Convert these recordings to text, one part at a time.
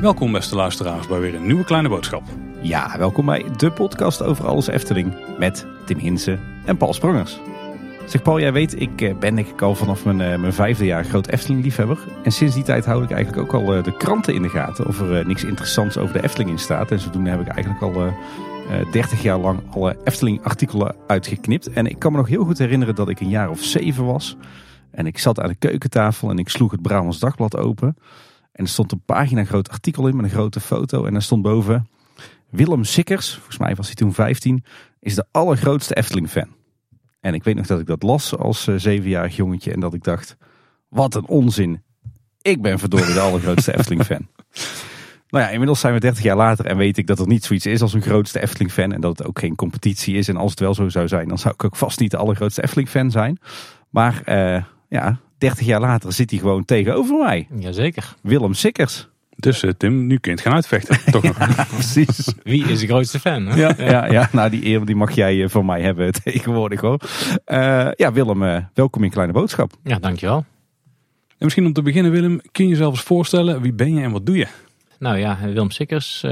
Welkom beste luisteraars bij weer een nieuwe kleine boodschap. Ja, welkom bij de podcast over alles Efteling met Tim Hinsen en Paul Sprangers. Zeg Paul, jij weet, ik eh, ben denk ik al vanaf mijn, eh, mijn vijfde jaar groot Efteling-liefhebber. En sinds die tijd hou ik eigenlijk ook al eh, de kranten in de gaten of er niks interessants over de Efteling in staat. En zodoende heb ik eigenlijk al 30 jaar lang alle Efteling-artikelen uitgeknipt. En ik kan me nog heel goed herinneren dat ik een jaar of zeven was. En ik zat aan de keukentafel en ik sloeg het Brabants Dagblad open. En er stond een pagina groot artikel in met een grote foto. En daar stond boven... Willem Sikkers, volgens mij was hij toen 15, is de allergrootste Efteling-fan. En ik weet nog dat ik dat las als uh, zevenjarig jongetje en dat ik dacht, wat een onzin. Ik ben verdorie de allergrootste Efteling-fan. Nou ja, inmiddels zijn we 30 jaar later en weet ik dat er niet zoiets is als een grootste Efteling-fan. En dat het ook geen competitie is. En als het wel zo zou zijn, dan zou ik ook vast niet de allergrootste Efteling-fan zijn. Maar uh, ja, 30 jaar later zit hij gewoon tegenover mij. Jazeker. Willem Sikkers. Dus uh, Tim, nu kun je het gaan uitvechten. Toch nog. Ja, precies. Wie is de grootste fan? Hè? Ja, ja, ja, nou die eer die mag jij uh, van mij hebben tegenwoordig hoor. Uh, ja, Willem, welkom in Kleine Boodschap. Ja, dankjewel. En misschien om te beginnen Willem, kun je jezelf eens voorstellen, wie ben je en wat doe je? Nou ja, Willem Sikkers,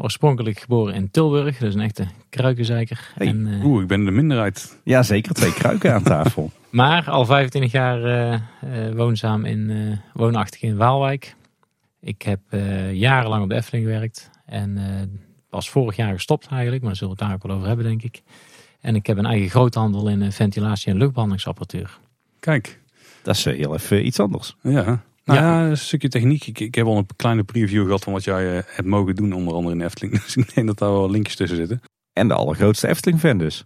oorspronkelijk geboren in Tilburg, dus een echte kruikenzeiker. Hey, en, Oeh, ik ben de minderheid. Ja, zeker. Twee kruiken aan tafel. Maar al 25 jaar woonzaam in, woonachtig in Waalwijk. Ik heb uh, jarenlang op de Efteling gewerkt. En uh, was vorig jaar gestopt eigenlijk. Maar daar zullen we het daar ook wel over hebben, denk ik. En ik heb een eigen groothandel in uh, ventilatie- en luchtbehandelingsapparatuur. Kijk. Dat is heel even iets anders. Ja. Nou ja, een stukje techniek. Ik, ik, heb al een kleine preview gehad van wat jij hebt mogen doen, onder andere in Efteling. Dus ik denk dat daar wel linkjes tussen zitten. En de allergrootste Efteling-fan dus.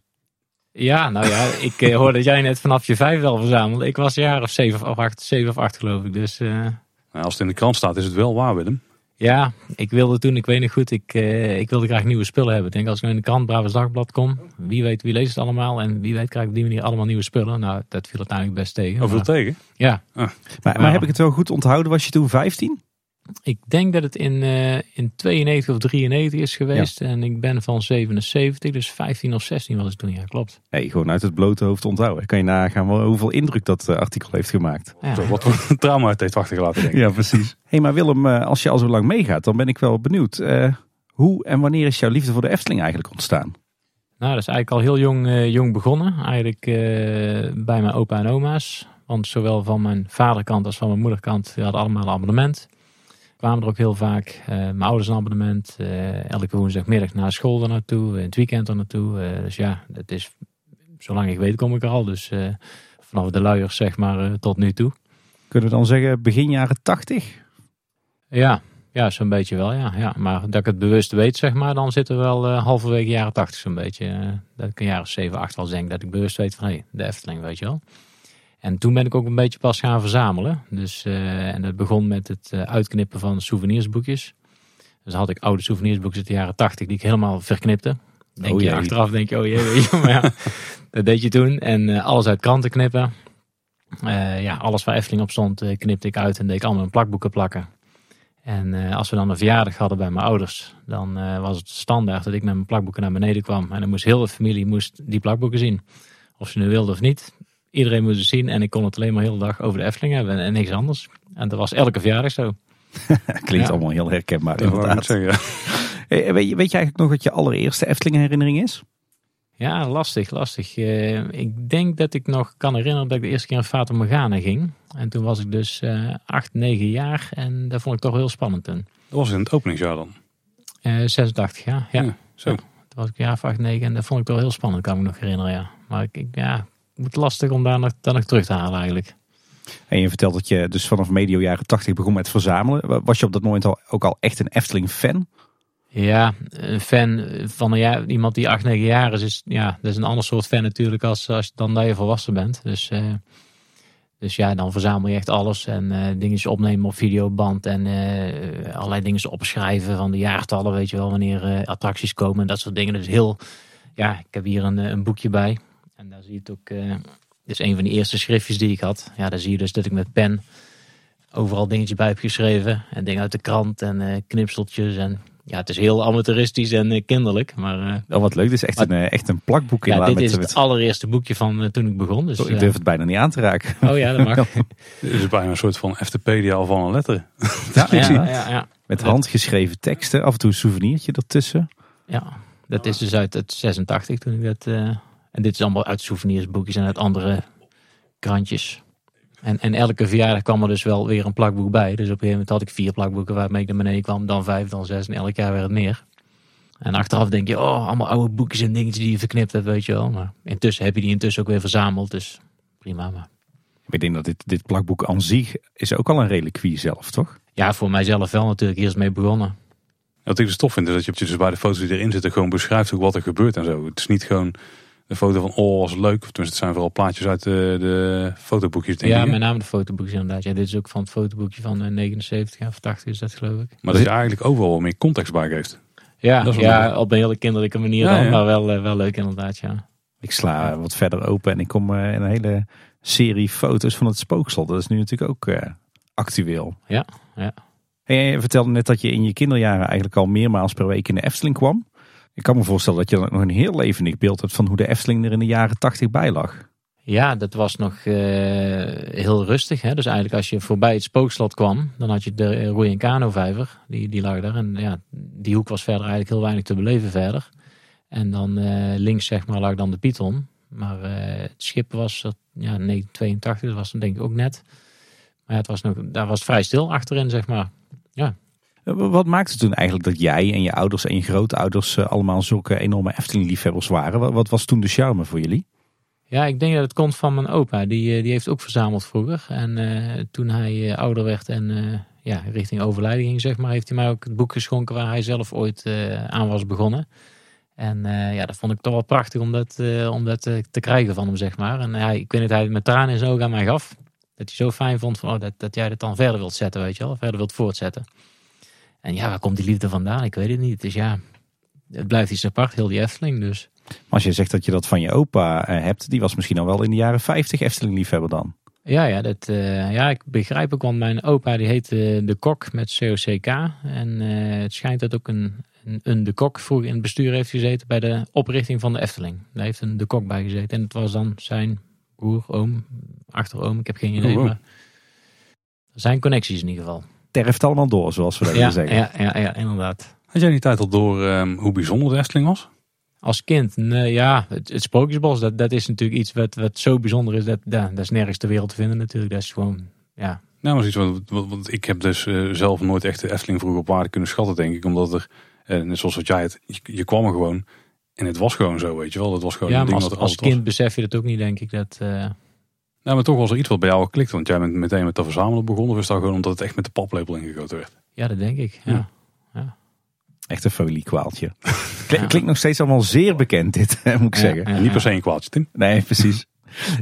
Ja, nou ja, ik hoorde dat jij net vanaf je vijf wel verzamelde. Ik was een jaar of zeven of acht, zeven of acht geloof ik. Dus uh, als het in de krant staat, is het wel waar, Willem. Ja, ik wilde toen, ik weet niet goed, ik, uh, ik wilde graag nieuwe spullen hebben. Ik denk als ik in de krant Brabants Dagblad kom, wie weet, wie leest het allemaal en wie weet krijg ik op die manier allemaal nieuwe spullen. Nou, dat viel uiteindelijk best tegen. Of veel tegen? Ja. Ah. Maar, maar heb ik het wel goed onthouden, was je toen 15? Ik denk dat het in, uh, in 92 of 93 is geweest. Ja. En ik ben van 77, dus 15 of 16 was het toen. Ja, klopt. Hey, gewoon uit het blote hoofd onthouden. Kan je nagaan hoeveel indruk dat uh, artikel heeft gemaakt. Ja. Wat voor een trauma het heeft achtergelaten, denk ik. Ja, precies. hey, maar Willem, uh, als je al zo lang meegaat, dan ben ik wel benieuwd. hoe en wanneer is jouw liefde voor de Efteling eigenlijk ontstaan? Nou, dat is eigenlijk al heel jong, jong begonnen. Eigenlijk bij mijn opa en oma's. Want zowel van mijn vaderkant als van mijn moederkant die hadden allemaal een abonnement kwamen er ook heel vaak. Uh, mijn ouders een abonnement. Uh, elke woensdagmiddag naar school er naartoe. In het weekend er naartoe. Uh, dus ja, het is, zolang ik weet kom ik er al. Dus vanaf de luiers zeg maar tot nu toe. Kunnen we dan zeggen begin jaren tachtig? Ja, ja zo'n beetje wel. Ja, ja. Maar dat ik het bewust weet zeg maar. Dan zitten we wel halverwege jaren tachtig zo'n beetje. dat ik een jaar of zeven, acht wel denk. Dat ik bewust weet van hé, hey, de Efteling weet je wel. En toen ben ik ook een beetje pas gaan verzamelen. Dus, uh, en dat begon met het uh, uitknippen van souvenirsboekjes. Dus had ik oude souvenirsboekjes uit de jaren tachtig die ik helemaal verknipte. Denk oh, je jee. achteraf, denk je, oh jee, weet je, maar ja, dat deed je toen. En uh, alles uit kranten knippen. ja, alles waar Efteling op stond, knipte ik uit en deed ik allemaal in plakboeken plakken. En als we dan een verjaardag hadden bij mijn ouders, dan was het standaard dat ik met mijn plakboeken naar beneden kwam. En dan moest heel de familie moest die plakboeken zien. Of ze nu wilden of niet. Iedereen moest het zien en ik kon het alleen maar heel de dag over de Efteling hebben en niks anders. En dat was elke verjaardag zo. Klinkt ja. allemaal heel herkenbaar inderdaad. Zeggen. weet, je, weet je eigenlijk nog wat je allereerste Efteling herinnering is? Ja, lastig, lastig. Uh, ik denk dat ik nog kan herinneren dat ik de eerste keer naar Fata Morgana ging. En toen was ik dus uh, 8, 9 jaar en dat vond ik toch heel spannend toen. Dat was in het openingsjaar dan? Uh, 86 jaar, ja. ja zo. Ja, toen was ik jaar 8, 9 en dat vond ik toch heel spannend, kan ik me nog herinneren, ja. Maar ik, ik ja, het lastig om daar nog, daar nog terug te halen eigenlijk. En je vertelt dat je dus vanaf medio jaren 80 begon met verzamelen. Was je op dat moment al, ook al echt een Efteling-fan? Ja, een fan van een jaar, iemand die 8, 9 jaar is, is, ja, dat is een ander soort fan natuurlijk als, als dan dat je volwassen bent. Dus, uh, dus ja, dan verzamel je echt alles en uh, dingetjes opnemen op videoband en uh, allerlei dingen opschrijven van de jaartallen, weet je wel, wanneer attracties komen en dat soort dingen. Dus heel, ja, ik heb hier een, een boekje bij en daar zie je het ook. Uh, dit is een van de eerste schriftjes die ik had. Ja, daar zie je dus dat ik met pen overal dingetjes bij heb geschreven. En dingen uit de krant en uh, knipseltjes. En ja, het is heel amateuristisch en eh, kinderlijk. Maar eh, Oh, wat leuk. Dit is echt, een, eh, echt een plakboek ja, dit is het met- allereerste boekje van eh, toen ik begon. Dus, Oh, ik eh, durf het bijna niet aan te raken. oh ja, dat mag. Dit is bijna een soort van Eftepedia al van een letter. Ja, ja, ja, Met handgeschreven teksten. Af en toe een souvenirtje ertussen. ja, dat is dus uit het 86 toen ik dat... en dit is allemaal uit souvenirsboekjes en uit andere krantjes. En, en elke verjaardag kwam er dus wel weer een plakboek bij. Dus op een gegeven moment had ik vier plakboeken waarmee ik naar beneden kwam. Dan vijf, dan zes en elk jaar werd het meer. En achteraf denk je, oh, allemaal oude boekjes en dingetjes die je verknipt hebt, weet je wel. Maar intussen heb je die intussen ook weer verzameld. Dus prima. Maar Ik denk dat dit, dit plakboek aan zich is ook al een reliquie zelf, toch? ja, voor mijzelf wel natuurlijk eerst mee begonnen. Wat ik dus tof vind is dat je dus bij de foto's die erin zitten gewoon beschrijft ook wat er gebeurt en zo. Het is niet gewoon de foto van oh was leuk. Tenminste het zijn vooral plaatjes uit de, de fotoboekjes denk Ja, ik. met name de fotoboekjes inderdaad. Ja, dit is ook van het fotoboekje van eh, 79 of 80 is dat geloof ik. Maar dat je eigenlijk overal wel meer context bij geeft. Ja, ja leuk. op een hele kinderlijke manier Ja, dan, ja. maar wel, eh, wel leuk inderdaad, ja. Ik sla wat verder open en ik kom eh, in een hele serie foto's van het spookslot. Dat is nu natuurlijk ook eh, actueel. Ja, ja. En je vertelde net dat je in je kinderjaren eigenlijk al meermaals per week in de Efteling kwam. Ik kan me voorstellen dat je nog een heel levendig beeld hebt van hoe de Efteling er in de jaren tachtig bij lag. Ja, dat was nog eh, heel rustig. Hè? Dus eigenlijk als je voorbij het spookslot kwam, dan had je de eh, Roei en Kano vijver. Die, die lag daar. En ja, die hoek was verder eigenlijk heel weinig te beleven verder. En dan eh, links zeg maar lag dan de Python. Maar het schip was ja, 1982, dat was dan denk ik ook net. Maar ja, het was nog, daar was het vrij stil achterin zeg maar. Eh, Wat maakte toen eigenlijk dat jij en je ouders en je grootouders eh, allemaal zulke enorme Efteling-liefhebbers waren? Wat, was toen de charme voor jullie? Ja, ik denk dat het komt van mijn opa. Die, eh, die heeft ook verzameld vroeger. En eh, toen hij eh, ouder werd en eh, ja, richting overlijden ging, zeg maar, heeft hij mij ook het boek geschonken waar hij zelf ooit eh, aan was begonnen. En eh, ja, dat vond ik toch wel prachtig om dat, eh, om dat eh, te krijgen van hem, zeg maar. En hij, ik weet niet, hij het met tranen in zijn ogen aan mij gaf. Dat hij zo fijn vond van, oh, dat, dat jij dit dan verder wilt zetten, weet je wel. Verder wilt voortzetten. En ja, waar komt die liefde vandaan? Ik weet het niet. Dus ja, het blijft iets apart, heel die Efteling dus. Maar als je zegt dat je dat van je opa eh, hebt, die was misschien al wel in de jaren 50 Efteling-liefhebber dan. Ja, ja, dat, eh, ja, ik begrijp ook, want mijn opa die heette De Kok met COCK. En eh, het schijnt dat ook een, een, een De Kok vroeger in het bestuur heeft gezeten bij de oprichting van de Efteling. Daar heeft een De Kok bij gezeten. En het was dan zijn broer, oom, achteroom, ik heb geen idee. Oh, wow. Maar zijn connecties in ieder geval. Terft allemaal door, zoals we dat Ja, zeggen. ja, ja, ja, inderdaad. Had jij die tijd al door ehm, hoe bijzonder de Efteling was? Als kind, nee, ja, het, het Sprookjesbos, dat, dat is natuurlijk iets wat, wat zo bijzonder is. Dat, ja, dat is nergens ter wereld te vinden natuurlijk. Dat is gewoon, ja, Nou, maar zoiets wat, wat, wat- ik heb dus eh, zelf nooit echt de Efteling vroeger op waarde kunnen schatten, denk ik. Omdat er, net zoals wat jij het, je, je kwam er gewoon en het was gewoon zo, weet je wel. Het was gewoon ja maar als, als was. kind besef je dat ook niet, denk ik. Dat, eh, Nou, maar toch was er iets wat bij jou klikt, want jij bent meteen met te verzamelen begonnen. Of is dat gewoon omdat het echt met de paplepel ingegoten werd? ja, dat denk ik. Ja. Ja. Echt een Ja. Klinkt nog steeds allemaal zeer bekend dit, moet ik Ja, zeggen. ja, Niet ja. per se een kwaadje, Tim. Nee, precies.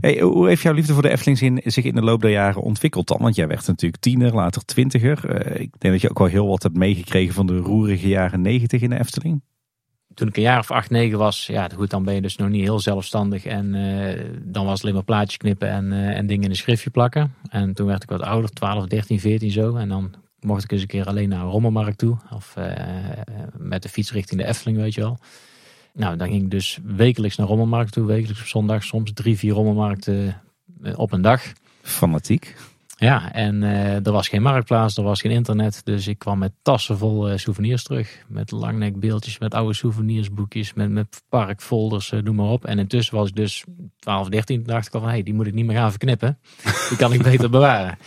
Hey, hoe heeft jouw liefde voor de Efteling in- zich in de loop der jaren ontwikkeld dan? Want jij werd natuurlijk tiener, later twintiger. Eh, ik denk dat je ook wel heel wat hebt meegekregen van de roerige jaren negentig in de Efteling. Toen ik een jaar of acht, negen was, ja, goed, dan ben je dus nog niet heel zelfstandig. En eh, dan was het alleen maar plaatjes knippen en, eh, en dingen in een schriftje plakken. En toen werd ik wat ouder, 12, 13, 14 zo. En dan mocht ik eens een keer alleen naar rommelmarkt toe. Of eh, met de fiets richting de Efteling, weet je wel. Nou, dan ging ik dus wekelijks naar rommelmarkt toe. Wekelijks op zondag, soms drie, vier rommelmarkten op een dag. Fanatiek. Ja, en eh, er was geen marktplaats, er was geen internet. Dus ik kwam met tassen vol eh, souvenirs terug. Met langnekbeeldjes, met oude souvenirsboekjes, met, met parkfolders, eh, noem maar op. En intussen was ik dus 12, 13. Toen dacht ik al van, hey, die moet ik niet meer gaan verknippen. Die kan ik beter bewaren.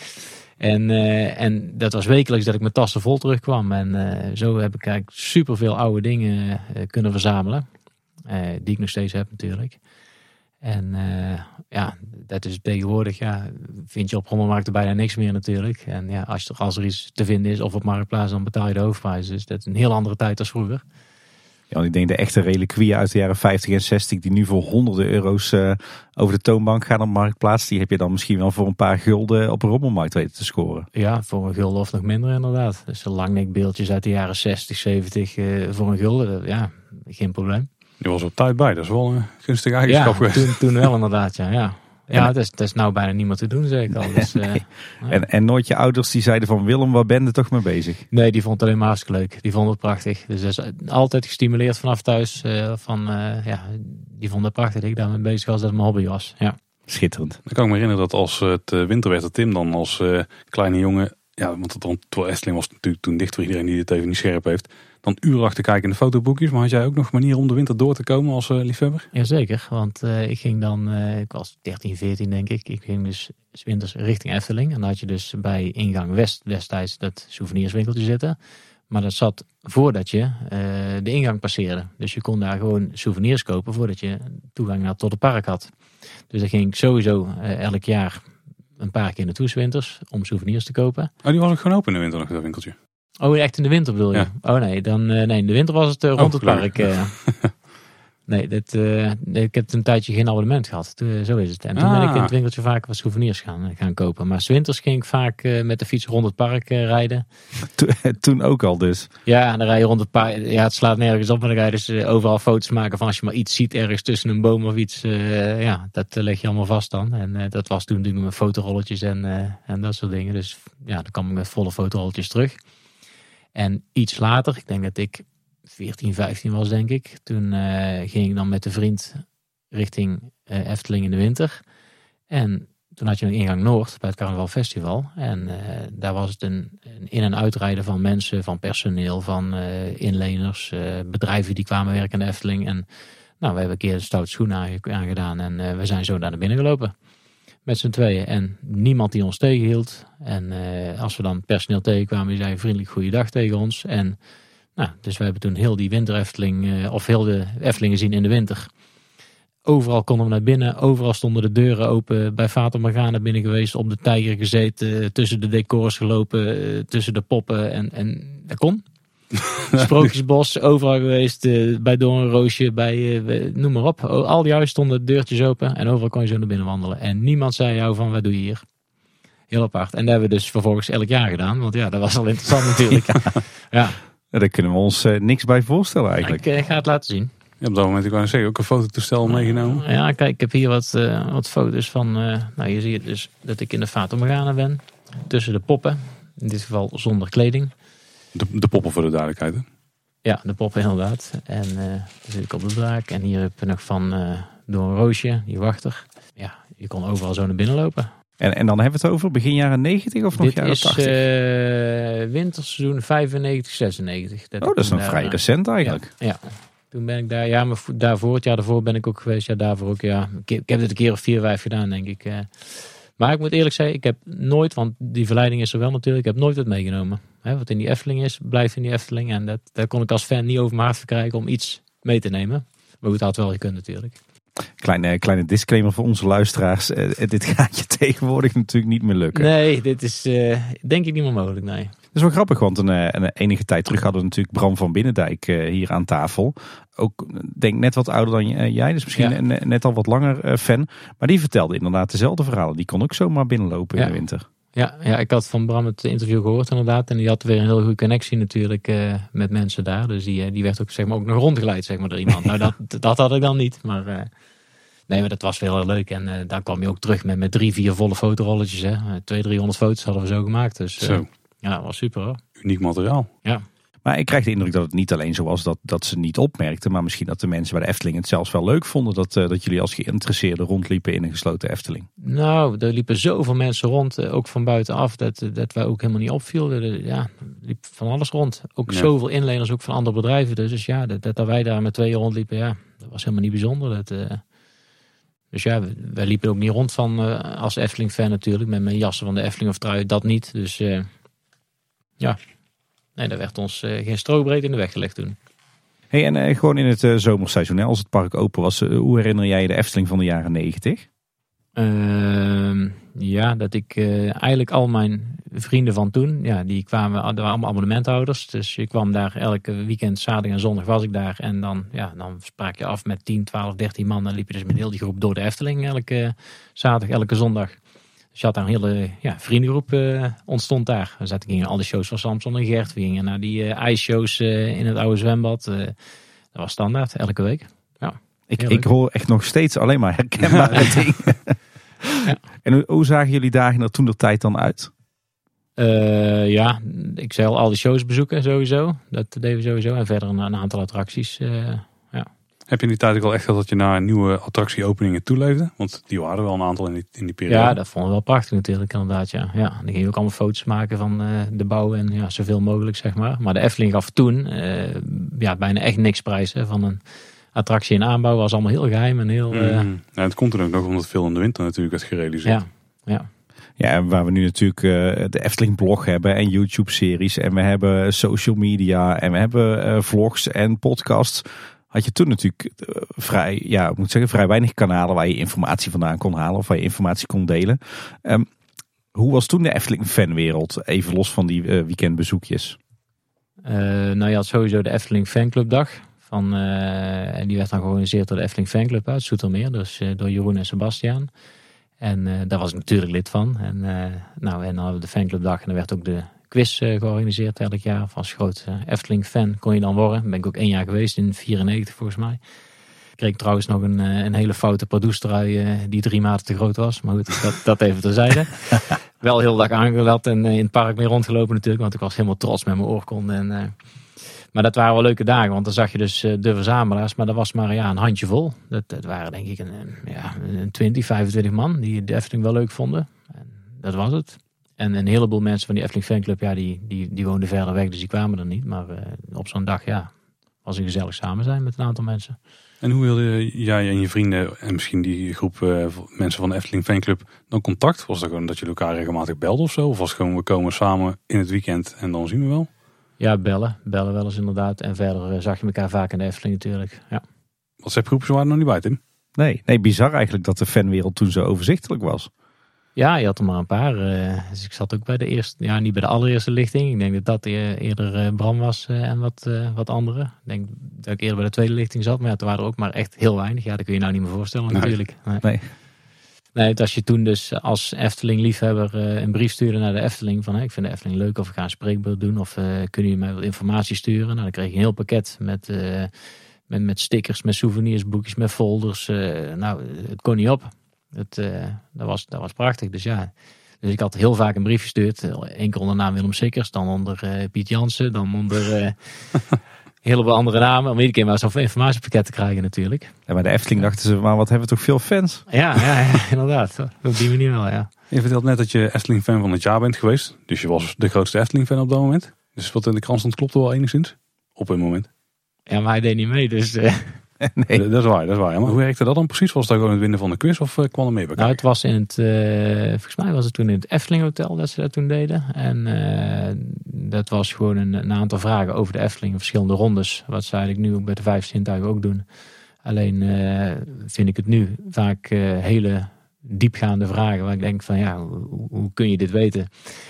En, en dat was wekelijks dat ik met tassen vol terugkwam. En zo heb ik eigenlijk superveel oude dingen kunnen verzamelen. Die ik nog steeds heb natuurlijk. En eh, ja, dat is tegenwoordig, ja, vind je op rommelmarkten bijna niks meer natuurlijk. En ja, als er, als er iets te vinden is of op marktplaats, dan betaal je de hoofdprijs. Dus dat is een heel andere tijd als vroeger. Ja, want ik denk de echte reliquieën uit de jaren 50 en 60 die nu voor honderden euro's eh, over de toonbank gaan op marktplaats. Die heb je dan misschien wel voor een paar gulden op een rommelmarkt weten te scoren. Ja, voor een gulden of nog minder inderdaad. Dus de langnekbeeldjes uit de jaren 60, 70 eh, voor een gulden, ja, geen probleem. Je was op tijd bij, dat is wel een gunstige eigenschap Ja, geweest. toen, toen wel inderdaad, ja. ja. Ja, dat is, dat is nou bijna niet meer te doen, zeg ik al. Dus, eh, En, en nooit je ouders die zeiden van Willem, waar ben je toch mee bezig? nee, die vond het alleen maar hartstikke leuk. Die vond het prachtig. Dus dat is altijd gestimuleerd vanaf thuis. eh, van, eh, ja, die vond het prachtig dat ik daarmee bezig was, dat het mijn hobby was. Ja. Schitterend. Dan kan ik me herinneren dat als het eh, winter werd, dat Tim dan als eh, kleine jongen, ja, want het Efteling was natuurlijk toen dicht voor iedereen die het even niet scherp heeft, dan uren achter kijken in de fotoboekjes. Maar had jij ook nog manieren om de winter door te komen als eh, liefhebber? Jazeker, want eh, ik ging dan, eh, ik was 13, 14 denk ik. Ik ging dus winters richting Efteling. En dan had je dus bij ingang West destijds dat souvenirswinkeltje zitten. Maar dat zat voordat je de ingang passeerde. Dus je kon daar gewoon souvenirs kopen voordat je toegang naar tot het park had. Dus daar ging ik sowieso elk jaar een paar keer naartoe winters om souvenirs te kopen. Oh, die was ook gewoon open in de winter nog, dat winkeltje. Oh, echt in de winter bedoel je? Ja. Oh nee, dan, eh, nee, in de winter was het eh, rond Oh, het gelukkig. park. eh. nee, dit, ik heb een tijdje geen abonnement gehad. Toen, zo is het. En toen ben ik in Ah. het winkeltje vaak wat souvenirs gaan, gaan kopen. Maar winters ging ik vaak met de fiets rond het park rijden. To- Toen ook al dus. Ja, en dan rij je rond het park. Ja, het slaat nergens op. En dan ga je dus overal foto's maken van als je maar iets ziet ergens tussen een boom of iets. ja, dat leg je allemaal vast dan. En dat was toen natuurlijk met fotorolletjes en, en dat soort dingen. Dus ja, dan kwam ik met volle fotorolletjes terug. En iets later, ik denk dat ik 14, 15 was denk ik. Toen eh, ging ik dan met een vriend richting eh, Efteling in de winter. En toen had je een ingang Noord bij het Carnaval Festival. En eh, daar was het een, een in- en uitrijden van mensen, van personeel, van inleners, bedrijven die kwamen werken in de Efteling. En nou, we hebben een keer de stoute schoenen aange- aangedaan en we zijn zo naar binnen gelopen. Met z'n tweeën. En niemand die ons tegenhield. En eh, als we dan personeel tegenkwamen, die zei vriendelijk goeiedag tegen ons. En nou, dus we hebben toen heel die winter Efteling, eh, of heel de Efteling gezien in de winter. Overal konden we naar binnen. Overal stonden de deuren open. Bij Fata Morgana binnen geweest. Op de tijger gezeten. Tussen de decors gelopen. eh, Tussen de poppen. En, en dat kon. Sprookjesbos. Overal geweest. eh, bij Doornroosje. Bij eh, noem maar op. Al die huizen stonden deurtjes open. En overal kon je zo naar binnen wandelen. En niemand zei jou van wat doe je hier. Heel apart. En dat hebben we dus vervolgens elk jaar gedaan. Want ja, dat was al interessant natuurlijk. Ja, Ja, Daar kunnen we ons eh, niks bij voorstellen eigenlijk. ik eh, ga het laten zien. Ja, op dat moment, ik wou zeggen, ook een fototoestel meegenomen. Ja, kijk, ik heb hier wat, eh, wat foto's van. eh, nou, je ziet dus dat ik in de Fata Morgana ben. Tussen de poppen. In dit geval zonder kleding. De, de poppen voor de duidelijkheid. Hè? Ja, de poppen inderdaad. En eh dan zit ik op de draak. En hier heb je nog van eh door een roosje, die wachter. Ja, je kon overal zo naar binnen lopen. En, en dan hebben we het over begin jaren 90 of nog Dit jaren is 80? eh winterseizoen 95, 96. oh, dat is nog vrij recent eigenlijk. Ja, ja. Toen ben ik daar, ja, maar vo- daarvoor, het jaar daarvoor ben ik ook geweest. Ja, daarvoor ook, ja. Ik, ik heb dit een keer of vier, vijf gedaan, denk ik. Maar ik moet eerlijk zeggen, ik heb nooit, want die verleiding is er wel natuurlijk, ik heb nooit wat meegenomen. Hè, wat in die Efteling is, blijft in die Efteling. En dat, daar kon ik als fan niet over mijn hart verkrijgen om iets mee te nemen. Maar goed, dat had wel gekund natuurlijk. Kleine, kleine disclaimer voor onze luisteraars. Eh, dit gaat je tegenwoordig natuurlijk niet meer lukken. Nee, dit is eh, denk ik niet meer mogelijk, nee. Dat is wel grappig, want een, eh, een enige tijd terug hadden we natuurlijk Bram van Binnendijk eh, hier aan tafel. Ook eh, denk net wat ouder dan jij, dus misschien Ja. een- net al wat langer fan. Maar die vertelde inderdaad dezelfde verhalen. Die kon ook zomaar binnenlopen in de winter. Ja, ja, ik had van Bram het interview gehoord inderdaad. En die had weer een heel goede connectie natuurlijk met mensen daar. Dus die, die werd ook, zeg maar, ook nog rondgeleid zeg maar, door iemand. nou, dat, dat had ik dan niet. Maar nee, maar dat was wel heel leuk. En daar kwam je ook terug met, met drie, vier volle fotorolletjes. Hè. Twee, driehonderd foto's hadden we zo gemaakt. Dus Zo, ja, dat was super hoor. uniek materiaal. Maar ik krijg de indruk dat het niet alleen zo was dat, dat ze niet opmerkten. Maar misschien dat de mensen bij de Efteling het zelfs wel leuk vonden. Dat, eh, dat jullie als geïnteresseerden rondliepen in een gesloten Efteling. Nou, er liepen zoveel mensen rond, eh, ook van buitenaf, dat, eh, dat wij ook helemaal niet opvielden. Ja, er liep van alles rond. Ook Ja. zoveel inleners, ook van andere bedrijven. Dus, dus ja, dat, dat wij daar met tweeën rondliepen, ja, dat was helemaal niet bijzonder. Dat, eh, dus ja, we- wij liepen ook niet rond van, eh, als Efteling-fan natuurlijk, met mijn jassen van de Efteling of trui, dat niet. Dus eh, ja, nee, daar werd ons eh, geen strobreed in de weg gelegd toen. Hey, en eh, gewoon in het eh, zomerseizoen, hè, als het park open was. hoe herinner jij je de Efteling van de jaren 90? Ehm, ja, dat ik eigenlijk al mijn vrienden van toen, ja, die kwamen, er waren allemaal abonnementhouders. Dus je kwam daar elke weekend, zaterdag en zondag was ik daar. En dan, ja, dan spraak je af met 10, 12, 13 man. Dan liep je dus met heel die groep door de Efteling elke zaterdag, elke zondag. Dus je had daar een hele ja, vriendengroep eh, ontstond daar. We zaten, gingen al de shows van Samson en Gert. We gingen naar die eh, ijsshows eh, in het oude zwembad. Dat was standaard, elke week. Ik, Heel ik leuk. hoor echt nog steeds alleen maar herkenbare dingen. En hoe, hoe zagen jullie dagen er toen de tijd dan uit? Ja, ik zei al, al die shows bezoeken sowieso. Dat deden we sowieso. En verder een, een aantal attracties. Heb je in die tijd ook al echt gehad dat je naar nieuwe attractieopeningen toeleefde? Want die waren er wel een aantal in die, in die periode. ja, dat vonden we wel prachtig natuurlijk inderdaad. Ja. Ja, dan ging je ook allemaal foto's maken van eh, de bouw en ja, zoveel mogelijk zeg maar. Maar de Efteling gaf toen eh, ja, bijna echt niks prijs hè, van een attractie in aanbouw. Was allemaal heel geheim en heel... Ja, het komt er ook nog omdat veel in de winter natuurlijk werd gerealiseerd. ja, ja. Ja, en waar we nu natuurlijk eh, de Efteling blog hebben en YouTube series en we hebben social media en we hebben eh, vlogs en podcasts. Had je toen natuurlijk eh, vrij, ja, ik moet zeggen, vrij weinig kanalen waar je informatie vandaan kon halen of waar je informatie kon delen. Ehm, hoe was toen de Efteling fanwereld? Even los van die eh, weekendbezoekjes. Eh, nou, je had sowieso de Efteling Fanclubdag. Van, en die werd dan georganiseerd door de Efteling Fanclub uit Soetermeer. Dus door Jeroen en Sebastiaan. En daar was ik natuurlijk lid van. En, nou, en dan hadden we de Fanclubdag. En dan werd ook de quiz eh, georganiseerd elk jaar. Als groot eh, Efteling-fan kon je dan worden. Ben ik ook één jaar geweest, in 94 volgens mij. Ik kreeg trouwens nog een, eh, een hele foute Pardoes-trui die drie maten te groot was. Maar goed, dat, dat even terzijde. Wel heel dag aangelat en in het park mee rondgelopen natuurlijk. Want ik was helemaal trots met mijn oorkonde. En, maar dat waren wel leuke dagen. Want dan zag je dus de verzamelaars. Maar dat was maar ja, een handjevol. Dat, dat waren denk ik een, ja, een 20, 25 man die de Efteling wel leuk vonden. En dat was het. En een heleboel mensen van die Efteling fanclub, ja, die, die, die woonden verder weg. Dus die kwamen er niet. Maar eh, op zo'n dag, ja, was een gezellig samen zijn met een aantal mensen. En hoe wilde jij en je vrienden en misschien die groep eh, mensen van de Efteling Fanclub dan contact? Was dat gewoon dat je elkaar regelmatig belde of zo? Of was het gewoon we komen samen in het weekend en dan zien we wel? Ja, bellen. Bellen wel eens inderdaad. En verder eh, zag je elkaar vaak in de Efteling natuurlijk. Ja. WhatsApp groepen waren er nog niet bij, Tim. Nee, nee, bizar eigenlijk dat de fanwereld toen zo overzichtelijk was. Ja, je had er maar een paar. eh, dus ik zat ook bij de eerste, ja, niet bij de allereerste lichting. Ik denk dat dat eerder eh, Bram was eh, en wat, wat andere. Ik denk dat ik eerder bij de tweede lichting zat. Maar ja, toen waren er ook maar echt heel weinig. Ja, dat kun je nou niet meer voorstellen Nee. natuurlijk. Nee. Nee. Als je toen dus als Efteling-liefhebber een brief stuurde naar de Efteling. Van hey, ik vind de Efteling leuk of ik ga een spreekbeeld doen. Of kunnen jullie mij wat informatie sturen? Nou, dan kreeg je een heel pakket met, met, met stickers, met souvenirs, boekjes, met folders. nou, het kon niet op. Het, eh, dat, was, dat was prachtig. Dus ja, dus ik had heel vaak een brief gestuurd. Eén keer onder de naam Willem Sikkers, dan onder eh, Piet Jansen, dan onder eh een heleboel andere namen. Om iedere keer maar zo'n informatiepakket te krijgen natuurlijk. En bij de Efteling dachten ze, maar wat hebben we toch veel fans? Ja, ja, ja inderdaad. Op die manier wel, ja. Je vertelt net dat je Efteling fan van het jaar bent geweest. Dus je was de grootste Efteling fan op dat moment. Dus wat in de krant stond klopte wel enigszins. Op een moment. Ja, maar hij deed niet mee, dus... eh, nee. Dat is waar, dat is waar. Maar hoe werkte dat dan precies? Was dat gewoon het winnen van de quiz of eh, kwam er meer bij Nou, het was in het, eh, volgens mij was het toen in het Efteling Hotel dat ze dat toen deden. En eh, dat was gewoon een, een aantal vragen over de Efteling, verschillende rondes. Wat ze eigenlijk nu ook bij de vijf zintuigen ook doen. Alleen eh, vind ik het nu vaak hele diepgaande vragen. Waar ik denk van ja, hoe, hoe kun je dit weten?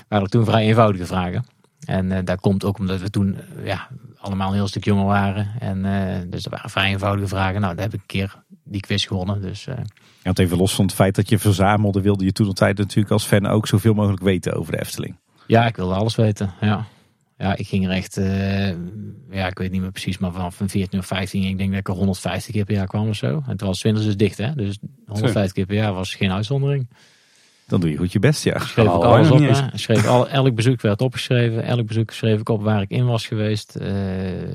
Waren er toen vrij eenvoudige vragen. En eh, daar komt ook omdat we toen eh, ja, allemaal een heel stuk jonger waren. En eh, dus dat waren vrij eenvoudige vragen. Nou, daar heb ik een keer die quiz gewonnen. Dus eh, Ja, want even los van het feit dat je verzamelde, wilde je toen de tijd natuurlijk als fan ook zoveel mogelijk weten over de Efteling. Ja, ik wilde alles weten. Ja, ja ik ging er echt, ja, ik weet niet meer precies, maar vanaf een 14 of 15, ik denk dat ik er 150 keer per jaar kwam of zo. En het was winters dus dicht, hè? Dus 150 keer per jaar was geen uitzondering. Dan doe je goed je best, ja. Ik schreef Oh, alles op. Hè? Ik schreef al, elk bezoek werd opgeschreven. Elk bezoek schreef ik op waar ik in was geweest. eh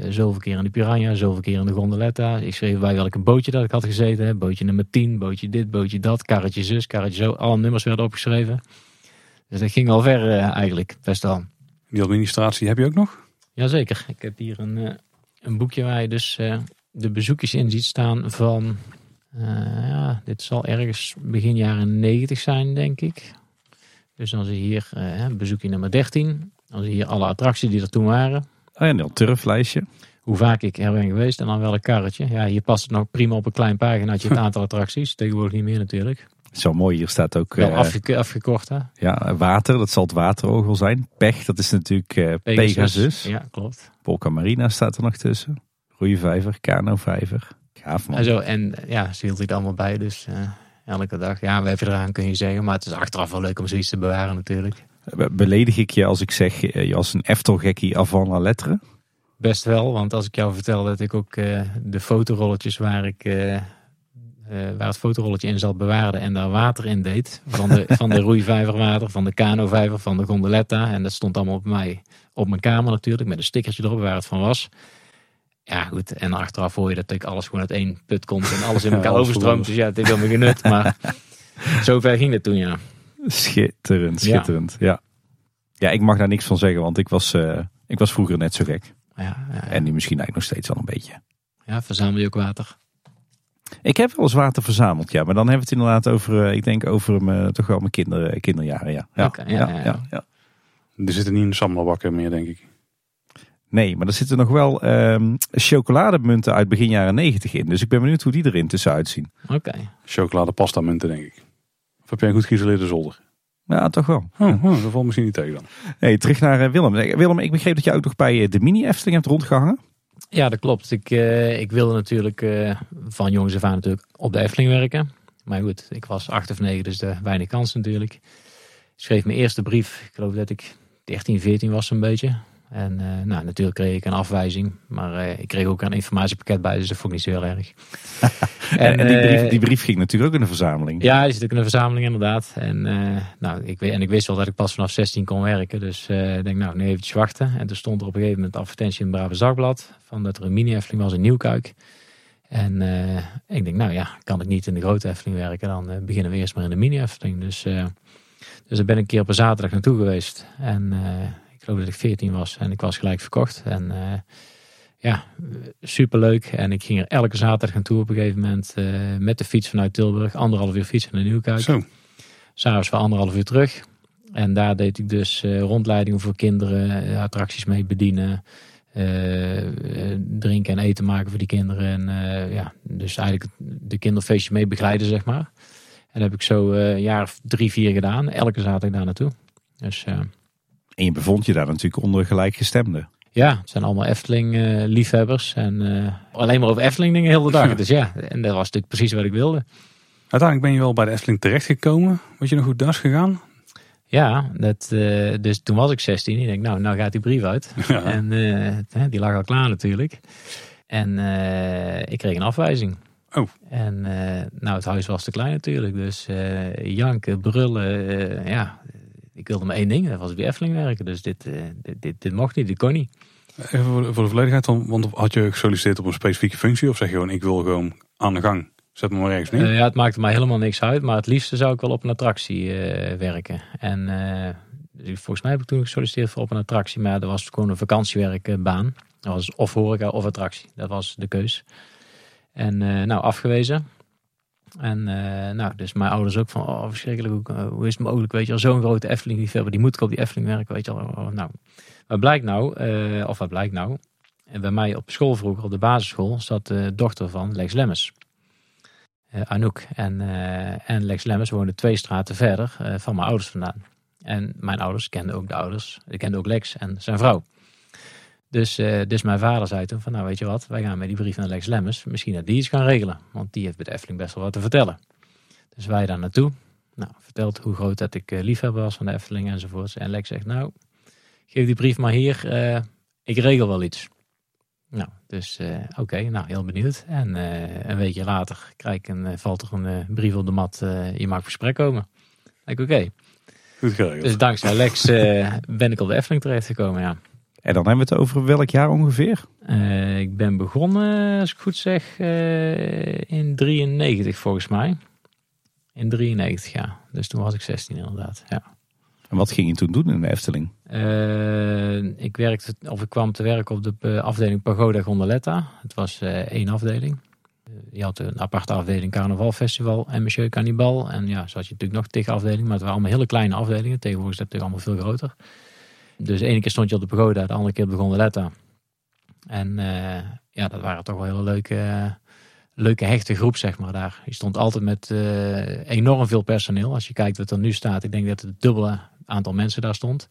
zoveel keer in de Piranha, zoveel keer in de Gondoletta. Ik schreef bij welke bootje dat ik had gezeten. Hè? Bootje nummer 10, bootje dit, bootje dat, karretje zus, karretje zo. Alle nummers werden opgeschreven. Dus dat ging al ver eh, eigenlijk, best wel. Die administratie heb je ook nog? Jazeker. Ik heb hier een, eh, een boekje waar je dus eh, de bezoekjes in ziet staan van... eh, ja, dit zal ergens begin jaren 90 zijn, denk ik. Dus dan zie je hier eh, bezoekje nummer 13. Dan zie je hier alle attracties die er toen waren. Oh ja, een turflijstje. Hoe vaak ik er ben geweest en dan welk karretje. Ja, hier past het nog prima op een klein paginaatje het aantal attracties. Tegenwoordig niet meer natuurlijk. Zo mooi, hier staat ook Wel eh, afge- afgekort hè. ja, water, dat zal het waterorgel zijn. Pech, dat is natuurlijk eh, Pegasus. Ja, klopt. Polka Marina staat er nog tussen. Roeivijver, Kano-vijver. Gaaf man. En, zo, en ja, ze hield er allemaal bij, dus eh, elke dag. Ja, we hebben eraan kun je zeggen, maar het is achteraf wel leuk om zoiets te bewaren natuurlijk. Be- Beledig ik je als ik zeg, eh, je als een Eftelgekkie avant la lettre? Best wel, want als ik jou vertel dat ik ook eh, de fotorolletjes waar ik waar het fotorolletje in zat bewaarde en daar water in deed. Van de, van de roeivijverwater, van de kanovijver, van de gondoletta. En dat stond allemaal op mij, op mijn kamer natuurlijk, met een stickertje erop waar het van was. Ja, goed. En achteraf hoor je dat ik alles gewoon uit één put komt en alles in elkaar overstroomt. Dus ja, het heeft helemaal geen nut. Maar zover ging het toen, ja. Schitterend, schitterend. Ja. ja. ik mag daar niks van zeggen, want ik was, eh, ik was vroeger net zo gek. Ja, ja, ja. En nu misschien eigenlijk nog steeds wel een beetje. ja, verzamel je ook water? Ik heb wel eens water verzameld, ja. Maar dan hebben we het inderdaad over, eh, ik denk over mijn, toch wel mijn kinder, kinderjaren, ja. Ja, ja, ja, ja. Die zitten niet in de sammelbakken meer, denk ik. Nee, maar er zitten nog wel ehm, chocolademunten uit begin jaren negentig in. Dus ik ben benieuwd hoe die erin tussenuit zien. Oké. Chocolade pasta munten, denk ik. Of heb jij een goed geïsoleerde zolder? Ja, toch wel. Oh, oh, dat valt misschien niet tegen dan. Hey, terug naar eh, Willem. Eh, Willem, ik begreep dat je ook nog bij eh, de mini-Efteling hebt rondgehangen. Ja, dat klopt. Ik, eh, ik wilde natuurlijk eh, van jongs af aan natuurlijk op de Efteling werken. Maar goed, ik was acht of negen, dus de weinig kans natuurlijk. Ik schreef mijn eerste brief. Ik geloof dat ik 13, 14 was zo'n beetje. En eh, nou, natuurlijk kreeg ik een afwijzing. Maar eh, ik kreeg ook een informatiepakket bij, dus dat vond ik niet zo heel erg. En, en die, eh, brief, die brief ging natuurlijk ook in de verzameling. Ja, die zit ook in een verzameling inderdaad. En, eh, nou, ik, en ik wist wel dat ik pas vanaf 16 kon werken. Dus eh, ik denk, nou, nu eventjes wachten. En toen stond er op een gegeven moment advertentie in het Brabants Dagblad. Van dat er een mini-Efteling was in Nieuwkuik. En eh, ik denk, nou ja, kan ik niet in de grote Efteling werken. Dan eh, beginnen we eerst maar in de mini-Efteling. Dus, eh, dus daar ben ik een keer op een zaterdag naartoe geweest. En eh, ik geloof dat ik 14 was. En ik was gelijk verkocht. En eh, ja, superleuk. En ik ging er elke zaterdag naartoe op een gegeven moment. eh, met de fiets vanuit Tilburg. Anderhalf uur fietsen naar Nieuwkuik. Zo. S'avonds voor anderhalf uur terug. En daar deed ik dus eh, rondleidingen voor kinderen, attracties mee bedienen, drinken en eten maken voor die kinderen. En ja, dus eigenlijk de kinderfeestjes mee begeleiden, zeg maar. En dat heb ik zo een jaar of drie, vier gedaan. Elke zaterdag daar naartoe. Dus En je bevond je daar natuurlijk onder gelijkgestemden. ja, het zijn allemaal Efteling-liefhebbers. en eh, alleen maar over Efteling dingen heel de dag. Dus ja, en dat was natuurlijk precies wat ik wilde. Uiteindelijk ben je wel bij de Efteling terechtgekomen. Was je nog goed das gegaan? Ja, dat, eh, dus toen was ik 16. Ik denk, nou, nou gaat die brief uit. Ja. En eh, hè, die lag al klaar natuurlijk. En eh, ik kreeg een afwijzing. Oh. En eh, nou, het huis was te klein natuurlijk. Dus eh, janken, brullen. eh, ja, ik wilde maar één ding. Dat was bij Efteling werken. Dus dit, eh, dit, dit, dit mocht niet, dit kon niet. Even voor de, voor de volledigheid, dan, want had je gesolliciteerd op een specifieke functie? Of zeg je gewoon, ik wil gewoon aan de gang. Zet me maar ergens neer. Eh, ja, het maakte mij helemaal niks uit. Maar het liefste zou ik wel op een attractie eh, werken. En dus volgens mij heb ik toen gesolliciteerd voor op een attractie. Maar dat was gewoon een vakantiewerkbaan. Dat was of horeca of attractie. Dat was de keus. En nou, afgewezen. En eh, nou, dus mijn ouders ook van, oh verschrikkelijk, hoe, eh, hoe is het mogelijk, weet je wel, zo'n grote Efteling liefhebber, die moet ik op die Efteling werken, weet je. Oh, nou, wat blijkt nou, eh, of wat blijkt nou, en bij mij op school vroeger, op de basisschool, zat de dochter van Lex Lemmens. Eh, Anouk. En, en Lex Lemmens woonde twee straten verder van mijn ouders vandaan. En mijn ouders kenden ook de ouders. Ik kende ook Lex en zijn vrouw. Dus, eh, dus mijn vader zei toen van, nou weet je wat, wij gaan met die brief naar Lex Lemmens. Misschien dat die iets kan regelen, want die heeft bij de Efteling best wel wat te vertellen. Dus wij daar naartoe. Nou, verteld hoe groot dat ik eh, liefhebber was van de Efteling enzovoorts. En Lex zegt, nou, geef die brief maar hier, eh, ik regel wel iets. Nou, dus oké, nou heel benieuwd. En een weekje later krijg ik een, valt er een brief op de mat, je mag gesprek komen. Ik oké. Goed geregeld. Dus dankzij Lex ben ik op de Efteling terechtgekomen, ja. En dan hebben we het over welk jaar ongeveer? Eh, ik ben begonnen, als ik goed zeg, eh, in 93 volgens mij. In 93, ja. Dus toen was ik 16 inderdaad, ja. En wat ging je toen doen in de Efteling? Eh, ik werkte, of ik kwam te werken op de afdeling Pagoda Gondoletta. Het was één afdeling. Je had een aparte afdeling Carnavalfestival en Monsieur Cannibal. En ja, zo had je natuurlijk nog tegen afdelingen, maar het waren allemaal hele kleine afdelingen. Tegenwoordig is dat natuurlijk allemaal veel groter. Dus de ene keer stond je op de Pagoda, de andere keer op de Gondoletta. En eh, ja, dat waren toch wel hele leuke, leuke hechte groep, zeg maar, daar. Je stond altijd met eh, enorm veel personeel. Als je kijkt wat er nu staat, ik denk dat het dubbele aantal mensen daar stond.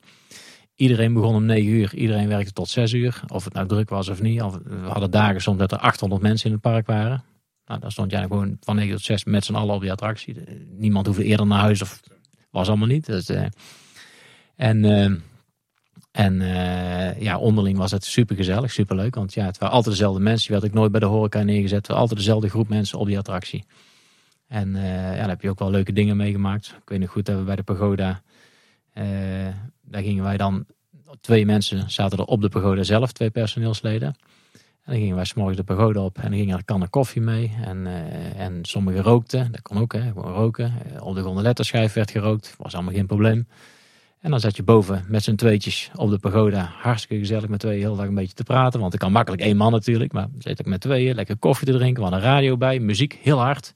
Iedereen begon om 9 uur, iedereen werkte tot 6 uur. Of het nou druk was of niet. Of, we hadden dagen soms dat er 800 mensen in het park waren. Nou, dan stond jij gewoon van 9 tot 6 met z'n allen op die attractie. Niemand hoefde eerder naar huis of was allemaal niet. Dus, eh, en en eh, ja, onderling was het super gezellig. Want ja, het waren altijd dezelfde mensen. Je werd ook nooit bij de horeca neergezet. Altijd dezelfde groep mensen op die attractie. En ja, daar heb je ook wel leuke dingen meegemaakt. Ik weet nog goed dat we bij de pagoda, daar gingen wij dan, twee mensen zaten er op de pagoda zelf, twee personeelsleden. En dan gingen wij s'morgens de pagoda op en dan gingen er kannen koffie mee. En, uh, en sommigen rookten, dat kon ook, hè, gewoon roken. Op de gondoletterschijf werd gerookt, was allemaal geen probleem. En dan zat je boven met z'n tweetjes op de pagoda. Hartstikke gezellig met tweeën heel dag een beetje te praten. Want ik kan makkelijk één man natuurlijk. Maar zit ik met tweeën, lekker koffie te drinken. We hadden een radio bij, muziek heel hard.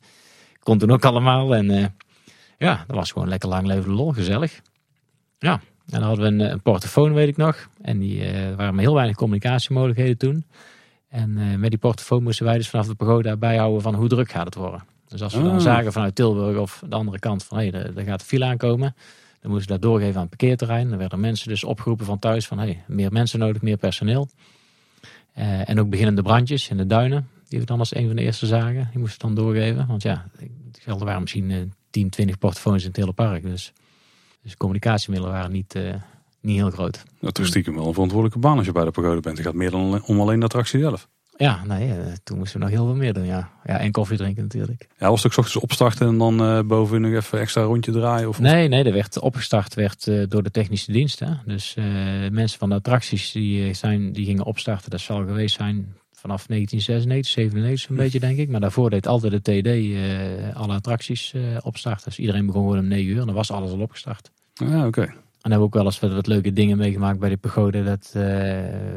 Kon toen ook allemaal. En uh, ja, dat was gewoon lekker lang leven lol, gezellig. Ja, en dan hadden we een, een portofoon, weet ik nog. En die uh, waren maar heel weinig communicatiemogelijkheden toen. En uh, met die portofoon moesten wij dus vanaf de pagoda bijhouden van hoe druk gaat het worden. Dus als we dan zagen vanuit Tilburg of de andere kant van hé, hey, er gaat een file aankomen. Dan moesten we dat doorgeven aan het parkeerterrein. Dan werden mensen dus opgeroepen van thuis van hey, meer mensen nodig, meer personeel. Uh, en ook beginnende brandjes in de duinen, die we dan als een van de eerste zagen. Die moesten dan doorgeven. Want ja, er waren misschien uh, 10, 20 portofoons in het hele park. Dus, dus communicatiemiddelen waren niet, uh, niet heel groot. Dat is stiekem wel een verantwoordelijke baan als je bij de pagode bent. Het gaat meer dan om alleen de attractie zelf. Ja, nee, uh, toen moesten we nog heel veel meer doen. Ja, ja en koffie drinken natuurlijk. Ja, was het ook ochtends opstarten en dan uh, boven nog even extra rondje draaien? Of nee, nee, er werd opgestart werd, uh, door de technische diensten. Dus mensen van de attracties die, zijn, die gingen opstarten. Dat zal geweest zijn vanaf 1996, 97 een beetje denk ik. Maar daarvoor deed altijd de TD alle attracties opstarten. Dus iedereen begon gewoon om 9 uur en dan was alles al opgestart. Ja, oké. Okay. En hebben we ook wel eens wat, wat, leuke dingen meegemaakt bij de pagode. Dat,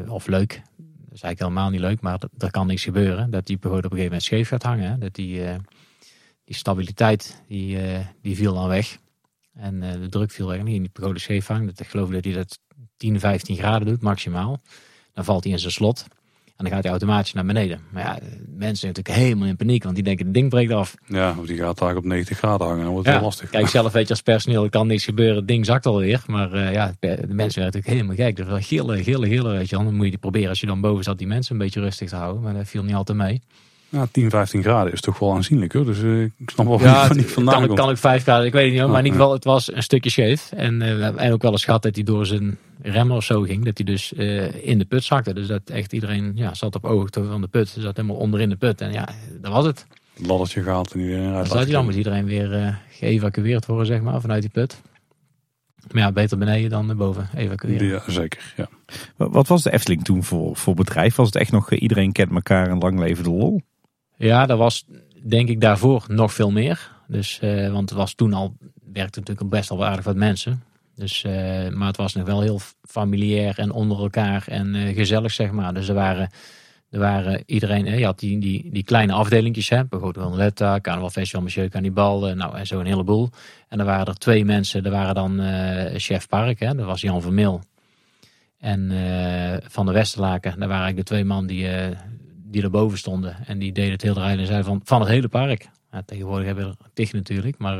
of leuk, dat is eigenlijk helemaal niet leuk, maar er kan niks gebeuren. Dat die pagode op een gegeven moment scheef gaat hangen. Dat die, uh, die stabiliteit, die, uh, die viel dan weg. En uh, de druk viel weg. En die pagode scheef hangt. Ik geloof dat hij dat 10, 15 graden doet, maximaal. Dan valt hij in zijn slot. En dan gaat hij automatisch naar beneden. Maar ja, mensen zijn natuurlijk helemaal in paniek, want die denken het ding breekt af. Ja, of die gaat daar op 90 graden hangen, dan wordt het ja, wel lastig. Kijk, zelf weet je als personeel, er kan niks gebeuren, het ding zakt alweer. Maar uh, ja, de mensen werden natuurlijk helemaal gek. Dus wel gillen, gillen, gillen, weet je Dan moet je die proberen als je dan boven zat die mensen een beetje rustig te houden. Maar dat viel niet altijd mee. Ja, 10, 15 graden is toch wel aanzienlijk hoor. Dus uh, ik snap wel ja, van niet vandaan kan, komt. kan ik 5 graden, ik weet het niet hoor. Maar in ieder geval, het was een stukje scheef. En uh, we hebben ook wel eens gehad dat hij door zijn remmen of zo ging. Dat hij dus uh, in de put zakte. Dus dat echt iedereen ja, zat op oogte van de put. Zat helemaal onderin de put. En ja, dat was het. Laddertje gehaald en iedereen uit. Dus dan moest iedereen weer geëvacueerd worden, zeg maar, vanuit die put. Maar ja, beter beneden dan boven evacueren. Ja, zeker. Ja. Wat was de Efteling toen voor, voor bedrijf? Was het echt nog iedereen kent elkaar en lang leven de lol? Ja, dat was denk ik daarvoor nog veel meer. Dus, uh, want het was toen al, werkte natuurlijk best al aardig wat mensen. Dus, uh, maar het was nog wel heel familiair en onder elkaar en uh, gezellig, zeg maar. Dus er waren, er waren iedereen, je had die, die, die kleine afdelingjes, hè. Bijvoorbeeld Letta, Carnaval Festival, Monsieur Cannibal, nou en zo een heleboel. En er waren er twee mensen, er waren dan chef park, hè. Dat was Jan Vermeel. En van de Westerlaken, daar waren eigenlijk de twee man die die erboven stonden. En die deden het heel rijden en zeiden van, van het hele park. Ja, tegenwoordig hebben we dicht natuurlijk, maar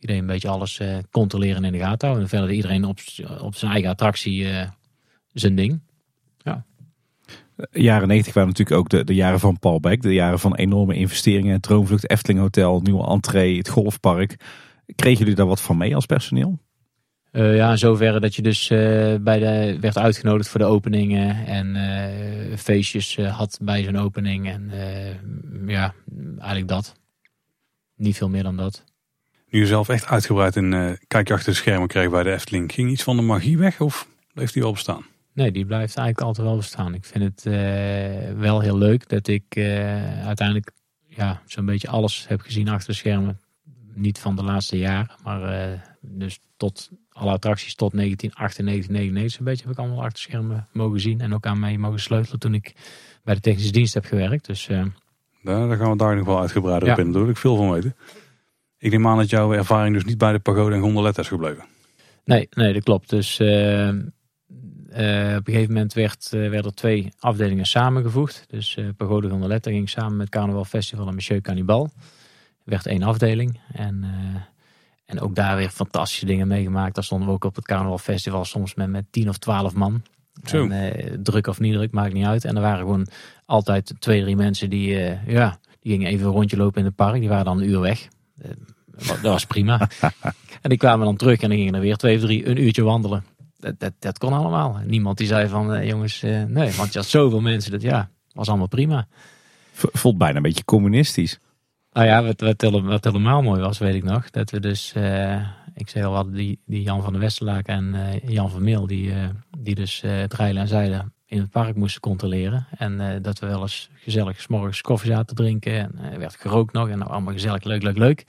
die deden een beetje alles uh, controleren in de gaten houden. En verder iedereen op, op zijn eigen attractie uh, zijn ding. Ja. De jaren 90 waren natuurlijk ook de, de jaren van Paul Beck. De jaren van enorme investeringen. Droomvlucht, Efteling Hotel, nieuwe entree, het golfpark. Kregen jullie daar wat van mee als personeel? Uh, ja, in zoverre dat je dus uh, bij de, werd uitgenodigd voor de openingen en uh, feestjes had bij zo'n opening. En ja, eigenlijk dat. Niet veel meer dan dat. Nu je zelf echt uitgebreid een kijkje achter de schermen kreeg bij de Efteling, ging iets van de magie weg of bleef die wel bestaan? Nee, die blijft eigenlijk altijd wel bestaan. Ik vind het wel heel leuk dat ik uiteindelijk ja, zo'n beetje alles heb gezien achter de schermen. Niet van de laatste jaren, maar dus tot alle attracties tot 1998, 99 een beetje heb ik allemaal achter schermen mogen zien. En ook aan mij mogen sleutelen toen ik bij de technische dienst heb gewerkt. Dus, uh... ja, daar gaan we daar nog wel uitgebreider ja. op in. Ik veel van weten. Ik neem aan dat jouw ervaring dus niet bij de pagode en gondolet is gebleven. Nee, nee, dat klopt. Dus uh, uh, op een gegeven moment werd, werden er twee afdelingen samengevoegd. Dus pagode en gondolet ging samen met Carnaval Festival en Monsieur Cannibal. werd één afdeling. En en ook daar weer fantastische dingen meegemaakt. Daar stonden we ook op het Carnaval Festival soms met, met 10 of 12 man. Zo. En, uh, druk of niet druk, maakt niet uit. En er waren gewoon altijd twee, drie mensen die, uh, ja, die gingen even een rondje lopen in het park. Die waren dan een uur weg. Uh, dat was prima. en die kwamen dan terug en dan gingen er weer twee of drie een uurtje wandelen. Dat, dat, dat kon allemaal. Niemand die zei van, jongens, nee. Want je had zoveel mensen, dat ja, was allemaal prima. Voelt bijna een beetje communistisch. Nou ja, wat, wat, hele- wat helemaal mooi was, weet ik nog. Dat we dus, eh, ik zei al, hadden die, die Jan van der Westerlaak en eh, Jan van Meel, die, eh, die dus het rijlen en zeilen in het park moesten controleren. En dat we wel eens gezellig morgens koffie zaten te drinken. En er werd gerookt nog. En nou, allemaal gezellig, leuk, leuk, leuk.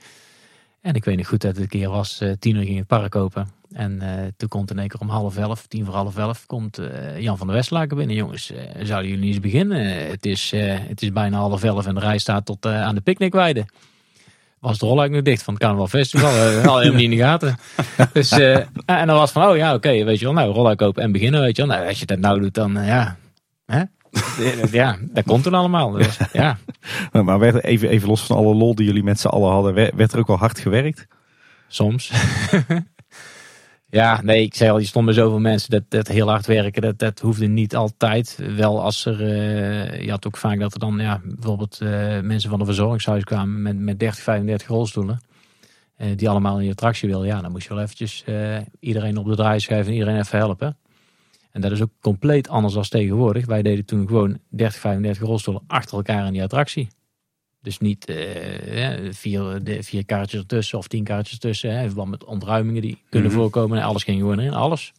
En ik weet niet goed dat het een keer was, tien uur ging het park open. En eh, toen komt in één keer om half elf, tien voor half elf, komt eh, Jan van der Westlaken binnen. Jongens, eh, zouden jullie eens beginnen? Het, is, het is bijna half elf en de rij staat tot aan de picknickweide. Was de rolluik nu dicht van het Carnaval Festival. Hadden helemaal niet in de gaten. Dus, en dan was van, oh ja, oké, weet je wel. Nou, rolluik open en beginnen, weet je wel. Nou, als je dat nou doet, dan ja... Hè? ja, dat komt toen allemaal. Dus, ja. Maar- Maar werd even, even los van alle lol die jullie met z'n allen hadden, werd, werd er ook wel hard gewerkt? Soms. Ja, nee, ik zei al, je stond bij zoveel mensen dat, dat heel hard werken, dat, dat hoefde niet altijd. Wel als er, eh, je had ook vaak dat er dan ja, bijvoorbeeld eh, mensen van een verzorgingshuis kwamen met, met 30, 35 rolstoelen. eh, die allemaal in die attractie wilden. Ja, dan moest je wel eventjes iedereen op de draai schuiven en iedereen even helpen. En dat is ook compleet anders dan tegenwoordig. Wij deden toen gewoon 30, 35 rolstoelen achter elkaar in die attractie. Dus niet eh, vier, de, vier kaartjes ertussen of tien kaartjes ertussen. Hè, in verband met ontruimingen die kunnen Mhm. voorkomen. En alles ging gewoon erin. Alles.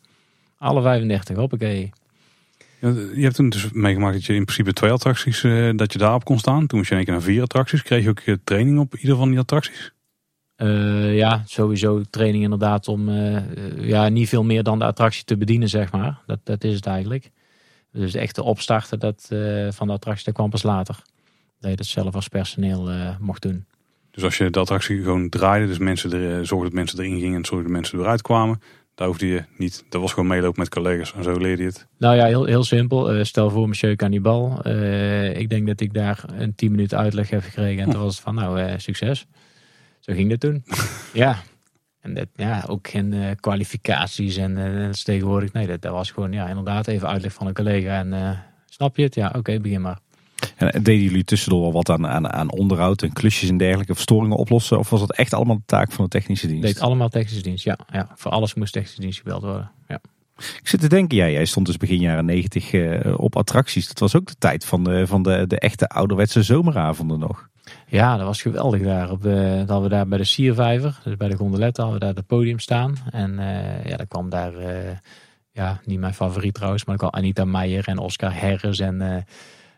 Alle 35, hoppakee. Ja, Je hebt toen dus meegemaakt dat je in principe twee attracties, eh, dat je daarop kon staan. Toen moest je in één keer naar vier attracties. Kreeg je ook eh, training op ieder van die attracties? Ja, sowieso training inderdaad om ja, niet veel meer dan de attractie te bedienen, zeg maar. Dat, dat is het eigenlijk. Dus de echte opstarten dat, van de attractie, dat kwam pas later. Dat je dat zelf als personeel eh, mocht doen. Dus als je de attractie gewoon draaide, dus mensen er, eh, zorgde dat mensen erin gingen en zorgde dat mensen eruit kwamen. Daar hoefde je niet, dat was gewoon meelopen met collega's en zo leerde je het. Nou ja, heel, heel simpel. Eh, stel voor Monsieur Cannibal. Ik denk dat ik daar een 10 minuten uitleg heb gekregen. En toen was het van, nou, succes. Zo ging dat toen. ja. En dat, ja, ook geen kwalificaties en dat is tegenwoordig. Nee, dat, dat was gewoon, ja, inderdaad even uitleg van een collega. En snap je het? Ja, oké, begin maar. En eh, deden jullie tussendoor wel wat aan, aan, aan onderhoud en klusjes en dergelijke verstoringen oplossen? Of was dat echt allemaal de taak van de technische dienst? Deed allemaal technische dienst, ja. ja. Voor alles moest technische dienst gebeld worden. Ja. Ik zit te denken, jij, jij stond dus begin jaren negentig eh, op attracties. Dat was ook de tijd van de, van de, de echte ouderwetse zomeravonden nog. Ja, dat was geweldig daar. Op de, dat hadden we daar bij de Siervijver, dus bij de gondoletten, hadden we daar het podium staan. En ja, dan kwam daar, ja, niet mijn favoriet trouwens, maar dan kwam Anita Meijer en Oscar Herres. En,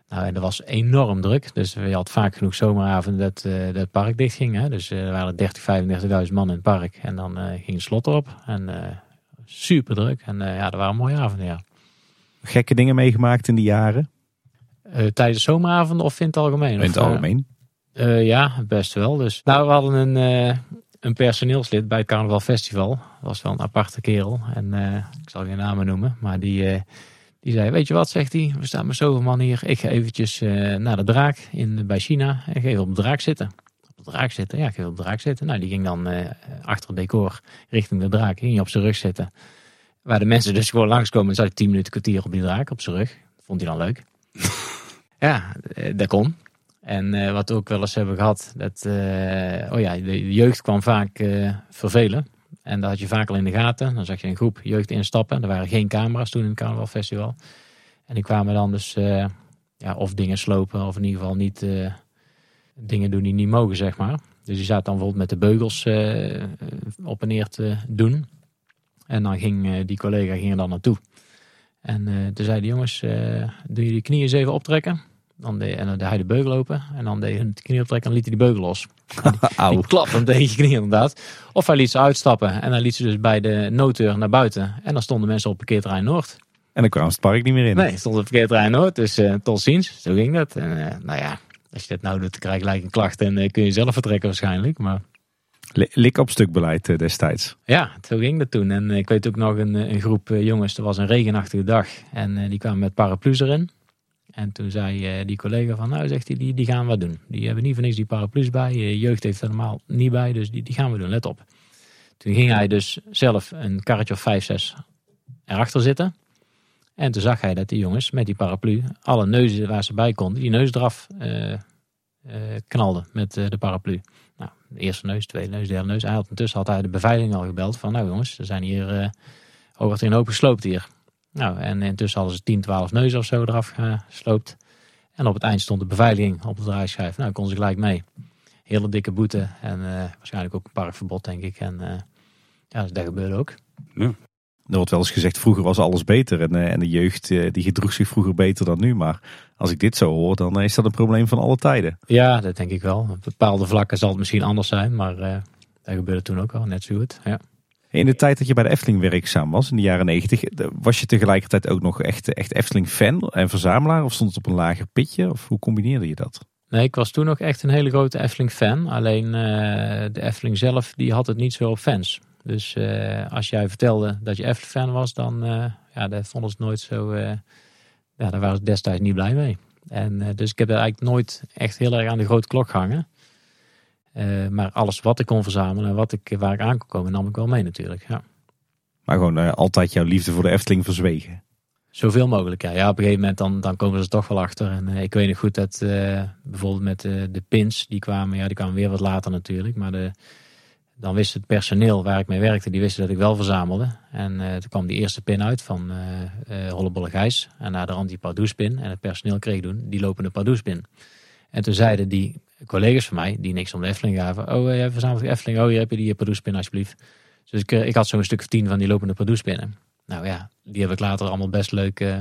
nou, en dat was enorm druk. Dus je had vaak genoeg zomeravonden dat, eh, dat het park dicht ging. Hè? Dus eh, er waren 30, 35.000 man in het park. En dan eh, ging het slot erop. En eh, super druk. En eh, ja, dat waren mooie avonden, ja. Gekke dingen meegemaakt in die jaren, Eh, tijdens de zomeravonden of in het algemeen? in Of, het eh, algemeen. Ja, best wel. Dus, nou, we hadden een, eh, een personeelslid bij het Carnaval Festival. Dat was wel een aparte kerel. En eh, ik zal geen namen noemen. Maar die, eh, die zei, weet je wat, zegt hij. We staan met zoveel man hier. Ik ga eventjes eh, naar de draak in, bij China. En ga even op de draak zitten. Op de draak zitten? Ja, ik ga op de draak zitten. Nou, die ging dan eh, achter het decor richting de draak. Ging hij op zijn rug zitten. Waar de mensen dus gewoon langskomen. En zat ik tien minuten kwartier op die draak op zijn rug. Vond hij dan leuk. ja, eh, dat kon. En wat we ook wel eens hebben gehad, dat oh ja, de, jeugd kwam vaak vervelen. En dat had je vaak al in de gaten. Dan zag je een groep jeugd instappen. Er waren geen camera's toen in het Carnaval Festival. En die kwamen dan dus eh, ja, of dingen slopen of in ieder geval niet eh, dingen doen die niet mogen, zeg maar. Dus die zaten dan bijvoorbeeld met de beugels eh, op en neer te doen. En dan ging die collega ging er dan naartoe. En toen zeiden de jongens, doe je die knieën eens even optrekken? Dan deed, en dan deed hij de beugel open. En dan deed hij de knie optrekken en liet hij die beugel los. Die klap hem tegen je knie inderdaad. Of hij liet ze uitstappen. En dan liet ze dus bij de nooddeur naar buiten. En dan stonden mensen op parkeerterrein Noord. En dan kwam het park niet meer in. Nee, stond op parkeerterrein Noord. Dus eh tot ziens. Zo ging dat. En eh, nou ja, als je dat nou doet, dan krijg je gelijk een klacht. En eh, kun je zelf vertrekken waarschijnlijk. Maar Li- Lik op stuk beleid destijds. ja, zo ging dat toen. En ik weet ook nog een, een groep jongens. Er was een regenachtige dag. En die kwamen met paraplu's erin. En toen zei eh, die collega van, nou zegt hij, die, die gaan we doen. Die hebben niet voor niks die paraplu's bij. Eh, jeugd heeft er normaal niet bij, dus die, die gaan we doen, let op. Toen ging hij dus zelf een karretje of vijf, zes erachter zitten. En toen zag hij dat die jongens met die paraplu, alle neuzen waar ze bij konden, die neus eraf eh, knalden met de paraplu. Nou, de eerste neus, tweede neus, derde neus. Hij had, intussen had hij de beveiliging al gebeld van, nou jongens, er zijn hier, eh oh, wordt er een hoop gesloopt hier. Nou, en intussen hadden ze 10, 12 neuzen of zo eraf gesloopt. En op het eind stond de beveiliging op de draaischijf. Nou, kon ze gelijk mee. hele dikke boete. En eh, waarschijnlijk ook een parkverbod, denk ik. En eh, ja, dat gebeurde ook. Er wordt wel eens gezegd, vroeger was alles beter. En, eh, en de jeugd die gedroeg zich vroeger beter dan nu. Maar als ik dit zo hoor, dan is dat een probleem van alle tijden. Ja, dat denk ik wel. Op bepaalde vlakken zal het misschien anders zijn. Maar dat gebeurde toen ook al, net zo goed. Ja. In de tijd dat je bij de Efteling werkzaam was, in de jaren negentig, was je tegelijkertijd ook nog echt, echt Efteling-fan en verzamelaar? Of stond het op een lager pitje? Of hoe combineerde je dat? Nee, ik was toen nog echt een hele grote Efteling-fan. Alleen eh, de Efteling zelf, die had het niet zo op fans. Dus eh, als jij vertelde dat je Efteling-fan was, dan eh ja, dat vonden ze nooit zo... eh, ja, daar waren ze destijds niet blij mee. En, eh, dus ik heb er eigenlijk nooit echt heel erg aan de grote klok gehangen. Eh, maar alles wat ik kon verzamelen en wat ik, waar ik aan kon komen, nam ik wel mee natuurlijk. Ja. Maar gewoon eh, altijd jouw liefde voor de Efteling verzwegen. Zoveel mogelijk, ja. ja op een gegeven moment dan, dan komen ze toch wel achter. En eh, ik weet nog goed dat bijvoorbeeld met de pins, die kwamen, ja, die kwamen weer wat later natuurlijk. Maar de, dan wist het personeel waar ik mee werkte, die wisten dat ik wel verzamelde. En toen kwam die eerste pin uit van eh Hollebolle Gijs. En naar de rand die Pardoespin. En het personeel kreeg toen die lopende Pardoespin. En toen zeiden die collega's van mij, die niks om de Efteling gaven. Oh, eh, jij verzamelt de Efteling. Oh, je die Pardoespin alsjeblieft. Dus ik, eh, ik had zo'n stuk of tien van die lopende Pardoespinnen. Nou ja, die heb ik later allemaal best leuk eh,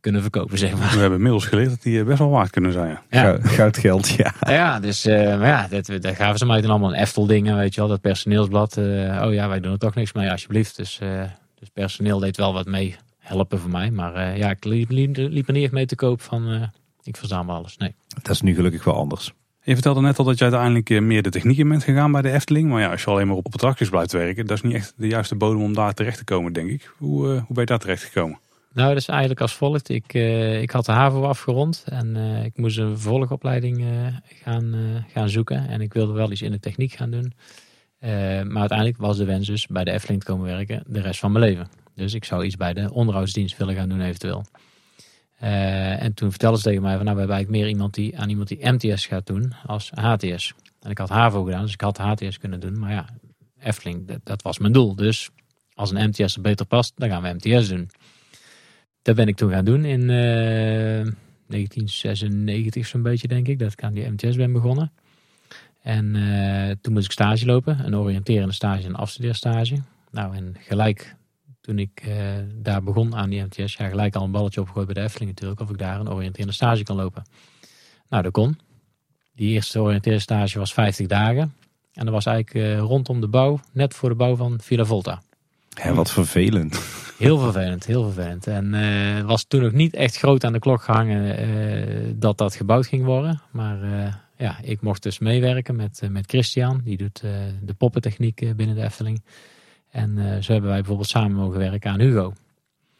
kunnen verkopen, zeg maar. We hebben inmiddels geleerd dat die eh, best wel waard kunnen zijn. Ja, Gou- Goudgeld, ja. ja dus eh, maar ja, dat, daar gaven ze mij dan allemaal een Eftel dingen, weet je wel. Dat personeelsblad. eh, oh ja, wij doen er toch niks mee, alsjeblieft. Dus, eh, dus personeel deed wel wat mee helpen voor mij. Maar eh, ja, ik liep, liep, liep er niet echt mee te koop van, eh, ik verzamel alles. Nee. Dat is nu gelukkig wel anders. Je vertelde net al dat je uiteindelijk eh, meer de techniek in bent gegaan bij de Efteling. Maar ja, als je alleen maar op attracties blijft werken, dat is niet echt de juiste bodem om daar terecht te komen, denk ik. Hoe, eh, hoe ben je daar terecht gekomen? Nou, dat is eigenlijk als volgt. Ik, eh, ik had de HAVO afgerond en ik moest een vervolgopleiding gaan, gaan zoeken. En ik wilde wel iets in de techniek gaan doen. Maar uiteindelijk was de wens dus bij de Efteling te komen werken de rest van mijn leven. Dus ik zou iets bij de onderhoudsdienst willen gaan doen eventueel. Eh, en toen vertelden ze tegen mij van nou, we hebben eigenlijk meer iemand die, aan iemand die MTS gaat doen als HTS. En ik had HAVO gedaan, dus ik had HTS kunnen doen. Maar ja, Efteling, dat, was mijn doel. Dus als een MTS er beter past, dan gaan we MTS doen. Dat ben ik toen gaan doen in eh, 1996 zo'n beetje denk ik. Dat ik aan die MTS ben begonnen. En eh, toen moest ik stage lopen. Een oriënterende stage en een afstudeerstage. Nou en gelijk toen ik eh, daar begon aan die MTS. Ja gelijk al een balletje opgegooid bij de Efteling natuurlijk. Of ik daar een oriënterende stage kan lopen. Nou dat kon. Die eerste oriënterende stage was 50 dagen. En dat was eigenlijk eh, rondom de bouw. Net voor de bouw van Villa Volta. Hè, wat vervelend. Heel vervelend, heel vervelend. En het was toen nog niet echt groot aan de klok gehangen eh, dat dat gebouwd ging worden. Maar ja, ik mocht dus meewerken met, met Christian. Die doet de poppentechniek binnen de Efteling. En eh, zo hebben wij bijvoorbeeld samen mogen werken aan Hugo.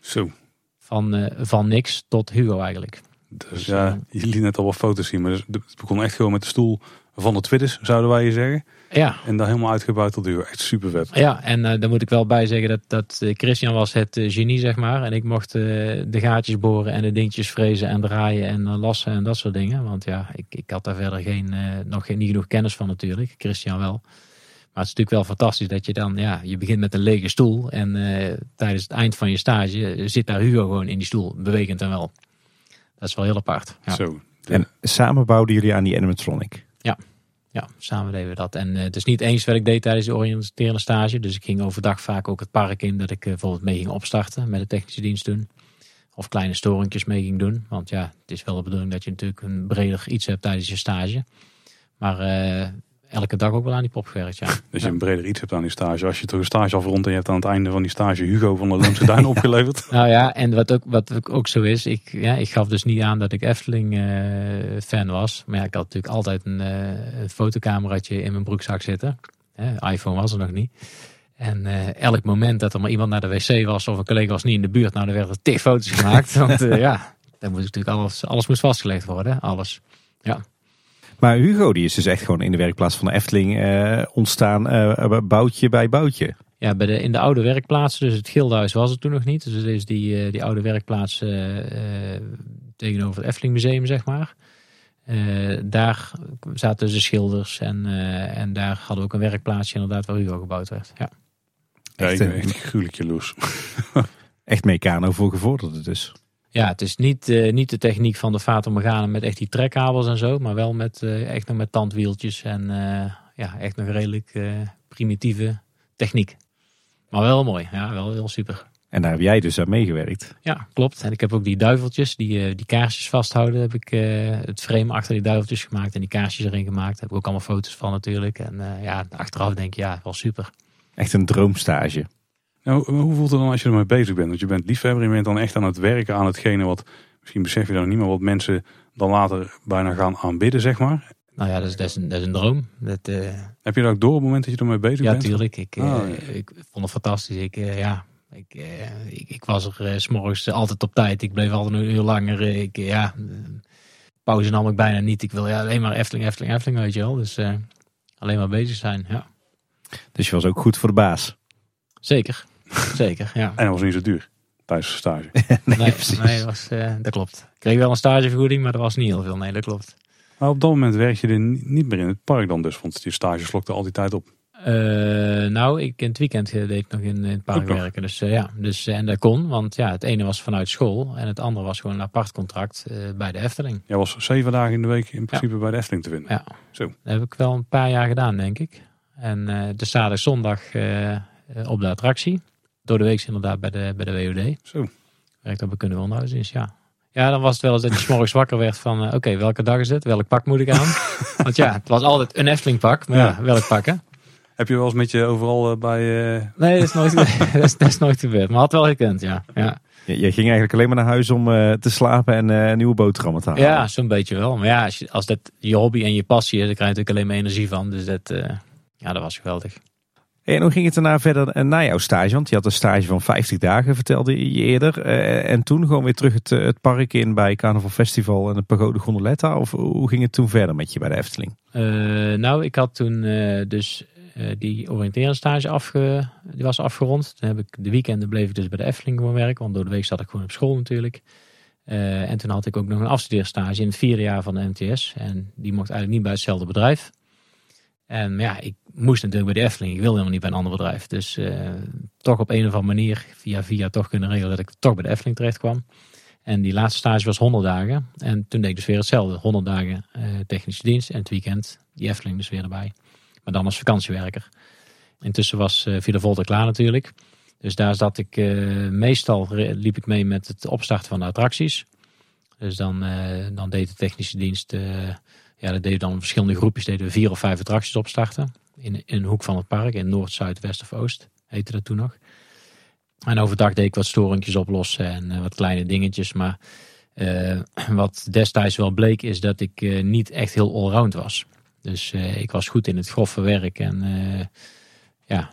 Zo, Van, eh, van niks tot Hugo eigenlijk. dus ja, je liet net al wat foto's zien. Maar het begon echt gewoon met de stoel van de Twitters, zouden wij je zeggen. Ja, En daar helemaal uitgebouwd tot duur. Echt super vet. Ja, en uh, daar moet ik wel bij zeggen dat, dat Christian was het uh, genie, zeg maar. En ik mocht uh, de gaatjes boren en de dingetjes frezen en draaien en lassen en dat soort dingen. Want ja, ik, ik had daar verder geen, nog geen, niet genoeg kennis van natuurlijk. Christian wel. Maar het is natuurlijk wel fantastisch dat je dan, ja, je begint met een lege stoel. En tijdens het eind van je stage zit daar Hugo gewoon in die stoel, bewegend en wel. Dat is wel heel apart. Ja. Zo. de- En samen bouwden jullie aan die animatronic. Ja, samen deden we dat. En uh, het is niet eens wat ik deed tijdens de oriënterende stage. Dus ik ging overdag vaak ook het park in. Dat ik uh, bijvoorbeeld mee ging opstarten met de technische dienst doen. Of kleine storingjes mee ging doen. Want ja, het is wel de bedoeling dat je natuurlijk een breder iets hebt tijdens je stage. Maar elke dag ook wel aan die pop gewerkt, ja. Dus je een breder iets hebt aan die stage. Als je toch een stage afrondt en je hebt aan het einde van die stage Hugo van de Loonse Duin opgeleverd. Nou ja, en wat ook, wat ook zo is, ik, ja, ik gaf dus niet aan dat ik Efteling uh, fan was. Maar ja, ik had natuurlijk altijd een, uh, een fotocameraatje in mijn broekzak zitten. Uh, iPhone was er nog niet. En uh, elk moment dat er maar iemand naar de wc was of een collega was niet in de buurt, nou dan werden er tig foto's gemaakt. Want ja, dan moest natuurlijk alles, alles moest vastgelegd worden, alles. Ja. Maar Hugo die is dus echt gewoon in de werkplaats van de Efteling uh, ontstaan, uh, boutje bij boutje. Ja, bij de, in de oude werkplaats, dus het Gildenhuis was het toen nog niet. Dus het is die, uh, die oude werkplaats uh, tegenover het Efteling Museum, zeg maar. daar zaten dus de schilders en, en daar hadden we ook een werkplaatsje inderdaad waar Hugo gebouwd werd. Ja, ja ik ben echt gruwelijk jaloers. echt Meccano voor gevorderde dus. Ja, het is niet, eh, niet de techniek van de Fata Morgana met echt die trekkabels en zo. Maar wel met, eh, echt nog met tandwieltjes en eh, ja, echt nog redelijk primitieve techniek. Maar wel mooi. Ja, wel heel super. En daar heb jij dus aan meegewerkt. Ja, klopt. En ik heb ook die duiveltjes, die, die kaarsjes vasthouden. Heb ik het frame achter die duiveltjes gemaakt en die kaarsjes erin gemaakt. Daar heb ik ook allemaal foto's van natuurlijk. En ja, achteraf denk je, ja, wel super. Echt een droomstage. Nou, hoe voelt het dan als je ermee bezig bent? Want je bent liefhebber en je bent dan echt aan het werken aan hetgene wat... Misschien besef je dan niet meer wat mensen dan later bijna gaan aanbidden, zeg maar. Nou ja, dat is, dat is, een, dat is een droom. Dat, eh, Heb je dat ook door op het moment dat je ermee bezig ja, bent? tuurlijk. Ik, eh, Ah, ja. ik vond het fantastisch. Ik, eh, ja, ik, eh, ik, ik was er eh, s s'morgens altijd op tijd. Ik bleef altijd een uur langer. Eh, Ik, eh, ja, eh, pauze nam ik bijna niet. Ik wil ja, alleen maar Efteling, Efteling, Efteling, weet je wel. Dus eh, alleen maar bezig zijn, ja. Dus je was ook goed voor de baas. Zeker, zeker, ja. En dat was niet zo duur tijdens de stage. Nee, Nee, precies. nee dat, was, eh, dat klopt. Ik kreeg wel een stagevergoeding, maar dat was niet heel veel. Nee, dat klopt. Maar op dat moment werk je er ni- niet meer in het park dan dus. Want die stage slokte al die tijd op. Eh, nou, ik in het weekend eh, deed ik nog in, in het park werken. Dus ja, dus, en dat kon. Want ja, het ene was vanuit school en het andere was gewoon een apart contract eh, bij de Efteling. Jij was zeven dagen in de week in principe bij de Efteling te vinden. Ja. Zo. Dat heb ik wel een paar jaar gedaan, denk ik. En eh, de zaterdag, zondag op de attractie. Door de week inderdaad bij de, bij de WOD. Zo. Werkt op een kunnen onderhoudsdienst, ja. Ja, dan was het wel eens dat je 's morgens wakker werd van... eh, Oké, welke dag is het? Welk pak moet ik aan? Want ja, het was altijd een Efteling pak. Maar ja, Ja. welk pak, hè? Heb je wel eens met je overal eh, bij... eh, Nee, dat is nooit, dat is, dat is nooit gebeurd. Maar had wel gekund, ja. Ja, Je, je ging eigenlijk alleen maar naar huis om eh, te slapen en eh, nieuwe boterhammen te halen. ja zo'n beetje wel. Maar ja, als, je, als dat je hobby en je passie is... dan krijg je natuurlijk alleen maar energie van. Dus dat, eh, ja, dat was geweldig. En hoe ging het daarna verder eh, na jouw stage? Want je had een stage van 50 dagen, vertelde je eerder. Eh, en toen gewoon weer terug het, eh, het park in bij Carnaval Festival en de Pagode Gondoletta? Of hoe ging het toen verder met je bij de Efteling? Nou, ik had toen dus die oriënteringsstage afge, die was afgerond. Toen heb ik de weekenden bleef ik dus bij de Efteling gewoon werken, want door de week zat ik gewoon op school natuurlijk. En toen had ik ook nog een afstudeerstage in het vierde jaar van de MTS. En die mocht eigenlijk niet bij hetzelfde bedrijf. En ja, ik moest natuurlijk bij de Efteling. Ik wilde helemaal niet bij een ander bedrijf. Dus eh, toch op een of andere manier, via via toch kunnen regelen dat ik toch bij de Efteling terecht kwam. En die laatste stage was 100 dagen. En toen deed ik dus weer hetzelfde. 100 dagen eh, technische dienst en het weekend die Efteling dus weer erbij. Maar dan als vakantiewerker. Intussen was uh, Villa Volta klaar natuurlijk. Dus daar zat ik meestal liep ik mee met het opstarten van de attracties. Dus dan, dan deed de technische dienst, ja, dat deden dan verschillende groepjes, deden vier of vijf attracties opstarten. In, in een hoek van het park, in Noord, Zuid, West of Oost, heette dat toen nog. En overdag deed ik wat storingjes oplossen en eh, wat kleine dingetjes. Maar eh, wat destijds wel bleek is dat ik eh, niet echt heel allround was. Dus ik was goed in het grove werk en ja,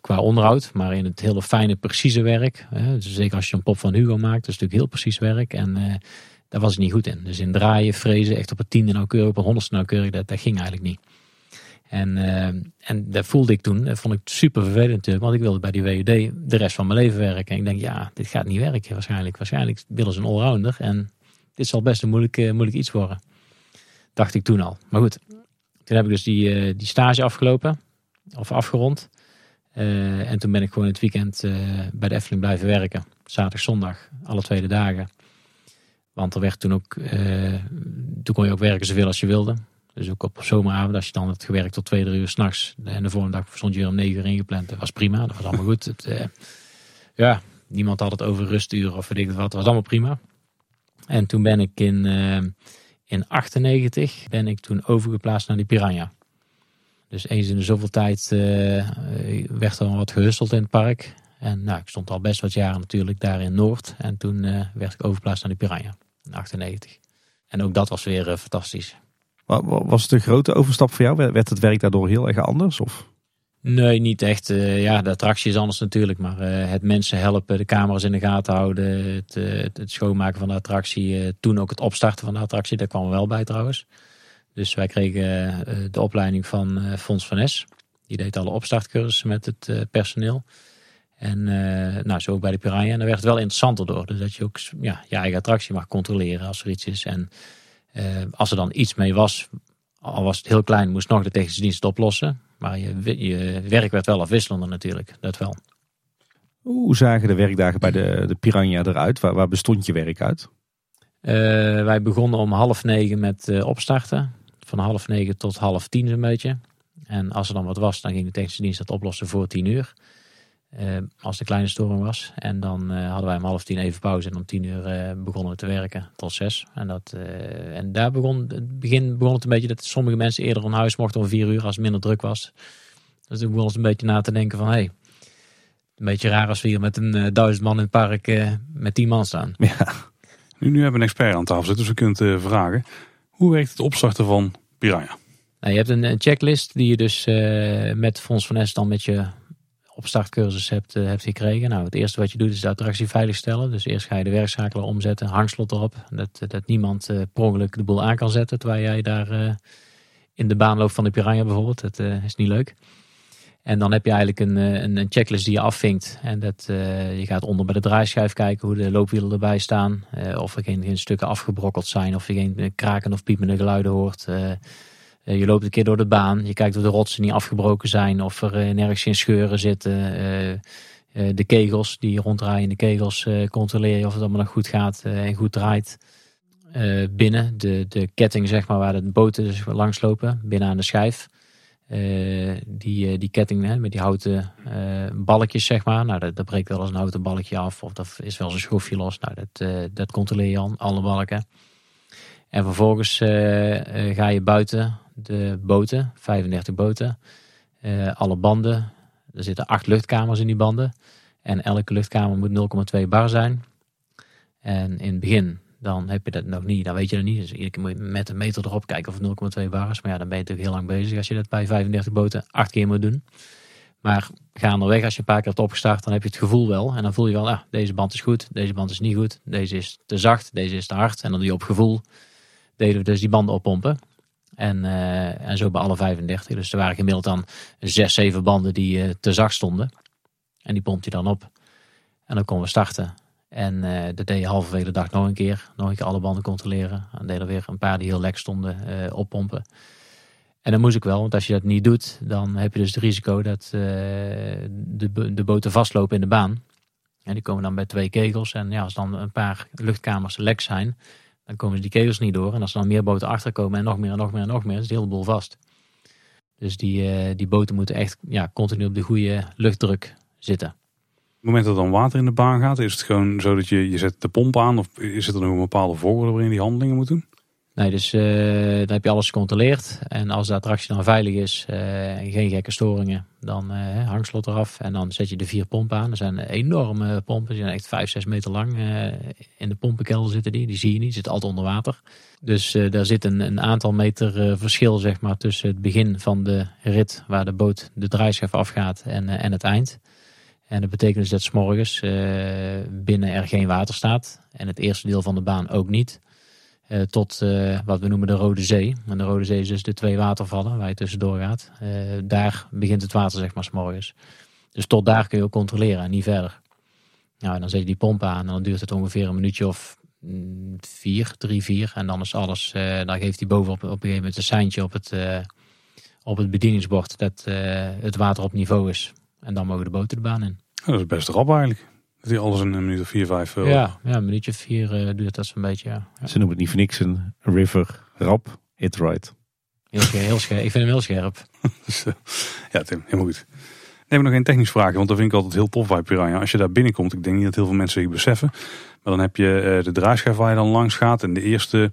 qua onderhoud. Maar in het hele fijne, precieze werk. Dus zeker als je een pop van Hugo maakt, dat is natuurlijk heel precies werk. En daar was ik niet goed in. Dus in draaien, frezen, echt op een tiende nauwkeurig, op een honderdste nauwkeurig, dat, dat ging eigenlijk niet. En, uh, en dat voelde ik toen, dat vond ik super vervelend want ik wilde bij die WUD de rest van mijn leven werken. En ik denk, ja, dit gaat niet werken waarschijnlijk. Waarschijnlijk willen ze een allrounder en dit zal best een moeilijk, uh, moeilijk iets worden. Dacht ik toen al. Maar goed, toen heb ik dus die, uh, die stage afgelopen, of afgerond. En toen ben ik gewoon het weekend bij de Efteling blijven werken. Zaterdag, zondag, alle tweede dagen. Want er werd toen ook, toen kon je ook werken zoveel als je wilde. Dus ook op zomeravond, als je dan had gewerkt tot twee, drie uur s'nachts. En de volgende dag stond je weer om negen uur ingepland. Dat was prima, dat was allemaal goed. Het, uh, ja, niemand had het over rusturen of weet ik wat. Dat was allemaal prima. En toen ben ik in, uh, in 98 ben ik toen overgeplaatst naar die Piranha. Dus eens in de zoveel tijd uh, werd er wat gehusteld in het park. En nou, ik stond al best wat jaren natuurlijk daar in Noord. En toen werd ik overgeplaatst naar die Piranha in 98. En ook dat was weer fantastisch. Was het een grote overstap voor jou? Werd het werk daardoor heel erg anders? Of? Nee, niet echt. Uh, ja, de attractie is anders natuurlijk. Maar uh, het mensen helpen, de camera's in de gaten houden, het, uh, het schoonmaken van de attractie. toen ook het opstarten van de attractie, daar kwam er wel bij trouwens. Dus wij kregen eh, de opleiding van Fons van Es. Die deed alle opstartcursussen met het personeel. En nou, zo ook bij de Piranha. En dan werd het wel interessanter door. Dus dat je ook ja, je eigen attractie mag controleren als er iets is. En als er dan iets mee was, al was het heel klein, moest nog de technische dienst het oplossen. Maar je, je werk werd wel afwisselender natuurlijk, dat wel. Hoe zagen de werkdagen bij de, de Piranha eruit? Waar, waar bestond je werk uit? Eh, wij begonnen om half negen met uh, opstarten. Van half negen tot half tien zo'n beetje. En als er dan wat was, dan ging de technische dienst dat oplossen voor tien uur. Uh, als de kleine storing was. En dan hadden wij om half tien even pauze. En om tien uur begonnen we te werken tot zes. En, dat, en daar begon het begin begon het een beetje dat sommige mensen eerder van huis mochten om vier uur als het minder druk was. Dus toen begon het een beetje na te denken van hé, hey, een beetje raar als we hier met een duizend man in het park met tien man staan. Ja. Nu, nu hebben we een expert aan tafel zitten, dus we kunnen vragen. Hoe werkt het opstarten van Piranha? Nou, je hebt een, checklist die je dus met Fonds van S dan met je opstartcursus hebt, uh, hebt gekregen. Nou, het eerste wat je doet is de attractie veiligstellen. Dus eerst ga je de werkschakelaar omzetten, hangslot erop. Dat, dat niemand uh, per ongeluk de boel aan kan zetten terwijl jij daar in de baan loopt van de Piranha bijvoorbeeld. Dat is niet leuk. En dan heb je eigenlijk een, een, checklist die je afvinkt. En dat, je gaat onder bij de draaischijf kijken hoe de loopwielen erbij staan. Of er geen, geen, stukken afgebrokkeld zijn. Of je geen kraken of piepende geluiden hoort. Uh, je loopt een keer door de baan. Je kijkt of de rotsen niet afgebroken zijn. Of er nergens geen scheuren zitten. de kegels, die ronddraaiende kegels, controleer je of het allemaal nog goed gaat en goed draait. binnen de, de ketting, zeg maar, waar de boten dus langs lopen. Binnen aan de schijf. Die, die ketting hè, met die houten balkjes, zeg maar. Nou, dat, dat, breekt wel eens een houten balkje af. Of dat is wel eens een schroefje los. Nou, dat, dat controleer je aan, alle balken. En vervolgens ga je buiten de boten, 35 boten. alle banden. Er zitten acht luchtkamers in die banden. En elke luchtkamer moet 0,2 bar zijn. En in het begin dan heb je dat nog niet. Dan weet je dat niet. Dus iedere keer moet je met een meter erop kijken of het 0,2 bar is. Maar ja, dan ben je natuurlijk heel lang bezig als je dat bij 35 boten acht keer moet doen. Maar gaandeweg, als je een paar keer hebt opgestart, dan heb je het gevoel wel. En dan voel je wel, ah, deze band is goed, deze band is niet goed, deze is te zacht, deze is te hard. En dan doe je op gevoel, deden we dus die banden oppompen. En, uh, en zo bij alle 35. Dus er waren gemiddeld dan 6, 7 banden die uh, te zacht stonden. En die pompt je dan op. En dan konden we starten. En uh, dat deed je halverwege de dag nog een keer. Nog een keer alle banden controleren. En deed er weer een paar die heel lek stonden oppompen. En dat moest ik wel, want als je dat niet doet, dan heb je dus het risico dat uh, de, de boten vastlopen in de baan. En die komen dan bij twee kegels. En ja, als dan een paar luchtkamers lek zijn, dan komen die kegels niet door. En als er dan meer boten achterkomen en nog meer en nog meer en nog meer, is het hele boel vast. Dus die, die boten moeten echt ja, continu op de goede luchtdruk zitten het moment dat dan water in de baan gaat, is het gewoon zo dat je, je zet de pomp aan? Of is het er nog een bepaalde volgorde waarin die handelingen moet doen? Nee, dus uh, dan heb je alles gecontroleerd. En als de attractie dan veilig is uh, geen gekke storingen, dan uh, hangslot eraf. En dan zet je de vier pompen aan. Er zijn enorme pompen, die zijn echt vijf, zes meter lang. in de pompenkelder zitten die, die zie je niet, die zitten altijd onder water. Dus daar zit een, een aantal meter verschil zeg maar, tussen het begin van de rit, waar de boot de draaischijf afgaat, en, en het eind. En dat betekent dus dat s morgens uh, binnen er geen water staat. En het eerste deel van de baan ook niet. Uh, tot uh, wat we noemen de Rode Zee. En de Rode Zee is dus de twee watervallen waar je tussendoor gaat. daar begint het water zeg maar s morgens. Dus tot daar kun je ook controleren en niet verder. Nou, dan zet je die pomp aan en dan duurt het ongeveer een minuutje of mm, vier, drie, vier. En dan is alles, dan geeft hij boven op, op een gegeven moment een seintje op het, op het bedieningsbord dat het water op niveau is. En dan mogen de boten de baan in. dat is best rap eigenlijk. Dat hij alles in een minuut of vier, vijf... Uh... Ja, ja, een minuutje vier uh, duurt dat zo'n beetje, ja. Ze noemen het niet voor niks een river rap, it right. Heel scherp, heel scherp. Ik vind hem heel scherp. dus, uh, ja, Tim, helemaal goed. Neem nog een technisch vraagje, want dat vind ik altijd heel tof bij Piranha. Als je daar binnenkomt, ik denk niet dat heel veel mensen zich beseffen. Maar dan heb je de draaischijf waar je dan langs gaat. En de eerste,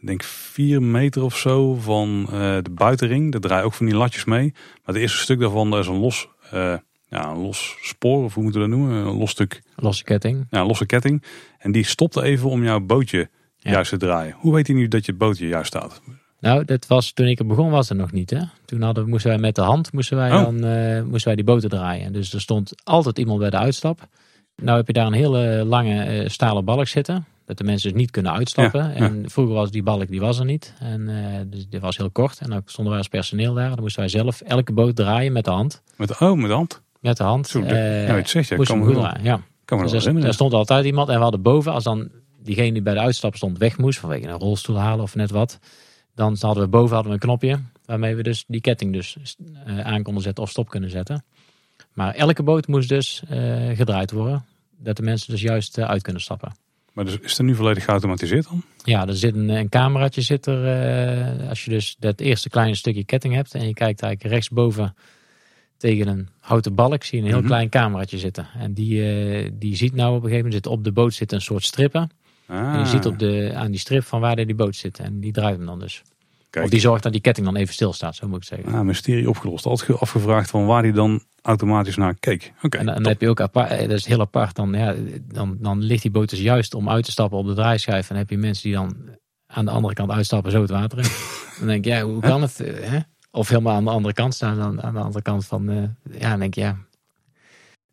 ik denk vier meter of zo van de buitenring. Daar draai ook van die latjes mee. Maar het eerste stuk daarvan, daar is een los uh, ja, een los spoor, of hoe moeten we dat noemen? Een los stuk. Losse ketting. Ja, losse ketting. En die stopte even om jouw bootje juist te draaien. Hoe weet je nu dat je bootje juist staat? Nou, dat was toen ik er begon was er nog niet. Hè? Toen hadden, moesten wij met de hand moesten wij oh. dan, uh, moesten wij die boten draaien. Dus er stond altijd iemand bij de uitstap. Nou heb je daar een hele lange uh, stalen balk zitten. Dat de mensen dus niet kunnen uitstappen. en vroeger was die balk, die was er niet. En uh, dus die was heel kort. En dan stonden wij als personeel daar. Dan moesten wij zelf elke boot draaien met de hand. Met, oh, met de hand? Met de hand. Zo, uh, ja, het zegt, ja, kan me. Ja. Kan me dus er, er stond altijd iemand. En we hadden boven, als dan diegene die bij de uitstap stond weg moest. Vanwege een rolstoel halen of net wat. Dan hadden we boven hadden we een knopje. Waarmee we dus die ketting dus uh, aan konden zetten of stop kunnen zetten. Maar elke boot moest dus eh, gedraaid worden. Dat de mensen dus juist eh, uit kunnen stappen. Maar dus is het nu volledig geautomatiseerd dan? Ja, er zit een, een cameraatje zit er. eh, als je dus dat eerste kleine stukje ketting hebt. En je kijkt eigenlijk rechtsboven tegen een houten balk. Zie je een heel Mhm. klein cameraatje zitten. En die, eh, die ziet nou op een gegeven moment. Zit op de boot zit een soort strippen. Ah, En je ziet op de, aan die strip van waar die boot zit. En die draait hem dan dus. kijk. Of die zorgt dat die ketting dan even stilstaat. Zo moet ik zeggen. Ah, mysterie opgelost. Altijd afgevraagd van waar die dan automatisch naar keek. Oké, En, dan- heb je ook apart, eh, dat is heel apart. Dan, ja, dan, dan ligt die boot dus juist om uit te stappen op de draaischijf. En heb je mensen die dan aan de andere kant uitstappen, zo het water in. dan denk je, ja, hoe kan het? eh, Hè? Of helemaal aan de andere kant staan, dan aan de andere kant van, eh, ja, denk je, ja.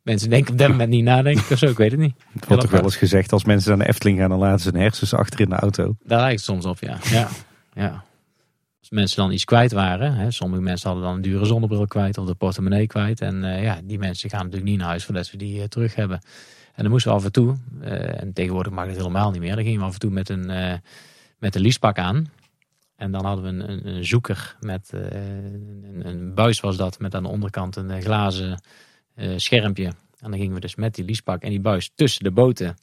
Mensen denken op dat moment niet nadenken of zo, ik weet het niet. Het wordt toch wel eens gezegd, als mensen naar de Efteling gaan, dan laten ze hun hersens achter in de auto. Daar lijkt het soms op, ja. ja. ja. Als mensen dan iets kwijt waren, hè, sommige mensen hadden dan een dure zonnebril kwijt of de portemonnee kwijt. En eh, ja, die mensen gaan natuurlijk niet naar huis voordat ze die eh, terug hebben. En dan moesten we af en toe, en tegenwoordig mag het helemaal niet meer, dan gingen we af en toe met een, met een liespak aan. En dan hadden we een, een, zoeker met eh, een, een buis was dat, met aan de onderkant een eh, glazen eh, schermpje. En dan gingen we dus met die liespak en die buis tussen de boten,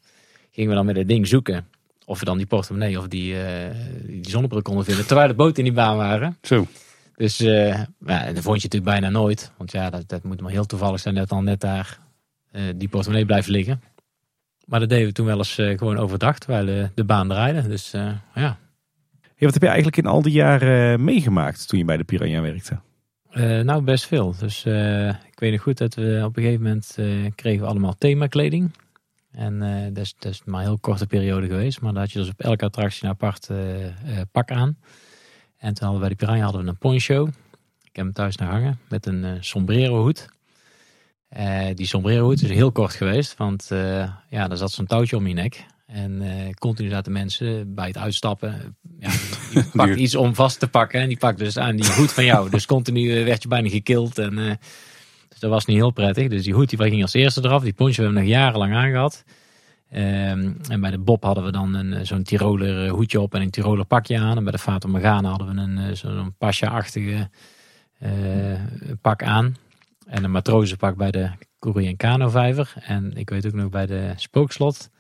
gingen we dan met het ding zoeken of we dan die portemonnee of die, eh, die zonnebril konden vinden. Terwijl de boten in die baan waren. Zo, Dus eh, ja, dat vond je natuurlijk bijna nooit. Want ja, dat, dat moet maar heel toevallig zijn dat dan net daar die portemonnee blijft liggen. Maar dat deden we toen wel eens gewoon overdag terwijl de baan draaide. Dus ja. Wat heb je eigenlijk in al die jaren eh, meegemaakt toen je bij de Piranha werkte? Eh, nou, best veel. Dus eh, ik weet nog goed dat we op een gegeven moment kregen we allemaal themakleding. En dat, is, dat is maar een heel korte periode geweest. Maar dan had je dus op elke attractie een apart pak aan. En toen hadden we bij de Piranha hadden we een poncho. Ik heb hem thuis naar hangen met een sombrero hoed. Die sombrero hoed is heel kort geweest. Want ja, daar zat zo'n touwtje om je nek. En eh, continu zaten mensen bij het uitstappen. Ja, die pakt iets om vast te pakken. En die pakt dus aan die hoed van jou. Dus continu eh, werd je bijna gekild. En, eh, dus dat was niet heel prettig. Dus die hoed die ging als eerste eraf. Die poncho hebben we nog jarenlang aangehad. Ehm, en bij de Bob hadden we dan een, zo'n Tiroler hoedje op en een Tiroler pakje aan. En bij de Fata Morgana hadden we een zo'n Pasha-achtige eh, pak aan. En een matrozenpak bij de Kano vijver. En ik weet ook nog bij de Spookslot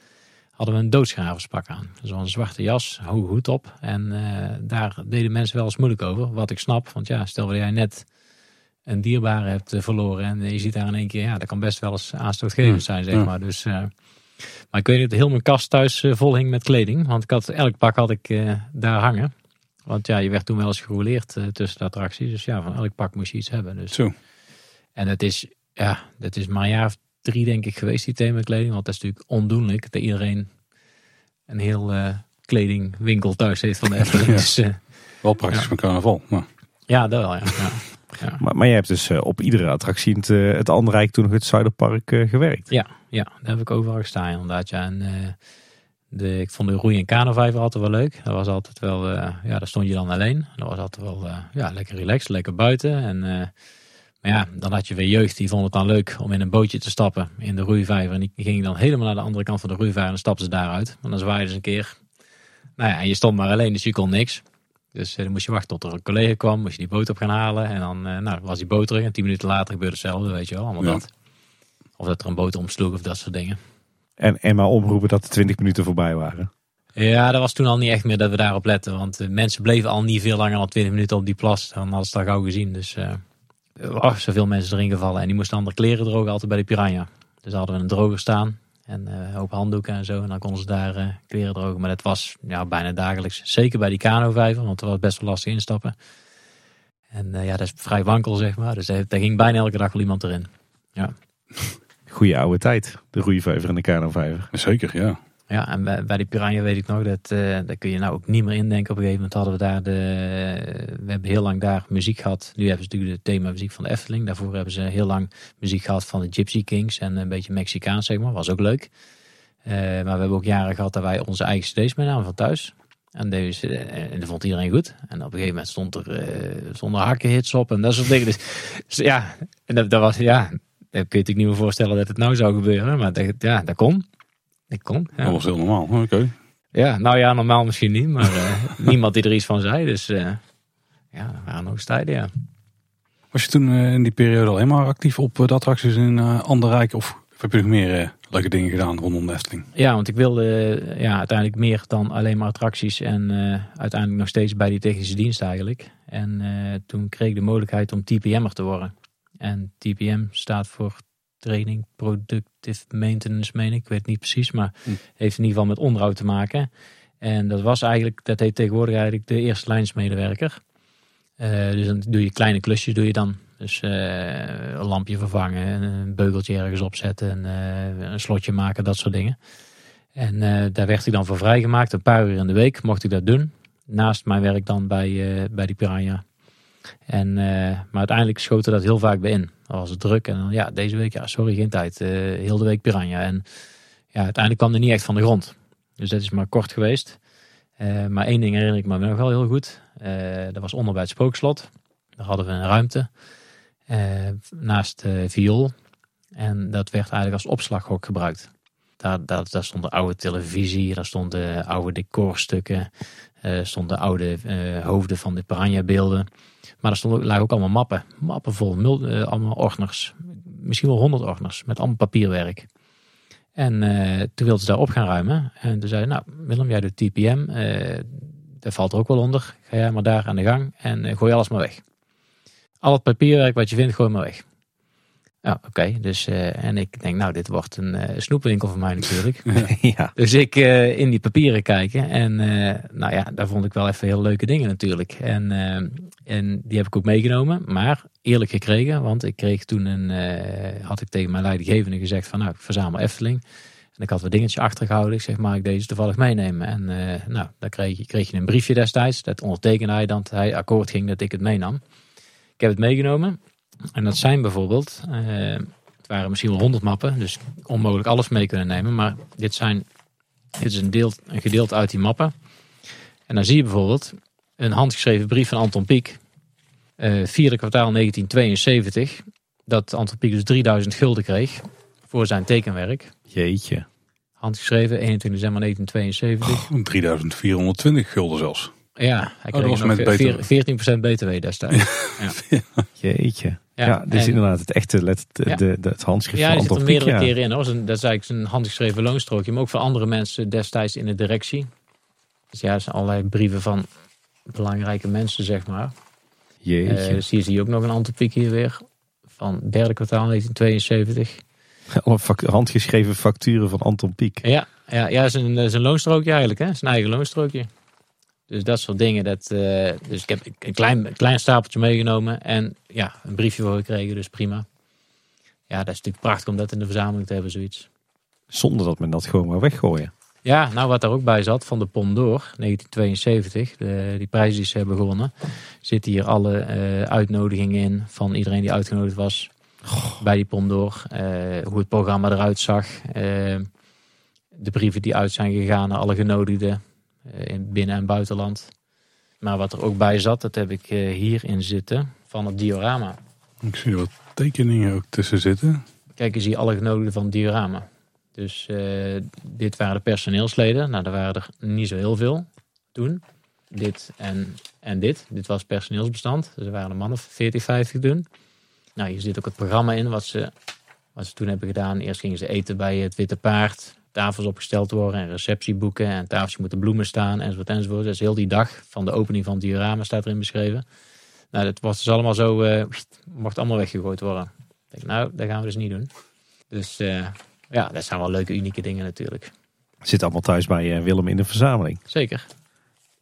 hadden we een doodschaverspak aan. Zo'n zwarte jas, hoge hoed op. En eh, daar deden mensen wel eens moeilijk over. Wat ik snap, want ja, stel dat jij net een dierbare hebt eh, verloren. En je ziet daar in één keer, ja, dat kan best wel eens aanstootgevend zijn, zeg ja. maar. Dus, eh, maar ik weet niet, heel mijn kast thuis eh, vol hing met kleding. Want ik had, elk pak had ik eh, daar hangen. Want ja, je werd toen wel eens gerouleerd eh, tussen de attracties. Dus ja, van elk pak moest je iets hebben. Dus. zo. En het is, ja, dat is maar een jaar of drie denk ik geweest, die themakleding. Want dat is natuurlijk ondoenlijk dat iedereen een heel eh, kledingwinkel thuis heeft van de Efteling. Ja. Dus eh, Wel praktisch Ja. van carnaval. Maar ja, dat wel, ja. ja. ja. Maar, maar je hebt dus eh, op iedere attractie in het, het Anderrijk toen nog het Zuiderpark gewerkt. Ja, ja, daar heb ik overal gestaan inderdaad. Ja. En, eh, de, ik vond de roei- en kanovijver altijd wel leuk. Dat was altijd wel, eh, ja, daar stond je dan alleen. Dat was altijd wel eh, ja, lekker relaxed, lekker buiten. En, eh, maar ja, dan had je weer jeugd, die vond het dan leuk om in een bootje te stappen in de roeivijver. En die ging dan helemaal naar de andere kant van de roeivijver en dan stapten ze daaruit. En dan zwaaiden ze een keer. Nou ja, en je stond maar alleen, dus je kon niks. Dus eh, dan moest je wachten tot er een collega kwam, moest je die boot op gaan halen. En dan eh, nou, was die boot terug. En tien minuten later gebeurde hetzelfde, weet je wel. Allemaal Ja. dat. Of dat er een boot omsloeg of dat soort dingen. En, en maar omroepen dat de 20 minuten voorbij waren. Ja, dat was toen al niet echt meer dat we daarop letten. Want de mensen bleven al niet veel langer dan 20 minuten op die plas. Dan hadden ze dat gauw gezien. Dus eh er waren zoveel mensen erin gevallen. En die moesten andere kleren drogen altijd bij de Piranha. Dus hadden we een droger staan. En eh, een hoop handdoeken en zo. En dan konden ze daar eh, kleren drogen. Maar dat was ja, bijna dagelijks. Zeker bij die kanovijver. Want er was best wel lastig instappen. En eh, ja, dat is vrij wankel zeg maar. Dus daar, daar ging bijna elke dag wel iemand erin. Goeie oude tijd. De roeivijver en de kanovijver. zeker, ja. Ja, en bij, die Piranha weet ik nog, dat, eh daar kun je nou ook niet meer indenken. Op een gegeven moment hadden we daar de... We hebben heel lang daar muziek gehad. Nu hebben ze natuurlijk de thema muziek van de Efteling. Daarvoor hebben ze heel lang muziek gehad van de Gypsy Kings. En een beetje Mexicaans, zeg maar. Was ook leuk. Eh, maar we hebben ook jaren gehad dat wij onze eigen cd's meenamen van thuis. En, deze, en dat vond iedereen goed. En op een gegeven moment stond er, eh stonden hakkenhits op en dat soort dingen. Dus, dus ja, en dat, was, ja, dat kun je natuurlijk niet meer voorstellen dat het nou zou gebeuren. Maar ja, dat kon. Dat kon. Ja. Dat was heel normaal. Oké. Ja, nou ja, normaal misschien niet, maar eh, niemand die er iets van zei. Dus eh, ja, dat waren nog eens tijden, ja. Was je toen eh, in die periode alleen maar actief op de attracties in uh, Anderrijk? Of heb je nog meer leuke dingen gedaan rondom de Efteling? Ja, want ik wilde ja, uiteindelijk meer dan alleen maar attracties. En uiteindelijk nog steeds bij die technische dienst eigenlijk. En toen kreeg ik de mogelijkheid om TPM'er te worden. En TPM staat voor Training Productive Maintenance, meen ik. Ik weet het niet precies, maar hm. heeft in ieder geval met onderhoud te maken. En dat was eigenlijk, dat heet tegenwoordig eigenlijk de eerste lijnsmedewerker. Uh, dus dan doe je kleine klusjes doe je dan. Dus uh, een lampje vervangen, een beugeltje ergens opzetten, en, uh, een slotje maken, dat soort dingen. En daar werd ik dan voor vrijgemaakt. Een paar uur in de week mocht ik dat doen. Naast mijn werk dan bij, bij die Piranha. En, maar uiteindelijk schoten dat heel vaak bij in. Dan was het druk. En dan, ja, deze week, ja, sorry, geen tijd. heel de week Piranha. En ja, uiteindelijk kwam er niet echt van de grond. Dus dat is maar kort geweest. Uh, maar één ding herinner ik me nog wel heel goed. Uh, dat was onder bij het spookslot. Daar hadden we een ruimte naast de viool. En dat werd eigenlijk als opslaghok gebruikt. Daar, daar, daar stond de oude televisie, daar stonden oude decorstukken, stonden oude hoofden van de piranha beelden. Maar er stonden, lagen ook allemaal mappen. Mappen vol, allemaal ordners. Misschien wel honderd ordners met allemaal papierwerk. En uh, toen wilde ze daar op gaan ruimen. En toen zei nou Willem, jij doet TPM. Uh, eh, dat valt er ook wel onder. Ga jij maar daar aan de gang en gooi alles maar weg. Al het papierwerk wat je vindt, gooi maar weg. Ja, oké. Dus, uh, en ik denk, nou, dit wordt een uh, snoepwinkel voor mij natuurlijk. ja. Dus ik uh, in die papieren kijken. En nou ja, daar vond ik wel even heel leuke dingen natuurlijk. En, en die heb ik ook meegenomen. Maar eerlijk gekregen, want ik kreeg toen een, had ik tegen mijn leidinggevende gezegd van, nou, ik verzamel Efteling. En ik had wat dingetjes achtergehouden. Ik zeg, mag ik deze toevallig meenemen? En nou, dan kreeg je, kreeg je een briefje destijds. Dat ondertekende hij dat hij akkoord ging dat ik het meenam. Ik heb het meegenomen. En dat zijn bijvoorbeeld, uh, het waren misschien wel honderd mappen, dus onmogelijk alles mee kunnen nemen. Maar dit, zijn, dit is een, deel, een gedeelte uit die mappen. En dan zie je bijvoorbeeld een handgeschreven brief van Anton Pieck, uh, vierde kwartaal 1972, dat Anton Pieck dus 3000 gulden kreeg voor zijn tekenwerk. Jeetje. Handgeschreven, 21 december 1972. Oh, 3420 gulden zelfs. Ja, hij kreeg oh, nog 14% BTW destijds. ja. Jeetje. Ja, ja dit is inderdaad het echte let, de, de, het handschrift ja, van Anton Ja, zit er meerdere keren in. Hoor. Dat is eigenlijk zijn handgeschreven loonstrookje. Maar ook voor andere mensen destijds in de directie. Dus ja, er zijn allerlei brieven van belangrijke mensen, zeg maar. Jeetje. Uh, zie je ook nog een Anton hier weer. Van derde kwartaal 1972. Alle handgeschreven facturen van Anton Pieck. Ja, ja, ja zijn, zijn loonstrookje eigenlijk. Hè? Zijn eigen loonstrookje. Dus dat soort dingen. Dat, uh, dus ik heb een klein, klein stapeltje meegenomen en ja, een briefje voor gekregen, dus prima. Ja, dat is natuurlijk prachtig om dat in de verzameling te hebben, zoiets. Zonder dat men dat gewoon maar weggooien. Ja, nou wat er ook bij zat van de Pondor 1972, de, die prijs die ze hebben gewonnen, zitten hier alle uh, uitnodigingen in van iedereen die uitgenodigd was bij die Pondor. Uh, hoe het programma eruit zag. de brieven die uit zijn gegaan naar alle genodigden. Eh, in binnen- en buitenland. Maar wat er ook bij zat, dat heb ik eh, hierin zitten van het diorama. Ik zie wat tekeningen ook tussen zitten. Kijk, je ziet alle genodigden van het diorama. Dus uh, dit waren de personeelsleden. Nou, er waren er niet zo heel veel toen. Dit en, en dit. Dit was personeelsbestand. Dus er waren er mannen 40, 50 toen. Nou, hier zit ook het programma in wat ze, wat ze toen hebben gedaan. Eerst gingen ze eten bij het Witte Paard tafels opgesteld worden en receptieboeken en tafeltjes moeten bloemen staan enzovoort enzovoort. Dus heel die dag van de opening van het diorama staat erin beschreven. Nou, dat was dus allemaal zo, uh, mocht allemaal weggegooid worden. Ik denk, nou, dat gaan we dus niet doen. Dus uh, ja, dat zijn wel leuke, unieke dingen natuurlijk. Zit allemaal thuis bij uh, Willem in de verzameling. Zeker.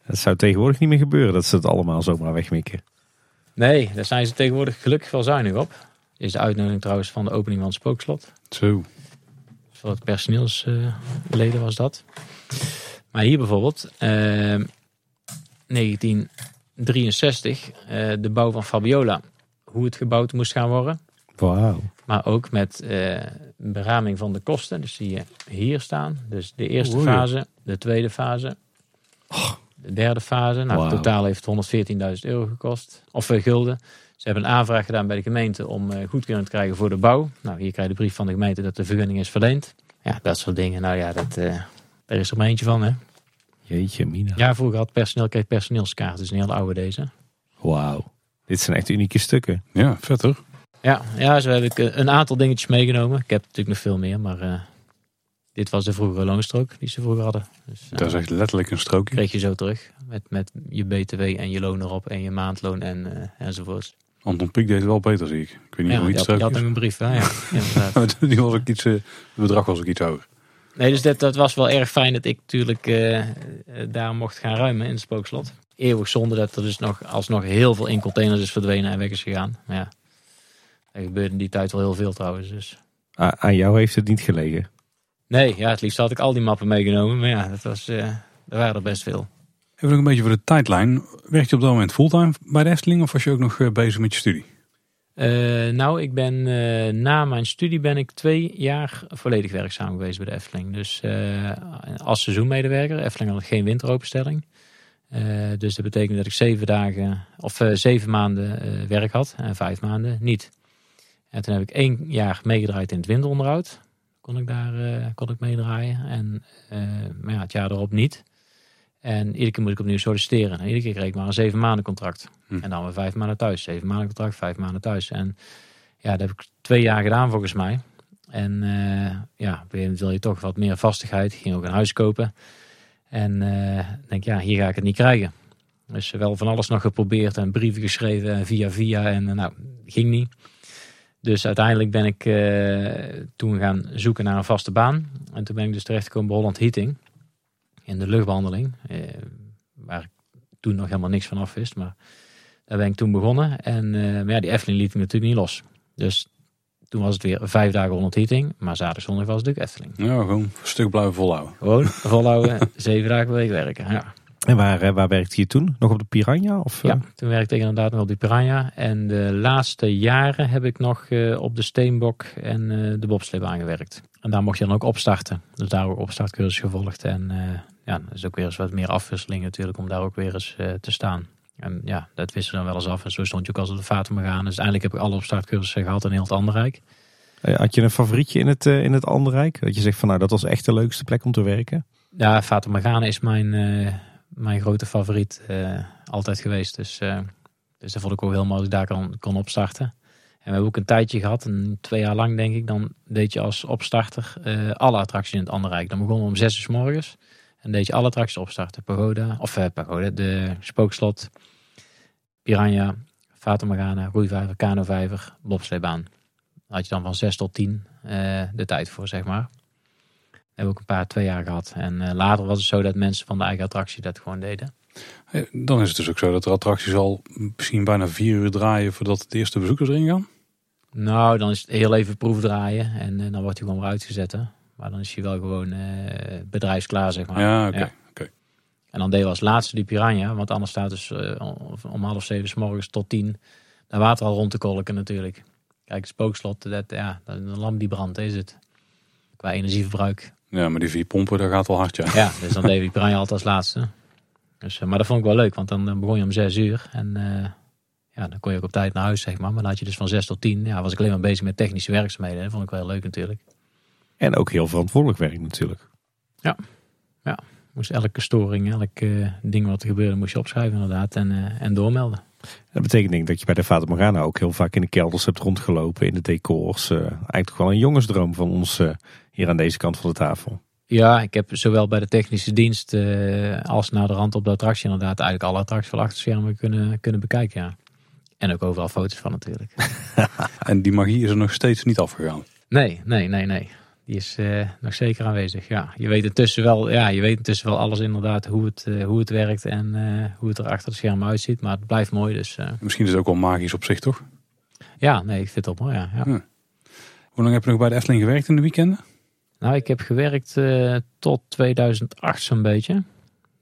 Dat zou tegenwoordig niet meer gebeuren, dat ze het allemaal zomaar wegmikken. Nee, daar zijn ze tegenwoordig gelukkig wel zuinig op. Is de uitnodiging trouwens van de opening van het spookslot. Zo voor het personeelsleden was dat. Maar hier bijvoorbeeld, uh, 1963, uh, de bouw van Fabiola. Hoe het gebouwd moest gaan worden. Wauw. Maar ook met uh, beraming van de kosten. Dus zie je hier staan. Dus de eerste fase, de tweede fase, de derde fase. Nou, wow. totaal heeft 114.000 euro gekost. Of uh, gulden. Ze hebben een aanvraag gedaan bij de gemeente om uh, goedkeuring te krijgen voor de bouw. Nou, hier krijg je de brief van de gemeente dat de vergunning is verleend. Ja, dat soort dingen. Nou ja, dat, uh, daar is er maar eentje van, hè. Jeetje, mina. Ja, vroeger had personeel kreeg personeelskaart. Dus een heel oude deze. Wauw. Dit zijn echt unieke stukken. Ja, vet hoor. Ja, ja, zo heb ik eh, een aantal dingetjes meegenomen. Ik heb natuurlijk nog veel meer, maar uh, dit was de vroegere loonstrook die ze vroeger hadden. Dus, uh, dat is echt letterlijk een strookje. Kreeg je zo terug met, met je BTW en je loon erop en je maandloon en, uh, enzovoorts. Anton Pieck deed het wel beter, zie ik. Ik weet niet ja, hoe iets strookjes. had, had nog een brief, hè? Ja, inderdaad. die was ook iets, het bedrag was ook iets hoger. Nee, dus dat, dat was wel erg fijn dat ik natuurlijk daar mocht gaan ruimen in het spookslot. Eeuwig zonde dat er dus nog alsnog heel veel in containers is verdwenen en weg is gegaan. Maar ja, er gebeurde in die tijd wel heel veel trouwens. Dus. Aan jou heeft het niet gelegen? Nee, ja, het liefst had ik al die mappen meegenomen. Maar ja, dat was, uh, er waren er best veel. Even nog een beetje voor de tijdlijn. Werk je op dat moment fulltime bij de Efteling of was je ook nog uh, bezig met je studie? Uh, nou, ik ben na mijn studie ben ik twee jaar volledig werkzaam geweest bij de Efteling. Dus als seizoenmedewerker. Efteling had geen winteropenstelling. dus dat betekent dat ik zeven dagen of zeven maanden werk had en vijf maanden niet. En toen heb ik één jaar meegedraaid in het winteronderhoud. Kon ik daar kon ik meedraaien. En, maar ja, het jaar erop niet. En iedere keer moet ik opnieuw solliciteren. En iedere keer kreeg ik maar een zeven maanden contract. Hm. En dan weer vijf maanden thuis. Zeven maanden contract, vijf maanden thuis. En ja, dat heb ik twee jaar gedaan volgens mij. En uh, ja, op een gegeven wil je toch wat meer vastigheid. Ik ging ook een huis kopen. En denk, ja, hier ga ik het niet krijgen. Dus wel van alles nog geprobeerd en brieven geschreven en via via. En nou, ging niet. Dus uiteindelijk ben ik uh, toen gaan zoeken naar een vaste baan. En toen ben ik dus terechtgekomen bij Holland Heating. In de luchtbehandeling. Uh, waar ik toen nog helemaal niks van af wist. Maar daar ben ik toen begonnen. En uh, maar ja, die Efteling liet ik natuurlijk niet los. Dus toen was het weer vijf dagen Holland Heating. Maar zaterdag zondag was het natuurlijk Efteling. Ja, gewoon een stuk blijven volhouden. Gewoon volhouden. zeven dagen per week werken. Ja. En waar, waar werkte je toen? Nog op de Piranha? Of? Ja, toen werkte ik inderdaad nog op de Piranha. En de laatste jaren heb ik nog uh, op de Steenbok en de bobsleebaan gewerkt. En daar mocht je dan ook opstarten. Dus daar ook opstartcursus gevolgd. En ja, dat is ook weer eens wat meer afwisseling natuurlijk om daar ook weer eens te staan. En ja, dat wisten dan wel eens af. En zo stond je ook als op de gaan. Dus uiteindelijk heb ik alle opstartcursussen gehad in heel het Anderrijk. Had je een favorietje in het, in het Anderrijk? Dat je zegt van nou dat was echt de leukste plek om te werken? Ja, Gaan is mijn mijn grote favoriet uh, altijd geweest. Dus, uh, dus dat vond ik ook heel mooi dat ik daar kon, kon opstarten. En we hebben ook een tijdje gehad, een twee jaar lang denk ik, dan deed je als opstarter uh, alle attracties in het andere rijk. Dan begonnen we om zes uur s morgens en deed je alle attracties opstarten. Pagoda, of uh, Pagoda, de Spookslot, Piranha, Fata Morgana, Roeivijver, Kanovijver, Bobsleebaan. Daar had je dan van zes tot tien de tijd voor, zeg maar hebben ook een paar twee jaar gehad. En uh, later was het zo dat mensen van de eigen attractie dat gewoon deden. Dan is het dus ook zo dat de attracties al misschien bijna vier uur draaien voordat de eerste bezoekers erin gaan? Nou, dan is het heel even proefdraaien en uh, dan wordt hij gewoon weer uitgezet. Hè? Maar dan is hij wel gewoon uh, bedrijfsklaar, zeg maar. Ja, oké. Okay, ja. okay. En dan deden we als laatste die Piranha, want anders staat dus om half zeven s morgens tot tien naar water al rond te kolken natuurlijk. Kijk, het spookslot, dat, ja, een lamp die brandt is het. Qua energieverbruik. Ja, maar die vier pompen, dat gaat wel hard, ja. Ja, dus dan deed ik Brian altijd als laatste. Dus, maar dat vond ik wel leuk, want dan begon je om zes uur. En uh, ja, dan kon je ook op tijd naar huis, zeg maar. Maar dan had je dus van zes tot tien, ja, was ik alleen maar bezig met technische werkzaamheden. Dat vond ik wel heel leuk natuurlijk. En ook heel verantwoordelijk werk natuurlijk. Ja, ja. Moest elke storing, elk uh, ding wat er gebeurde, moest je opschrijven inderdaad en, uh, en doormelden. Dat betekent denk ik dat je bij de Fata Morgana ook heel vaak in de kelders hebt rondgelopen, in de decors. Uh, eigenlijk toch wel een jongensdroom van ons uh, hier aan deze kant van de tafel. Ja, ik heb zowel bij de technische dienst uh, als naar de rand op de attractie inderdaad eigenlijk alle attracties van achter schermen kunnen, kunnen bekijken. Ja. En ook overal foto's van natuurlijk. en die magie is er nog steeds niet afgegaan? Nee, nee, nee, nee. Die is uh, nog zeker aanwezig. Ja, je weet intussen wel, ja, je weet intussen wel alles inderdaad hoe het, uh, hoe het werkt en uh, hoe het er achter het scherm uitziet. Maar het blijft mooi. Dus, Misschien is het ook wel magisch op zich, toch? Ja, nee, ik vind het wel mooi. Ja, ja. ja. Hoe lang heb je nog bij de Efteling gewerkt in de weekenden? Nou, ik heb gewerkt tot 2008 zo'n beetje.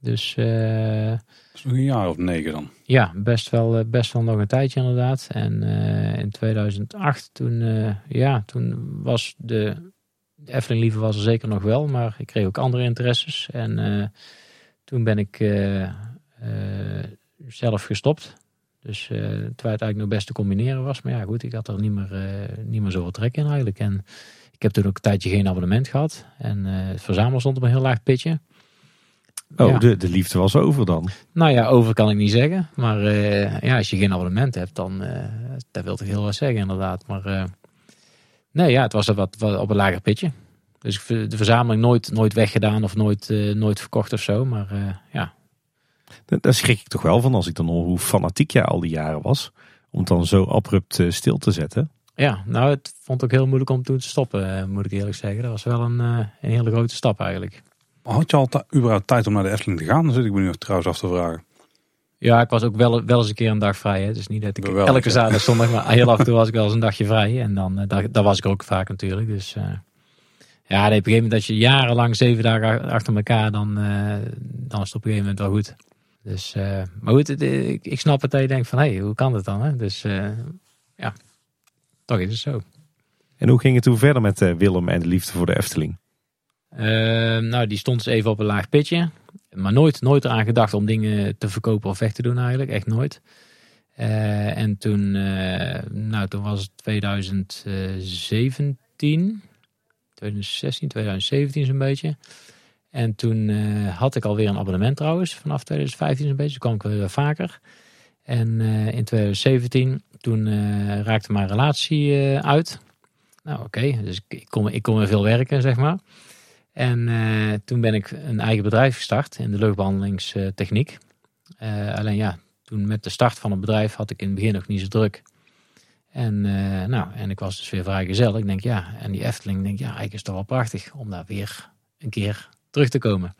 Dus. Dat is nog een jaar of negen dan? Ja, best wel, best wel nog een tijdje inderdaad. En in 2008, toen, ja, toen was de de Efteling liever was er zeker nog wel, maar ik kreeg ook andere interesses. En toen ben ik zelf gestopt. Dus uh, terwijl het eigenlijk nog best te combineren was. Maar ja, goed, ik had er niet meer, niet meer zoveel trek in eigenlijk. En ik heb toen ook een tijdje geen abonnement gehad. En het verzamelen stond op een heel laag pitje. Oh, ja. de, de liefde was over dan. Nou ja, over kan ik niet zeggen. Maar eh, ja, als je geen abonnement hebt, dan eh, dat wil toch heel wat zeggen inderdaad. Maar eh, nee, ja, het was wat, wat op een lager pitje. Dus ik de verzameling nooit, nooit weggedaan of nooit, eh, nooit verkocht of zo. Maar eh, ja, Daar schrik ik toch wel van als ik dan hoor hoe fanatiek jij al die jaren was. Om dan zo abrupt eh, stil te zetten. Ja, nou, het vond ik ook heel moeilijk om toen te stoppen, eh, moet ik eerlijk zeggen. Dat was wel een, eh, een hele grote stap eigenlijk. Had je al überhaupt tijd om naar de Efteling te gaan? Dan zit ik me nu trouwens af te vragen. Ja, ik was ook wel, wel eens een keer een dag vrij. Hè. Dus niet dat ik elke zaterdag, zondag, maar heel af en toe was ik wel eens een dagje vrij. En dan, eh, daar, daar was ik ook vaak natuurlijk. Dus ja, op een gegeven moment dat je jarenlang zeven dagen achter elkaar, dan, eh, dan is het op een gegeven moment wel goed. Dus, maar goed, het, ik, ik snap het dat je denkt van, hé, hey, hoe kan dat dan? Hè? Dus ja, toch is het zo. En hoe ging het toen verder met eh, Willem en de liefde voor de Efteling? Eh, nou, die stond dus even op een laag pitje. Maar nooit, nooit eraan gedacht om dingen te verkopen of weg te doen eigenlijk. Echt nooit. Eh, en toen, eh, nou, toen was het 2017. 2016, 2017 zo'n beetje. En toen had ik alweer een abonnement trouwens. Vanaf 2015 zo'n beetje. Toen kwam ik weer vaker. En in 2017, toen eh, raakte mijn relatie eh, uit. Nou oké, dus ik, kon, ik kon weer veel werken, zeg maar. En eh, toen ben ik een eigen bedrijf gestart in de luchtbehandelingstechniek. Eh, alleen ja, toen met de start van het bedrijf had ik in het begin nog niet zo druk. En, nou, en ik was dus weer vrijgezel. Ik denk ja, en die Efteling, denk ja, eigenlijk is toch wel prachtig om daar weer een keer terug te komen.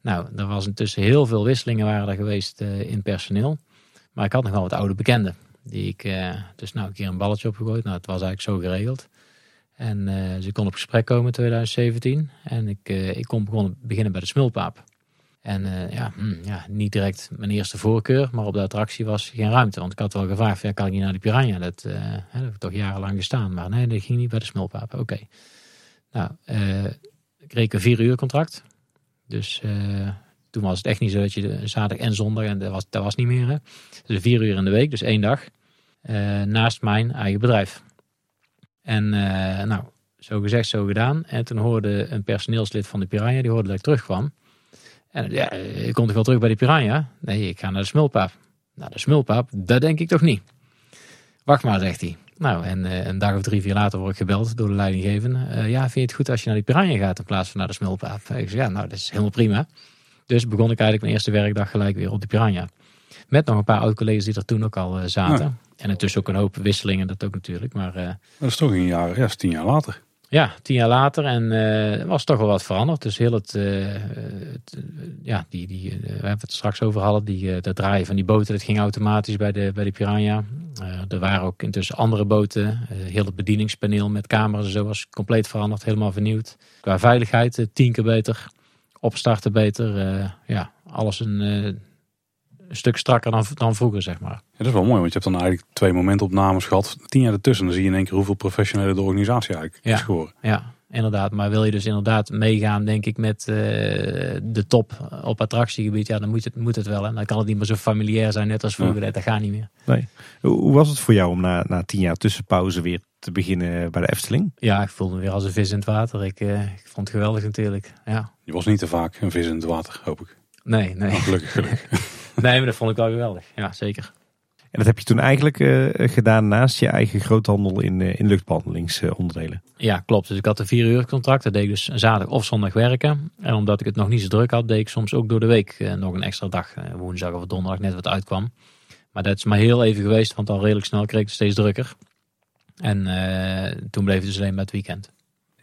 Nou, er was intussen heel veel wisselingen waren er geweest in personeel. Maar ik had nog wel wat oude bekenden. Die ik eh, dus nou een keer een balletje opgegooid. Nou, het was eigenlijk zo geregeld. En eh, ze kon op gesprek komen in 2017. En ik, eh, ik kon begonnen, beginnen bij de Smulpaap. En ja, hm, ja, niet direct mijn eerste voorkeur, maar op de attractie was geen ruimte. Want ik had wel gevraagd, ja, kan ik niet naar die Piranha? Dat, heb ik toch jarenlang gestaan. Maar nee, dat ging niet bij de Smulpaap. Oké. Nou, ik kreeg een vier uur contract. Dus toen was het echt niet zo dat je de zaterdag en zondag, en dat was, dat was niet meer. Hè. Dus vier uur in de week, dus één dag. Eh, naast mijn eigen bedrijf. En eh, nou, zo gezegd, zo gedaan. En toen hoorde een personeelslid van de Piranha, die hoorde dat ik terugkwam. En ja, ik kom toch wel terug bij de Piranha? Nee, ik ga naar de Smulpaap. Naar de Smulpaap? Dat denk ik toch niet. Wacht maar, zegt hij. Nou, en eh, een dag of drie, vier later word ik gebeld door de leidinggevende. Ja, vind je het goed als je naar die Piranha gaat in plaats van naar de Smulpaap? Ik ja, nou, dat is helemaal prima. Dus begon ik eigenlijk mijn eerste werkdag gelijk weer op de Piranha. Met nog een paar oud-collega's die er toen ook al eh, zaten. Ja. En intussen ook een hoop wisselingen, dat ook natuurlijk. Maar eh, Dat is toch een jaar, ja, is tien jaar later. ja, tien jaar later en eh was toch wel wat veranderd. Dus heel het, het, ja, die, die, we hebben het straks over hadden, die, dat draaien van die boten, dat ging automatisch bij de, bij de Piranha. Er waren ook intussen andere boten. Heel het bedieningspaneel met camera's en zo was compleet veranderd, helemaal vernieuwd. Qua veiligheid tien keer beter, opstarten beter. ja, alles een, een stuk strakker dan, dan vroeger, zeg maar. Ja, dat is wel mooi, want je hebt dan eigenlijk twee momentopnames gehad. Tien jaar ertussen, dan zie je in één keer hoeveel professionele de organisatie eigenlijk Ja. is geworden. Ja, inderdaad. Maar wil je dus inderdaad meegaan, denk ik, met eh, de top op attractiegebied, ja, dan moet het, moet het wel. En dan kan het niet meer zo familiair zijn, net als vroeger. Dat gaat niet meer. Hoe hoe was het voor jou om na, na tien jaar tussenpauze weer te beginnen bij de Efteling? Ja, ik voelde me weer als een vis in het water. Ik, eh, ik vond het geweldig natuurlijk. Ja. Je was niet te vaak een vis in het water, hoop ik. Nee, nee. Nou, gelukkig, gelukkig. nee, maar dat vond ik wel geweldig. Ja, zeker. En dat heb je toen eigenlijk eh, gedaan naast je eigen groothandel in, eh, in luchtbehandelingsonderdelen. Ja, klopt. Dus ik had een vier uur contract. Dat deed ik dus zaterdag of zondag werken. En omdat ik het nog niet zo druk had, deed ik soms ook door de week eh, nog een extra dag. eh, woensdag of donderdag, net wat uitkwam. Maar dat is maar heel even geweest, want al redelijk snel kreeg ik het steeds drukker. En eh, toen bleef het dus alleen maar het weekend.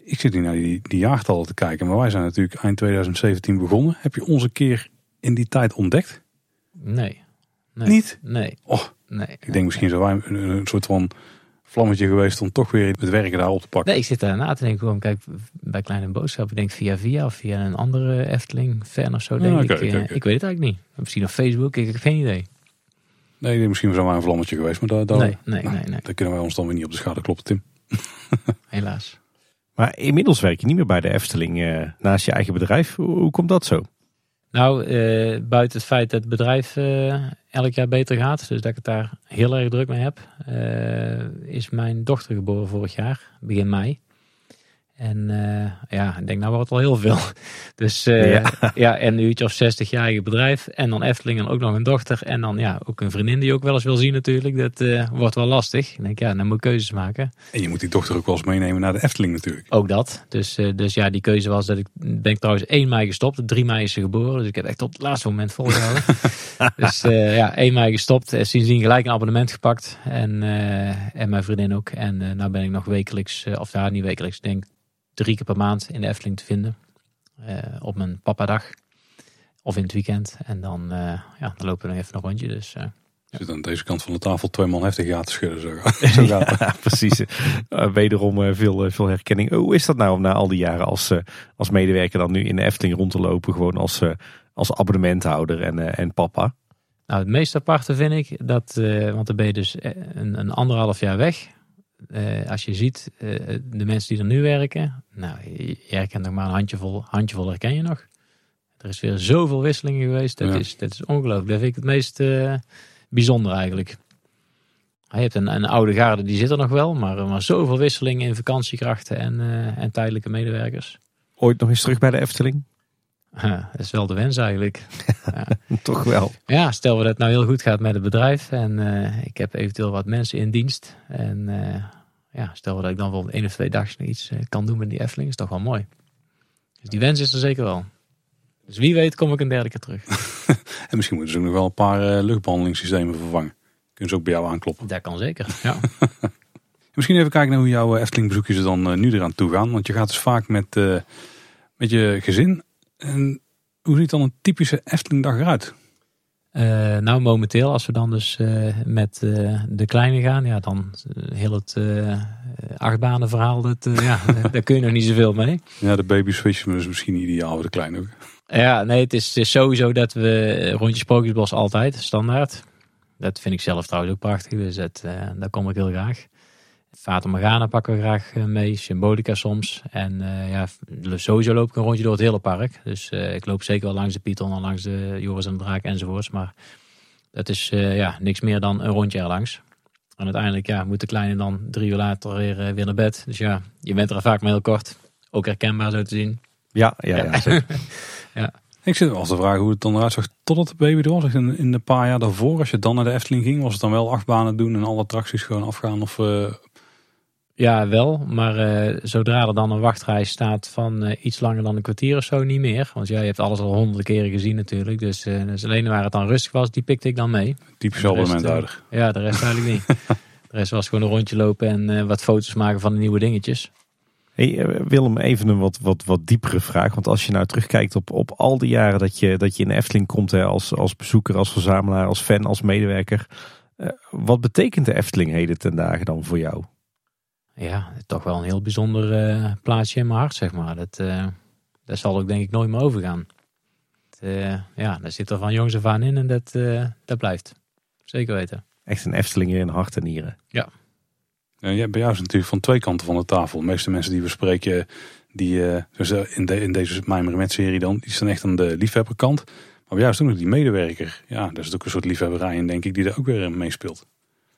Ik zit hier naar die, die jaartallen te kijken, maar wij zijn natuurlijk eind 2017 begonnen. Heb je ons een keer in die tijd ontdekt? Nee. nee. Niet? Nee. Oh, Nee. ik denk misschien zijn wij een, een soort van vlammetje geweest om toch weer het werken daar op te pakken. Nee, ik zit daar na te denken. Gewoon, kijk, bij Kleine Boodschap. Ik denk via via of via een andere Efteling fan of zo. Denk Ah, ik. oké, oké, Eh, ik weet het eigenlijk niet. Misschien op Facebook. Ik heb geen idee. Nee, misschien zijn wij een vlammetje geweest, maar daar, daar, Nee, nee, nee, nee. daar kunnen wij ons dan weer niet op de schade kloppen, Tim. Helaas. Maar inmiddels werk je niet meer bij de Efteling eh, naast je eigen bedrijf. Hoe, hoe komt dat zo? Nou, eh, buiten het feit dat het bedrijf eh, elk jaar beter gaat, dus dat ik het daar heel erg druk mee heb, eh, is mijn dochter geboren vorig jaar, begin mei. En uh, ja, ik denk nou wordt het al heel veel. Dus uh, ja. ja. en een uurtje of 60 jaar eigen bedrijf. En dan Efteling en ook nog een dochter. En dan ja, ook een vriendin die ook wel eens wil zien natuurlijk. Dat uh, wordt wel lastig. Ik denk ja, dan moet ik keuzes maken. En je moet die dochter ook wel eens meenemen naar de Efteling natuurlijk. Ook dat. Dus, dus ja, die keuze was dat ik ben ik trouwens 1 mei gestopt. 3 mei is ze geboren. Dus ik heb echt op het laatste moment volgehouden. dus ja, 1 mei gestopt. En sindsdien gelijk een abonnement gepakt. En, en mijn vriendin ook. En nou ben ik nog wekelijks, of ja, niet wekelijks, denk drie keer per maand in de Efteling te vinden. Uh, op mijn papadag. Of in het weekend. En dan, uh, ja, dan lopen we nog even een rondje. Dus, uh, je zit aan deze kant van de tafel twee man heftig ja te schudden. Zo, zo ja, precies. wederom veel, veel herkenning. Hoe is dat nou om na al die jaren als, als medewerker dan nu in de Efteling rond te lopen? Gewoon als, als abonnementhouder en, en papa? Nou, het meest aparte vind ik dat, want dan ben je dus een, een anderhalf jaar weg. Uh, als je ziet, uh, de mensen die er nu werken, nou, je herkent nog maar een handjevol, handjevol herken je nog. Er is weer zoveel wisselingen geweest, dat, is, dat is ongelooflijk. Dat vind ik het meest uh, bijzonder eigenlijk. Je hebt een, een, oude garde, die zit er nog wel, maar, maar zoveel wisselingen in vakantiekrachten en, en tijdelijke medewerkers. Ooit nog eens terug bij de Efteling? Ja, dat is wel de wens eigenlijk. Ja. Toch wel. Ja, stel dat het nou heel goed gaat met het bedrijf en uh, ik heb eventueel wat mensen in dienst. En uh, ja, stel dat ik dan wel één of twee dagen iets uh, kan doen met die Efteling, is toch wel mooi. Dus die wens is er zeker wel. Dus wie weet kom ik een derde keer terug. en misschien moeten ze nog wel een paar luchtbehandelingssystemen vervangen. Kunnen ze ook bij jou aankloppen. Dat kan zeker, ja. misschien even kijken naar hoe jouw Efteling bezoekjes er dan nu eraan toe gaan. Want je gaat dus vaak met, met je gezin en hoe ziet dan een typische Eftelingdag eruit? Uh, nou, momenteel, als we dan dus uh, met uh, de kleine gaan, ja, dan heel het achtbanenverhaal, dat, ja, daar kun je nog niet zoveel mee. Ja, de baby switch is misschien ideaal voor de kleine ook. Ja, nee, het is, het is sowieso dat we rondje Sprookjesbos altijd, standaard. Dat vind ik zelf trouwens ook prachtig, dus dat, daar kom ik heel graag. Fata Morgana pakken we graag eh, mee, Symbolica soms. En uh, ja, sowieso loop ik een rondje door het hele park. Dus uh, ik loop zeker wel langs de Python en langs de Joris en de Draak enzovoorts. Maar dat is uh, ja, niks meer dan een rondje erlangs. En uiteindelijk ja, moet de kleine dan drie uur later weer, weer naar bed. Dus ja, je bent er vaak maar heel kort. Ook herkenbaar zo te zien. Ja, ja, ja. ja, ja. Ik zit wel eens te vragen hoe het dan eruit zag totdat de baby er was. In, in de paar jaar daarvoor, als je dan naar de Efteling ging, was het dan wel acht banen doen en alle attracties gewoon afgaan? Of ja, wel. Maar uh, zodra er dan een wachtrij staat van uh, iets langer dan een kwartier of zo, niet meer. Want ja, je hebt alles al honderden keren gezien natuurlijk. Dus, uh, dus alleen waar het dan rustig was, die pikte ik dan mee. Typisch abonnementhouder. ja, de rest eigenlijk niet. de rest was gewoon een rondje lopen en wat foto's maken van de nieuwe dingetjes. Hey, Willem, even een wat, wat, wat diepere vraag. Want als je nou terugkijkt op, op al die jaren dat je, dat je in Efteling komt hè, als, als bezoeker, als verzamelaar, als fan, als medewerker. wat betekent de Efteling heden ten dagen dan voor jou? Ja, toch wel een heel bijzonder uh, plaatsje in mijn hart, zeg maar. Dat, uh, dat zal ook denk ik nooit meer overgaan. Uh, ja, daar zit er van jongs af aan in en dat, dat blijft. Zeker weten. Echt een Efteling in hart en nieren. Ja. ja. Bij jou is natuurlijk van twee kanten van de tafel. De meeste mensen die we spreken, die, dus in, de, in deze Mijmeren met serie dan, die staan echt aan de liefhebberkant. Maar bij jou is ook nog die medewerker. Ja, daar is ook een soort liefhebberij in, denk ik, die er ook weer meespeelt.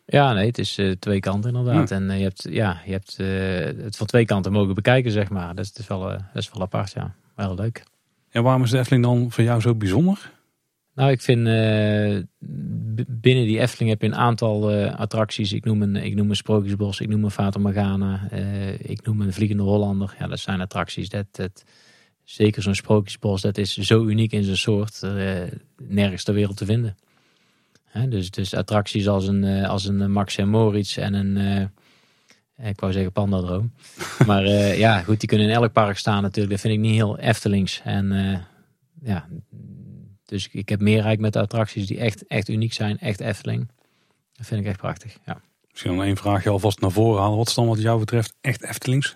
Ja, nee, het is uh, twee kanten inderdaad. En uh, je hebt, ja, je hebt uh, het van twee kanten mogen bekijken, zeg maar. Dat is wel, dat is wel apart, ja. Wel leuk. En waarom is de Efteling dan voor jou zo bijzonder? Nou, ik vind binnen die Efteling heb je een aantal attracties. Ik noem een, ik noem een Sprookjesbos, ik noem een Fata Morgana, ik noem een Vliegende Hollander. Ja, dat zijn attracties. Dat, dat, zeker zo'n Sprookjesbos, dat is zo uniek in zijn soort. nergens ter wereld te vinden dus, dus attracties als een, uh, als een Max en Moritz en een, uh, ik wou zeggen Pandadroom. maar uh, ja, goed, die kunnen in elk park staan natuurlijk. Dat vind ik niet heel Eftelings. En ja, dus ik heb meer eigenlijk met de attracties die echt, echt uniek zijn, echt Efteling. Dat vind ik echt prachtig, ja. Misschien nog één vraagje alvast naar voren halen. Wat is dan wat jou betreft echt Eftelings?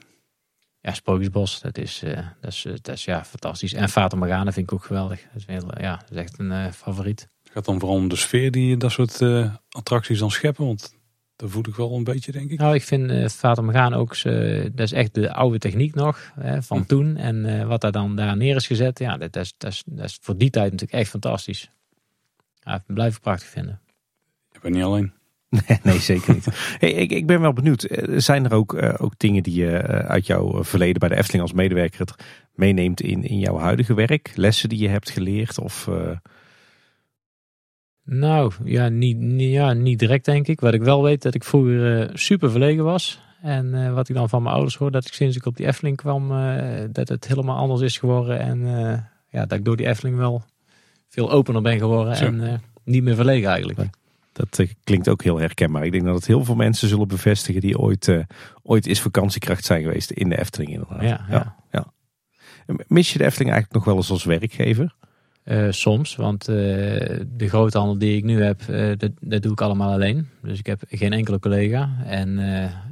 Ja, Sprookjesbos, dat is, dat is, dat is ja, fantastisch. En Fata Morgana vind ik ook geweldig. Dat is, heel, ja, dat is echt een favoriet gaat dan vooral om de sfeer die dat soort uh, attracties dan scheppen? Want daar voel ik wel een beetje, denk ik. Nou, ik vind uh, Vater gaan ook, uh, dat is echt de oude techniek nog van hm. toen. En wat daar dan daar neer is gezet, ja, dat, dat, is, dat, is, dat is voor die tijd natuurlijk echt fantastisch. Ja, ik blijf het prachtig vinden. Je bent niet alleen. Nee, nee zeker niet. Hey, ik, ik ben wel benieuwd. Eh, Zijn er ook, uh, ook dingen die je uh, uit jouw verleden bij de Efteling als medewerker meeneemt in, in jouw huidige werk? Lessen die je hebt geleerd? Of, uh... Nou, ja niet, ja, niet direct denk ik. Wat ik wel weet, dat ik vroeger super verlegen was. En wat ik dan van mijn ouders hoor, dat ik sinds ik op die Efteling kwam, dat het helemaal anders is geworden. En ja, dat ik door die Efteling wel veel opener ben geworden. Zo. En niet meer verlegen eigenlijk. Dat klinkt ook heel herkenbaar. Ik denk dat het heel veel mensen zullen bevestigen die ooit, ooit eens vakantiekracht zijn geweest in de Efteling inderdaad. Ja, ja. ja, Mis je de Efteling eigenlijk nog wel eens als werkgever? Uh, soms, want de groothandel die ik nu heb, dat, dat, doe ik allemaal alleen. Dus ik heb geen enkele collega. En,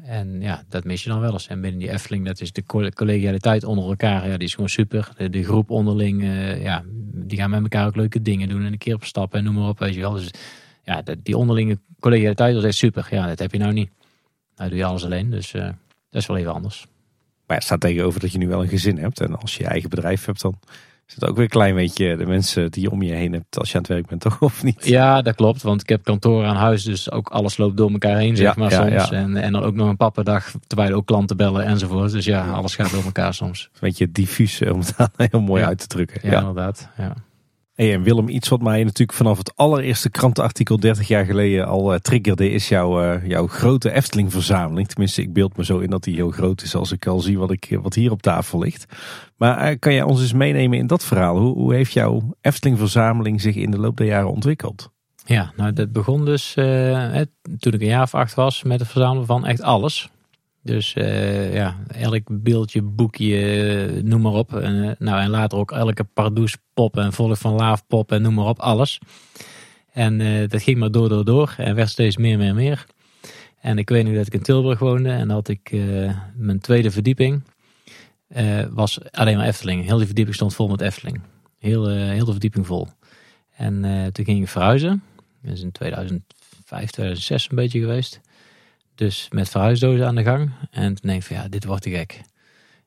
en ja, dat mis je dan wel eens. En binnen die Efteling, dat is de collegialiteit onder elkaar. Ja, die is gewoon super. De, groep onderling, ja, die gaan met elkaar ook leuke dingen doen. En een keer op stappen en noem maar op. Weet je wel. Dus ja, die onderlinge collegialiteit was echt super. Ja, dat heb je nou niet. Nou doe je alles alleen, dus uh, dat is wel even anders. Maar ja, staat tegenover dat je nu wel een gezin hebt. En als je je eigen bedrijf hebt, dan is het ook weer een klein beetje de mensen die je om je heen hebt als je aan het werk bent, toch? Of niet? Ja, dat klopt. Want ik heb kantoor aan huis, dus ook alles loopt door elkaar heen, zeg ja, maar ja, soms. Ja. En, en dan ook nog een pappendag, terwijl ook klanten bellen enzovoort. Dus ja, alles gaat door elkaar soms. Een beetje diffuus om het heel mooi uit te drukken. Ja, inderdaad. Ja. En Willem, iets wat mij natuurlijk vanaf het allereerste krantenartikel 30 jaar geleden al uh, triggerde, is jouw, uh, jouw grote Efteling-verzameling. Tenminste, ik beeld me zo in dat die heel groot is als ik al zie wat, ik, wat hier op tafel ligt. Maar kan jij ons eens meenemen in dat verhaal? Hoe, hoe heeft jouw Efteling-verzameling zich in de loop der jaren ontwikkeld? Ja, nou dat begon dus toen ik een jaar of acht was met het verzamelen van echt alles. Dus uh, ja, elk beeldje, boekje, noem maar op. En, uh, nou, en later ook elke pardoes pop en volg van laaf pop en noem maar op, alles. En dat ging maar door, door, door. En werd steeds meer, meer, meer. En ik weet nu dat ik in Tilburg woonde en dat ik mijn tweede verdieping was alleen maar Efteling. Heel die verdieping stond vol met Efteling. Heel, heel de verdieping vol. En toen ging ik verhuizen. Dat is in 2005, 2006 een beetje geweest. Dus met verhuisdozen aan de gang. En toen denk ik van ja, dit wordt te gek.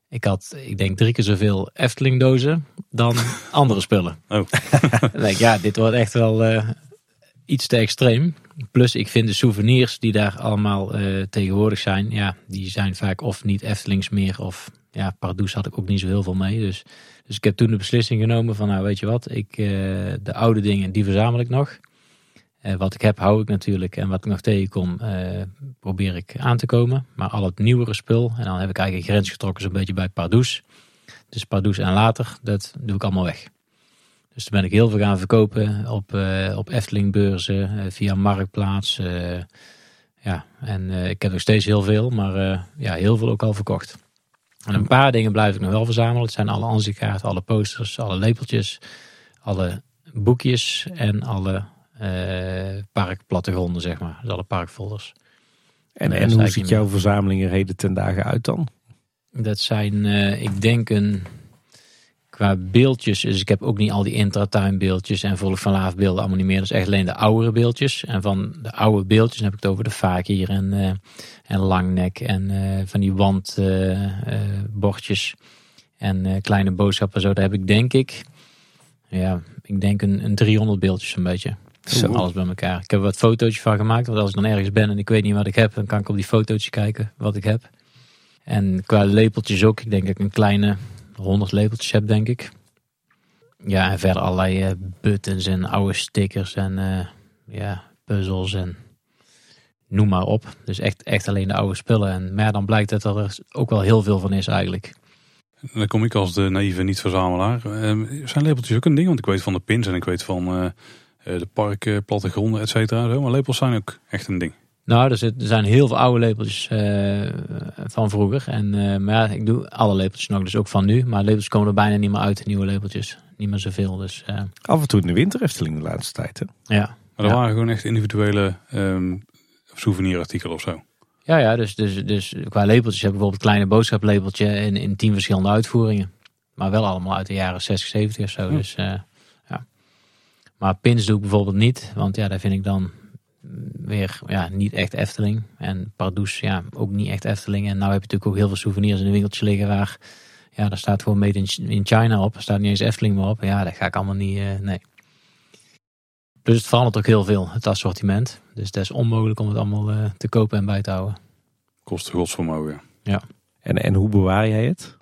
Ik had, ik denk drie keer zoveel Efteling dozen dan andere spullen. Oh. denk ja, dit wordt echt wel uh, iets te extreem. Plus ik vind de souvenirs die daar allemaal uh, tegenwoordig zijn, ja, die zijn vaak of niet Eftelings meer of ja, Pardoes had ik ook niet zo heel veel mee. Dus, dus ik heb toen de beslissing genomen van nou weet je wat, ik, uh, de oude dingen die verzamel ik nog. Uh, wat ik heb, hou ik natuurlijk. En wat ik nog tegenkom, uh, probeer ik aan te komen. Maar al het nieuwere spul, en dan heb ik eigenlijk een grens getrokken zo'n beetje bij Pardoes. Dus Pardoes en later, dat doe ik allemaal weg. Dus toen ben ik heel veel gaan verkopen op, uh, op Eftelingbeurzen, via Marktplaats. ja, en ik heb nog steeds heel veel, maar ja, heel veel ook al verkocht. En een paar dingen blijf ik nog wel verzamelen. Het zijn alle ansichtkaarten, alle posters, alle lepeltjes, alle boekjes en alle parkplattegronden, zeg maar. Dus alle parkfolders. En, en, hoe ziet jouw verzameling er heden ten dagen uit dan? Dat zijn, uh, ik denk een, qua beeldjes, dus ik heb ook niet al die intratuinbeeldjes en volk van laaf beelden allemaal niet meer. Dat is echt alleen de oudere beeldjes. En van de oude beeldjes heb ik het over de Fakir en, uh, en Langnek en van die wandbordjes en kleine boodschappen zo. Daar heb ik denk ik, ja, ik denk een, een 300 beeldjes een beetje. Zo. Alles bij elkaar. Ik heb er wat fotootjes van gemaakt. Want als ik dan ergens ben en ik weet niet wat ik heb, dan kan ik op die fotootjes kijken wat ik heb. En qua lepeltjes ook. Ik denk dat ik een kleine 100 lepeltjes heb, denk ik. Ja, en verder allerlei uh, buttons en oude stickers en uh, ja, puzzels en noem maar op. Dus echt, echt alleen de oude spullen. En, maar dan blijkt dat er ook wel heel veel van is eigenlijk. Dan kom ik als de naïeve niet-verzamelaar. Uh, zijn lepeltjes ook een ding? Want ik weet van de pins en ik weet van eh, de parken, plattegronden, et cetera. Maar lepels zijn ook echt een ding. Nou, er, zit, er zijn heel veel oude lepeltjes uh, van vroeger. En, uh, maar ja, ik doe alle lepeltjes nog, dus ook van nu. Maar lepeltjes komen er bijna niet meer uit, nieuwe lepeltjes. Niet meer zoveel. Dus, uh... Af en toe in de winterefteling de laatste tijd. Hè? Ja. Maar er waren gewoon echt individuele um, souvenirartikelen of zo. Ja, ja dus, dus, dus qua lepeltjes heb ik bijvoorbeeld een kleine boodschaplepeltje in, in tien verschillende uitvoeringen. Maar wel allemaal uit de jaren 60, 70 of zo. Hm. Dus maar pins doe ik bijvoorbeeld niet, want ja, daar vind ik dan weer ja, niet echt Efteling. En Pardoes, ja, ook niet echt Efteling. En nou heb je natuurlijk ook heel veel souvenirs in de winkeltje liggen waar, ja, daar staat gewoon Made in, China op. Er staat niet eens Efteling meer op. Ja, dat ga ik allemaal niet, uh, nee. Plus het verandert ook heel veel, het assortiment. Dus het is onmogelijk om het allemaal eh, te kopen en bij te houden. Kost godsvermogen. En, en hoe bewaar jij het?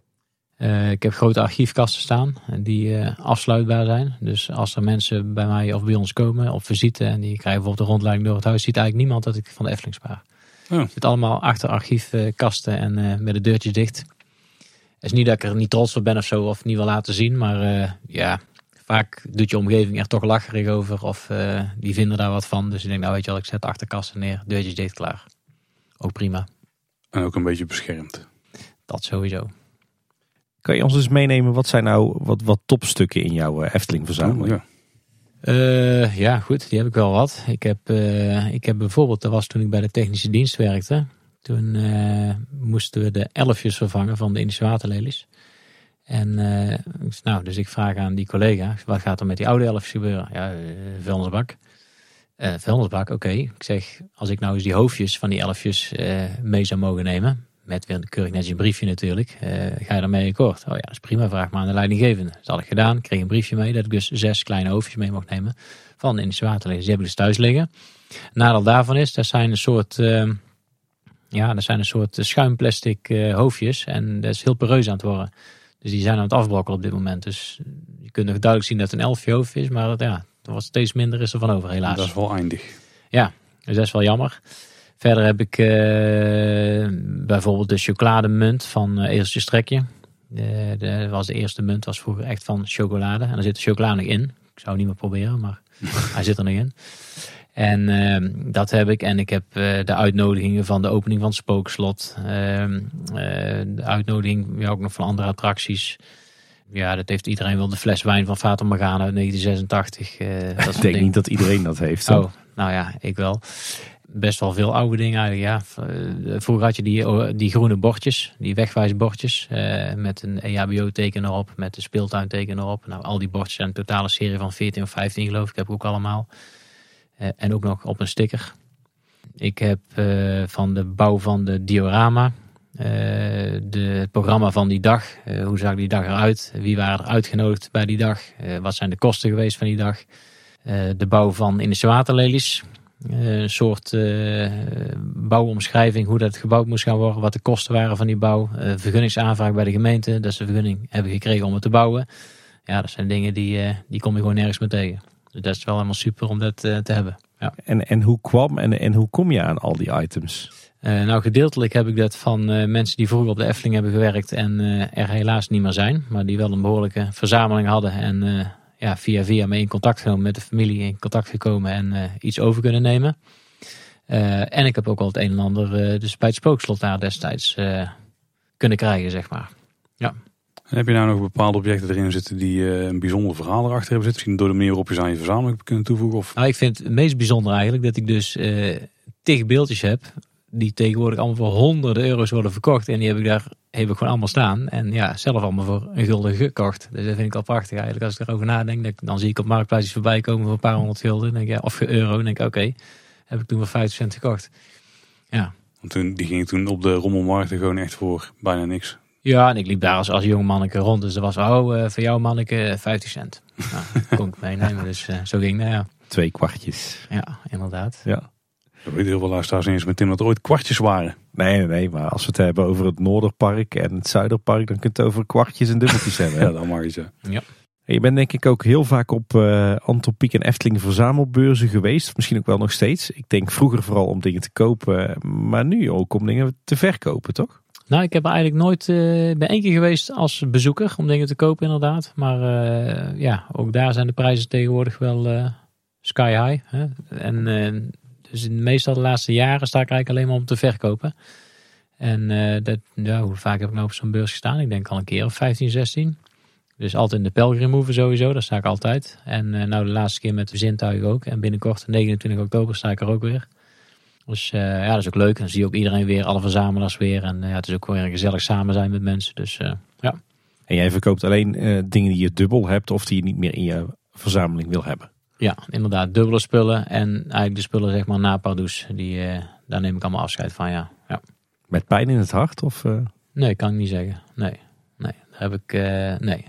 Eh, ik heb grote archiefkasten staan die eh, afsluitbaar zijn. Dus als er mensen bij mij of bij ons komen op visite en die krijgen bijvoorbeeld een rondleiding door het huis, ziet eigenlijk niemand dat ik van de Efteling spaar. Oh. Het zit allemaal achter archiefkasten en eh, met de deurtjes dicht. Het is niet dat ik er niet trots op ben of zo, of niet wil laten zien, maar ja, vaak doet je omgeving er toch lacherig over of die vinden daar wat van. Dus ik denk, nou weet je wel, ik zet de achterkasten neer, deurtjes dicht, klaar. Ook prima, En ook een beetje beschermd. dat sowieso. Kan je ons eens meenemen, wat zijn nou wat, wat topstukken in jouw eh, Efteling verzameling? Oh, ja. Eh, ja, goed, die heb ik wel wat. Ik heb, eh, ik heb bijvoorbeeld, dat was toen ik bij de technische dienst werkte. Toen eh, moesten we de elfjes vervangen van de Indische waterlelies. En eh, nou, dus ik vraag aan die collega, wat gaat er met die oude elfjes gebeuren? Ja, vuilnisbak. Eh vuilnisbak, oké. Ik zeg, als ik nou eens die hoofdjes van die elfjes eh, mee zou mogen nemen, met weer keurig netjes een briefje natuurlijk, eh, ga je daarmee akkoord? Oh ja, dat is prima, vraag maar aan de leidinggevende. Dat had ik gedaan, ik kreeg een briefje mee dat ik dus zes kleine hoofdjes mee mocht nemen van de Indische waterlelies. Die heb ik dus thuis liggen. Nadeel daarvan is, dat zijn een soort... eh, ja, dat zijn een soort schuimplastic eh, hoofdjes. En dat is heel pereus aan het worden. Dus die zijn aan het afbrokkelen op dit moment. Dus je kunt nog duidelijk zien dat het een elfje hoofd is. Maar dat, ja, er was steeds minder is er van over helaas. Dat is wel eindig. Dus dat is wel jammer. Verder heb ik eh, bijvoorbeeld de chocolademunt van uh, Eerste Strekje. De, de, was de eerste munt, was vroeger echt van chocolade. En er zit de chocolade nog in. Ik zou het niet meer proberen, maar hij zit er nog in. En eh, dat heb ik. En ik heb eh, de uitnodigingen van de opening van het spookslot. Ehm, eh, de uitnodiging ja, ook nog van andere attracties. Ja, dat heeft iedereen wel. De fles wijn van Fata Morgana uit 1986. eh, dat Ik denk dingen. niet dat iedereen dat heeft. hoor. Oh, nou ja, ik wel. Best wel veel oude dingen eigenlijk, ja. Eh, Vroeger had je die, oh, die groene bordjes, die wegwijsbordjes. eh, met een EHBO-teken erop, met een speeltuinteken erop. Nou, al die bordjes zijn een totale serie van 14 of 15 geloof ik. Heb ik ook allemaal. Eh, en ook nog op een sticker. Ik heb eh, van de bouw van de diorama. de, het programma van die dag. hoe zag die dag eruit? Wie waren er uitgenodigd bij die dag? Wat zijn de kosten geweest van die dag? De bouw van Indische waterlelies. Een soort eh, bouwomschrijving hoe dat gebouwd moest gaan worden. Wat de kosten waren van die bouw. Eh, vergunningsaanvraag bij de gemeente. Dat ze vergunning hebben gekregen om het te bouwen. Ja, dat zijn dingen die, eh, die kom je gewoon nergens meer tegen. Dus dat is wel helemaal super om dat te hebben. Ja. En, en hoe kwam en, en hoe kom je aan al die items? Nou, gedeeltelijk heb ik dat van mensen die vroeger op de Efteling hebben gewerkt en er helaas niet meer zijn. Maar die wel een behoorlijke verzameling hadden en ja, via via mee in contact genomen met de familie, in contact gekomen en eh, iets over kunnen nemen. Eh, en ik heb ook al het een en ander eh, dus bij het spookslot daar destijds kunnen krijgen, zeg maar. En heb je nou nog bepaalde objecten erin zitten die een bijzonder verhaal erachter hebben zitten? Misschien door de manier waarop je ze aan je verzameling hebt kunnen toevoegen? Of... Nou, ik vind het meest bijzonder eigenlijk dat ik dus tig beeldjes heb. Die tegenwoordig allemaal voor honderden euro's worden verkocht. En die heb ik daar heb ik gewoon allemaal staan. En ja, zelf allemaal voor een gulden gekocht. Dus dat vind ik al prachtig eigenlijk. Als ik erover nadenk, dan, dan zie ik op Marktplaats iets voorbij komen voor een paar honderd gulden. Denk ik, ja, of euro. Dan denk ik, oké, heb ik toen voor 50 cent gekocht. Want toen, die ging toen op de rommelmarkten gewoon echt voor bijna niks. Ja, en ik liep daar als, als jong manneke rond. Dus er was, oh, eh, voor jou manneke 50 cent. Nou, kon ik meenemen. Dus eh, zo ging dat, ja. Twee kwartjes. Ja, inderdaad. Ja. Dat weet heel veel luisteraars niet eens met Tim dat er ooit kwartjes waren. Nee, nee, nee, maar als we het hebben over het Noorderpark en het Zuiderpark, dan kun je het over kwartjes en dubbeltjes hebben. Ja, dan mag je ze. Je bent denk ik ook heel vaak op eh Antropiek en Efteling verzamelbeurzen geweest. Misschien ook wel nog steeds. Ik denk vroeger vooral om dingen te kopen, maar nu ook om dingen te verkopen, toch? Nou, ik heb er eigenlijk nooit. eh ik ben één keer geweest als bezoeker om dingen te kopen, inderdaad. Maar eh, ja, ook daar zijn de prijzen tegenwoordig wel eh, sky high. Hè? En eh, dus meestal de laatste jaren sta ik eigenlijk alleen maar om te verkopen. En eh, dat, ja, hoe vaak heb ik nou op zo'n beurs gestaan? Ik denk al een keer of 15, 16. Dus altijd in de Pelgrim sowieso, daar sta ik altijd. En eh, nou de laatste keer met de zintuigen ook. En binnenkort, 29 oktober, sta ik er ook weer. Dus eh, ja, dat is ook leuk. Dan zie je ook iedereen weer, alle verzamelaars weer. En ja, het is ook weer gezellig samen zijn met mensen. Dus ja. En jij verkoopt alleen dingen die je dubbel hebt of die je niet meer in je verzameling wil hebben. Ja, inderdaad, dubbele spullen. En eigenlijk de spullen zeg maar na Pardoes. Die, eh, daar neem ik allemaal afscheid van, ja. ja. Met pijn in het hart? Of, eh, Nee, kan ik niet zeggen. Nee, nee. Daar heb ik, eh, nee.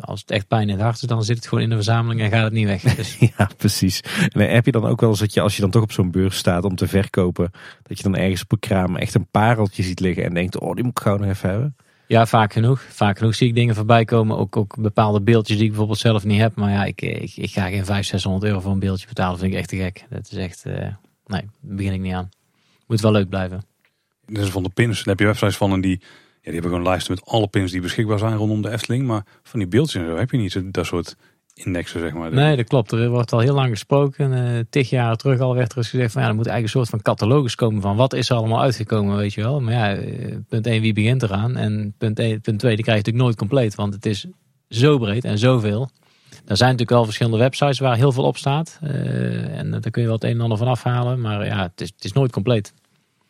als het echt pijn in het hart is, dan zit het gewoon in de verzameling en gaat het niet weg. Dus, Ja, precies. En heb je dan ook wel eens dat je, als je dan toch op zo'n beurs staat om te verkopen, dat je dan ergens op een kraam echt een pareltje ziet liggen en denkt, oh, die moet ik gewoon nog even hebben? Ja, vaak genoeg. Vaak genoeg zie ik dingen voorbij komen. Ook, ook bepaalde beeldjes die ik bijvoorbeeld zelf niet heb. Maar ja, ik, ik, ik ga geen 500, 600 euro voor een beeldje betalen. Dat vind ik echt te gek. Dat is echt, eh, nee, begin ik niet aan. Moet wel leuk blijven. Dus van de pins, heb je websites van en die, ja, die hebben gewoon lijsten met alle pins die beschikbaar zijn rondom de Efteling. Maar van die beeldjes en zo heb je niet dat soort indexen, zeg maar. Nee, dat klopt. Er wordt al heel lang gesproken. Eh tig jaar terug al werd er eens gezegd van ja, er moet eigenlijk een soort van catalogus komen van wat is er allemaal uitgekomen, weet je wel. Maar ja, eh, punt 1, wie begint eraan? En punt 1, punt 2, die krijg je natuurlijk nooit compleet, want het is zo breed en zoveel. Er zijn natuurlijk wel verschillende websites waar heel veel op staat. Eh, en daar kun je wel het een en ander van afhalen. Maar ja, het is, het is nooit compleet.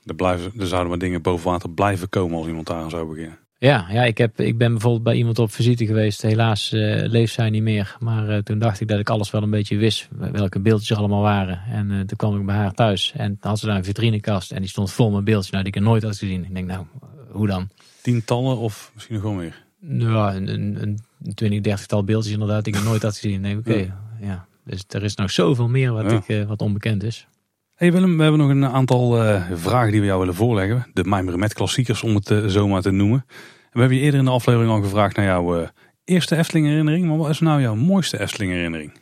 Er, blijven, er zouden maar dingen boven water blijven komen als iemand daar aan zou beginnen. Ja, ja ik, heb, ik ben bijvoorbeeld bij iemand op visite geweest. Helaas eh, leeft zij niet meer. Maar eh, toen dacht ik dat ik alles wel een beetje wist. Welke beeldjes er allemaal waren. En eh, toen kwam ik bij haar thuis. En had ze daar een vitrinekast. En die stond vol met beeldjes nou, die ik er nooit had gezien. Ik denk nou, hoe dan? Tientallen of misschien nog wel meer. Nou, een, een, een 20, 30 tal beeldjes inderdaad die ik er nooit had gezien. Denk oké, ja. Dus er is nog zoveel meer wat, Ja. ik, wat onbekend is. Hey Willem, we hebben nog een aantal vragen die we jou willen voorleggen. De mijmeren met klassiekers, om het zo maar te noemen. We hebben je eerder in de aflevering al gevraagd naar jouw eh, eerste Efteling herinnering. Maar wat is nou jouw mooiste Efteling herinnering?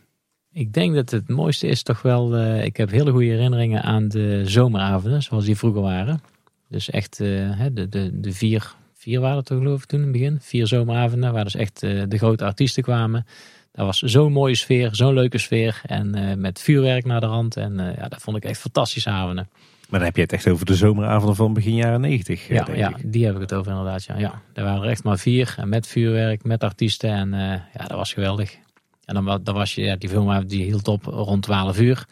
Ik denk dat het mooiste is toch wel. eh, ik heb hele goede herinneringen aan de zomeravonden, zoals die vroeger waren. Dus echt eh, de, de, de vier, vier waren het toch geloof ik toen in het begin. Vier zomeravonden, waar dus echt de grote artiesten kwamen. Dat was zo'n mooie sfeer, zo'n leuke sfeer. En met vuurwerk naar de rand. En ja, dat vond ik echt fantastische avonden. Maar dan heb je het echt over de zomeravonden van begin jaren negentig. eh, Ja, denk ja, ik. die heb ik het over inderdaad. Ja. ja, er waren er echt maar vier. En met vuurwerk, met artiesten. En eh, ja, dat was geweldig. En dan, wa- dan was je, ja, die film die hield op rond 12 uur.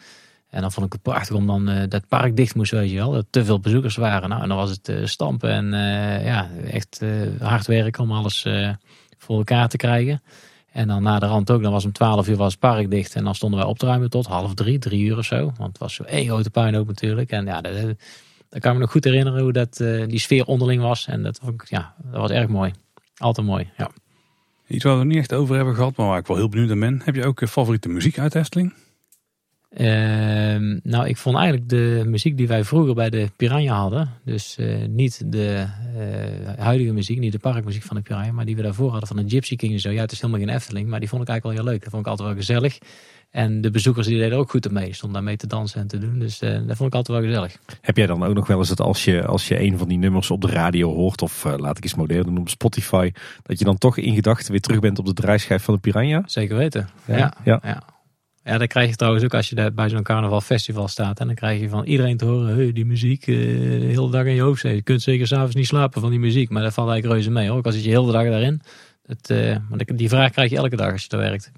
En dan vond ik het prachtig om dan eh, dat park dicht moest, weet je wel. Dat te veel bezoekers waren. Nou, en dan was het eh, stampen en eh, ja, echt eh, hard werken om alles eh, voor elkaar te krijgen. En dan na de rand ook, dan was om 12 uur was het park dicht. En dan stonden wij op te ruimen tot half drie, drie uur of zo. Want het was zo één grote puinhoop natuurlijk. En ja, dat, dat kan ik me nog goed herinneren hoe dat, eh, die sfeer onderling was. En dat, ja, dat was erg mooi. Altijd mooi, ja. Iets waar we het niet echt over hebben gehad, maar waar ik wel heel benieuwd naar ben. Heb je ook eh, favoriete muziek uit Efteling? Ehm, nou, ik vond eigenlijk de muziek die wij vroeger bij de Piranha hadden. Dus eh, niet de eh, huidige muziek, niet de parkmuziek van de Piranha. Maar die we daarvoor hadden van de Gypsy King en zo. Ja, het is helemaal geen Efteling. Maar die vond ik eigenlijk wel heel leuk. Dat vond ik altijd wel gezellig. En de bezoekers die deden ook goed ermee. Stonden daarmee te dansen en te doen. Dus eh, dat vond ik altijd wel gezellig. Heb jij dan ook nog wel eens dat als je, als je een van die nummers op de radio hoort, of laat ik eens modern doen op Spotify, dat je dan toch in gedachten weer terug bent op de draaischijf van de Piranha? Zeker weten. Ja, Ja, ja. ja. Ja. dat krijg je trouwens ook als je daar bij zo'n carnavalfestival staat. En dan krijg je van iedereen te horen, hey, die muziek eh, de hele dag in je hoofd zit. Je kunt zeker s'avonds niet slapen van die muziek. Maar dat valt eigenlijk reuze mee. Hoor. Ook al zit je heel de dag daarin. Dat, eh, maar die vraag krijg je elke dag als je daar werkt.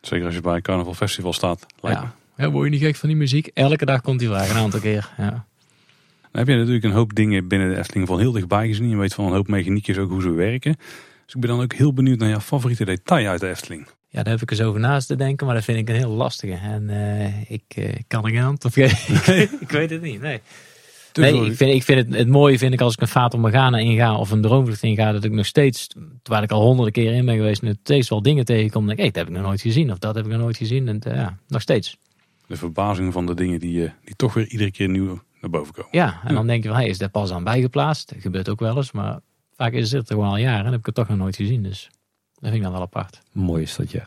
Zeker als je bij een carnaval festival staat. Lijkt. Ja. ja, word je niet gek van die muziek? Elke dag komt die vraag, een aantal keer. Ja. Dan heb je natuurlijk een hoop dingen binnen de Efteling van heel dichtbij gezien. Je weet van een hoop mechaniekjes ook hoe ze werken. Dus ik ben dan ook heel benieuwd naar jouw favoriete detail uit de Efteling. Ja, daar heb ik eens over naast te denken. Maar dat vind ik een heel lastige. En eh, ik eh, kan er geen antwoord op geven. ik weet het niet, nee. Nee, ik vind, ik vind het, het mooie vind ik als ik een Fata Morgana inga of een droomvlucht inga, dat ik nog steeds, terwijl ik al honderden keer in ben geweest, nog steeds wel dingen tegenkom. Dan denk ik, hey, dat heb ik nog nooit gezien of dat heb ik nog nooit gezien. En eh, ja, nog steeds. de verbazing van de dingen die, die toch weer iedere keer nieuw naar boven komen. Ja, en dan denk je van, hey, is dat pas aan bijgeplaatst? Dat gebeurt ook wel eens, maar vaak is het er gewoon al jaren en heb ik het toch nog nooit gezien. Dus dat vind ik dan wel apart. Mooi is dat, ja.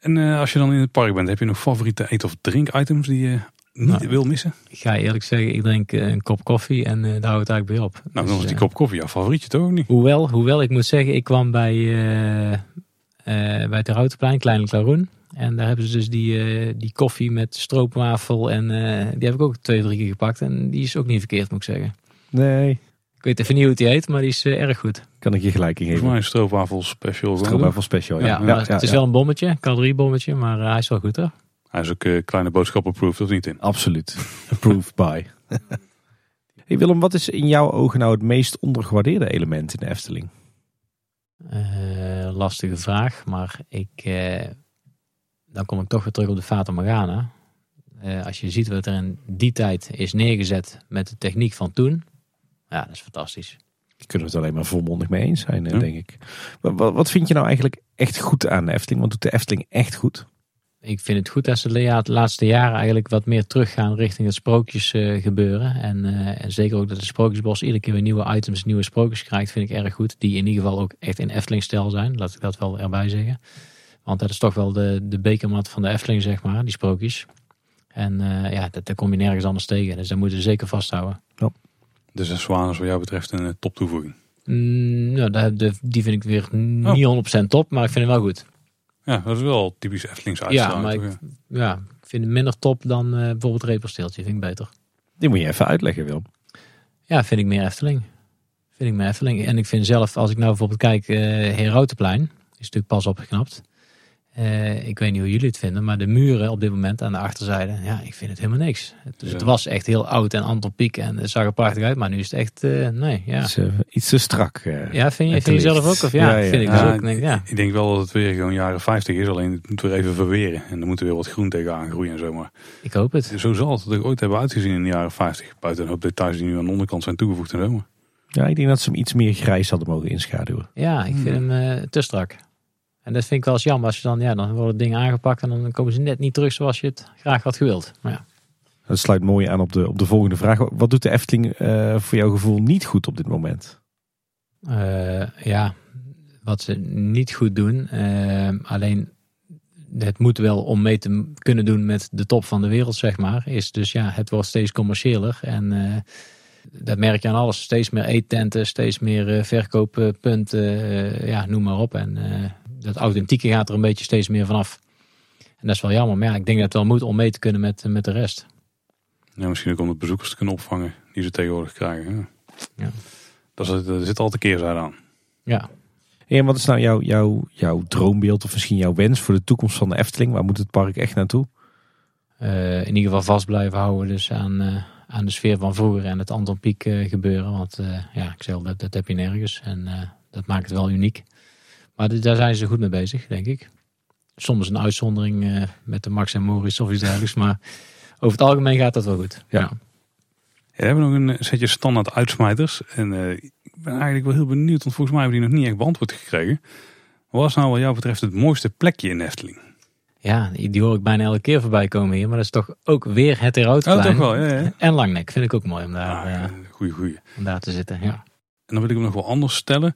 En eh, als je dan in het park bent, heb je nog favoriete eet- of drinkitems die je niet Nou, wil missen? Ik ga je eerlijk zeggen, ik drink eh, een kop koffie en eh, daar houdt het eigenlijk bij op. Nou, Dus, dan is die kop koffie jouw favorietje toch niet? Hoewel, hoewel, ik moet zeggen, ik kwam bij, eh eh bij het Routenplein, Kleine Klaroen. En daar hebben ze dus die, eh, die koffie met stroopwafel. En eh, die heb ik ook twee, drie keer gepakt. En die is ook niet verkeerd, moet ik zeggen. Nee, weet even niet hoe het die heet, maar die is eh, erg goed. kan ik je gelijk in Volgens geven. mij een stroopwafel special. Stroopwafel special, Ja, ja. het is wel een bommetje, caloriebommetje, maar eh, hij is wel goed hoor. Hij is ook eh, kleine boodschappen proof, of niet in? Absoluut. Approved by. hey Willem, wat is in jouw ogen nou het meest ondergewaardeerde element in de Efteling? Eh, lastige vraag, maar ik, eh, dan kom ik toch weer terug op de Fata Morgana. Eh, als je ziet wat er in die tijd is neergezet met de techniek van toen. Ja, dat is fantastisch. Daar kunnen we het alleen maar volmondig mee eens zijn, eh, Ja. denk ik. Wat, wat vind je nou eigenlijk echt goed aan de Efteling? Wat doet de Efteling echt goed? Ik vind het goed dat ze de laatste jaren eigenlijk wat meer teruggaan richting het sprookjes eh, gebeuren. En, eh, en zeker ook dat de Sprookjesbos iedere keer weer nieuwe items, nieuwe sprookjes krijgt, vind ik erg goed. Die in ieder geval ook echt in Efteling-stijl zijn, laat ik dat wel erbij zeggen. Want dat is toch wel de, de bekermat van de Efteling, zeg maar, die sprookjes. En eh, ja, dat, daar kom je nergens anders tegen. Dus daar moeten we zeker vasthouden. Dus een zwaan is wat jou betreft een eh, top toevoeging. Mm, nou, die vind ik weer niet 100% top, maar ik vind hem wel goed. Ja, dat is wel typisch Eftelingse Ja, uitstraling. maar toch, ik, ja? ja, ik vind hem minder top dan eh, bijvoorbeeld Repersteeltje. Vind ik beter. Die moet je even uitleggen, Willem. Ja, vind ik meer Efteling. Vind ik meer Efteling. En ik vind zelf, als ik nou bijvoorbeeld kijk, eh Herautenplein, is natuurlijk pas opgeknapt. Eh, ik weet niet hoe jullie het vinden, maar de muren op dit moment aan de achterzijde, ja, ik vind het helemaal niks. Dus Ja. het was echt heel oud en antropiek en het zag er prachtig uit, maar nu is het echt, eh, nee, ja. Iets, eh, iets te strak. eh. Ja, vind je, vind je zelf ook? Of ja, Ja, ja. vind ik dus ook. Ik Denk, ja. Ik denk wel dat het weer gewoon jaren 50 is, alleen het moet weer even verweren. En er moet weer wat groen tegenaan groeien en zo. Maar Ik hoop het. zo zal het er ooit hebben uitgezien in de jaren 50. Buiten een hoop details die nu aan de onderkant zijn toegevoegd en zo. maar- Ja, ik denk dat ze hem iets meer grijs hadden mogen inschaduwen. Ja, ik vind hem eh, te strak. En dat vind ik wel eens jammer. Als je dan, ja, dan worden dingen aangepakt en dan komen ze net niet terug zoals je het graag had gewild. Maar ja. Dat sluit mooi aan op de, op de volgende vraag. Wat doet de Efteling eh, voor jouw gevoel niet goed op dit moment? Eh, ja, wat ze niet goed doen. eh, alleen het moet wel om mee te kunnen doen met de top van de wereld, zeg maar. Is dus ja, het wordt steeds commerciëler. En dat merk je aan alles. Steeds meer eettenten, steeds meer verkooppunten. ja, noem maar op. En dat authentieke gaat er een beetje steeds meer vanaf. En dat is wel jammer. Maar ja, ik denk dat het wel moet om mee te kunnen met, met de rest. Ja, misschien ook om de bezoekers te kunnen opvangen die ze tegenwoordig krijgen. Ja. Ja. Dat is, er zit altijd keerzijde aan. Ja, En wat is nou jouw, jouw, jouw droombeeld of misschien jouw wens voor de toekomst van de Efteling? Waar moet het park echt naartoe? eh, in ieder geval vast blijven houden dus aan, eh, aan de sfeer van vroeger en het Anton Pieck eh, gebeuren. Want eh, ja, ik zeg al, dat, dat heb je nergens en eh, dat maakt het wel uniek. Maar daar zijn ze goed mee bezig, denk ik. Soms een uitzondering eh, met de Max en Morris of iets dergelijks, maar over het algemeen gaat dat wel goed. Ja. We hebben nog een setje standaard uitsmijters. En eh, ik ben eigenlijk wel heel benieuwd, want volgens mij hebben die nog niet echt beantwoord gekregen. Wat is nou wat jou betreft het mooiste plekje in Efteling? Ja, die, hoor ik bijna elke keer voorbij komen hier, maar dat is toch ook weer het Oh, Eroutplein. toch wel, ja. ja. En Langnek vind ik ook mooi om daar, Ah, eh, goeie, goeie. om daar te zitten. Ja. En dan wil ik hem nog wel anders stellen.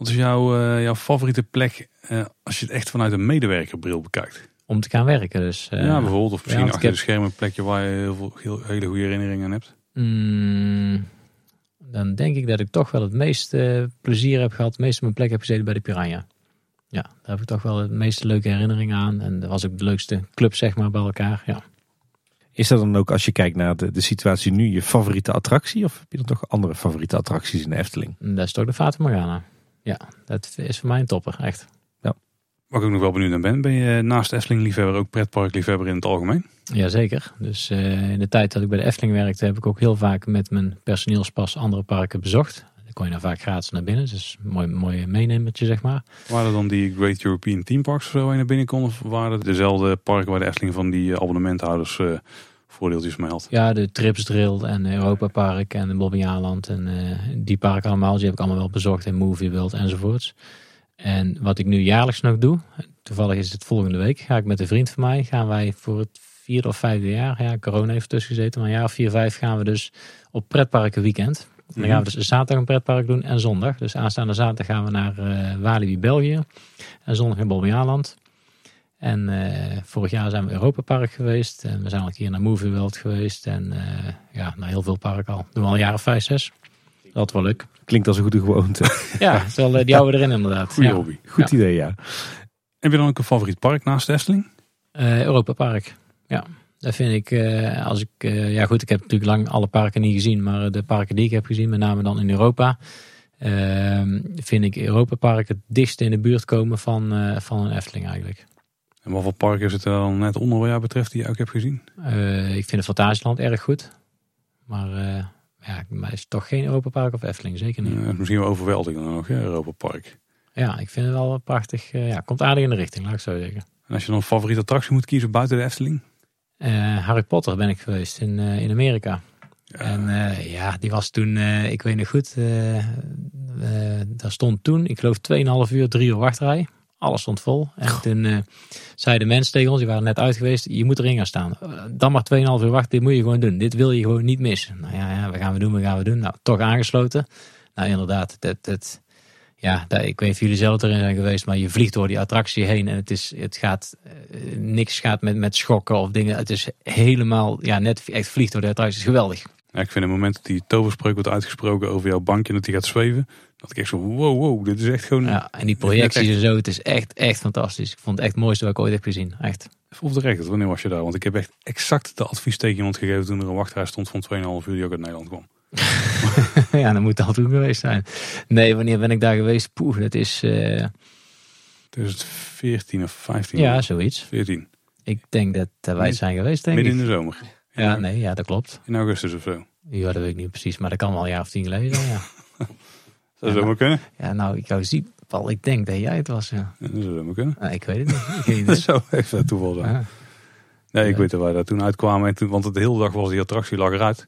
Wat is jouw, eh, jouw favoriete plek eh, als je het echt vanuit een medewerkerbril bekijkt? Om te gaan werken dus. eh. ja, bijvoorbeeld. Of misschien ik achter heb- de schermen een plekje waar je heel veel, heel, hele goede herinneringen aan hebt. Mm, dan denk ik dat ik toch wel het meeste plezier heb gehad, het meeste mijn plek heb gezeten bij de Piranha. Ja, daar heb ik toch wel het meeste leuke herinneringen aan. En dat was ook de leukste club, zeg maar, bij elkaar. Ja. Is dat dan ook als je kijkt naar de, de situatie nu je favoriete attractie? Of heb je dan toch andere favoriete attracties in de Efteling? Dat is toch de Fata Morgana. Ja, dat is voor mij een topper, echt. Waar ik ook nog wel benieuwd naar ben. Ben je naast Efteling liefhebber ook pretparkliefhebber in het algemeen? Jazeker. Dus eh, in de tijd dat ik bij de Efteling werkte, heb ik ook heel vaak met mijn personeelspas andere parken bezocht. Dan kon je daar vaak gratis naar binnen. Dus een mooi, mooi meenemertje, zeg maar. Waren er dan die Great European Theme Parks of zo waar je naar binnen kon? Of waren het dezelfde parken waar de Efteling van die eh, abonnementhouders eh, voordeeltjes had? Ja, de Trips Drill en Europa Park en de Bobbejaanland en eh, die parken allemaal, die heb ik allemaal wel bezocht in Movie World enzovoorts. En wat ik nu jaarlijks nog doe, toevallig is het volgende week, ga ik met een vriend van mij, gaan wij voor het vierde of vijfde jaar, ja, corona heeft tussen gezeten, maar een jaar of vier, vijf gaan we dus op pretparken weekend. En dan gaan we dus zaterdag een pretpark doen en zondag. Dus aanstaande zaterdag gaan we naar eh Walibi, België. En zondag in Bobbejaanland. En eh, vorig jaar zijn we Europa Park geweest. En we zijn al een keer naar Movie World geweest. En eh, ja, naar heel veel parken al. Doen we al jaren vijf, zes. Dat wel leuk. Klinkt als een goede gewoonte. Ja, wel, eh, die houden we erin inderdaad. Goeie ja. hobby. Goed idee, ja. Heb je dan ook een favoriet park naast de Efteling? Eh, Europa Park. Ja, dat vind ik, eh, als ik, eh, ja goed, ik heb natuurlijk lang alle parken niet gezien, maar de parken die ik heb gezien, met name dan in Europa, ehm, vind ik Europa Park het dichtst in de buurt komen van, eh, van een Efteling eigenlijk. En wat voor parken zitten er dan net onder wat jou betreft die je ook hebt gezien? Eh, ik vind het Fantasieland erg goed, maar eh, ja, maar is toch geen Europa Park of Efteling, zeker niet. Is misschien wel overweldigend nog, hè, Europa Park. Ja, ik vind het wel prachtig, eh, ja, komt aardig in de richting, laat ik zo zeggen. En als je dan een favoriete attractie moet kiezen buiten de Efteling? Harry Potter ben ik geweest in, in Amerika. En ja, die was toen, ik weet nog goed, daar stond toen, ik geloof 2,5 uur, 3 uur wachtrij. Alles stond vol. En toen eh, zeiden mensen tegen ons, die waren net uit geweest, je moet erin gaan staan. Eh, dan maar 2,5 uur wachten, dit moet je gewoon doen. Dit wil je gewoon niet missen. Nou ja, ja wat gaan we doen, wat gaan we doen? Nou, toch aangesloten. Nou inderdaad, dat, dat, ja, dat, ik weet niet of jullie zelf erin zijn geweest, maar je vliegt door die attractie heen en het, is, het gaat, eh, niks gaat met, met schokken of dingen. Het is helemaal, ja, net echt vliegt door de attractie. Het is geweldig. Ja, ik vind het moment dat die toverspreuk wordt uitgesproken over jouw bankje en dat die gaat zweven. Dat ik echt zo, wow, wow, dit is echt gewoon... Ja, en die projecties en zo, het is echt, echt fantastisch. Ik vond het echt het mooiste wat ik ooit heb gezien. Echt. Op de record, wanneer was je daar? Want ik heb echt exact de advies tegen iemand gegeven toen er een wachtrij stond van 2,5 uur die ook uit Nederland kwam. ja, dan moet al toen geweest zijn. Nee, wanneer ben ik daar geweest? Poeh, dat is, eh, 2014 of 15? ja, zoiets. 14. Ik denk dat, dat wij Midden- zijn geweest, denk Midden ik. in de zomer. Ja, nee, ja, dat klopt. In augustus of zo. Ja, dat weet ik niet precies, maar dat kan wel een jaar of tien geleden ja. Zou zomaar kunnen? Ja, nou, ik jou zie, Paul, ik denk dat jij het was, ja. Ja, dat zou zomaar kunnen. Nou, ik weet het niet. Ik weet het Dat niet. zou even toeval zijn. Ja. Nee, ik Ja. weet dat wij daar toen uitkwamen. En toen, want de hele dag was die attractie lag eruit.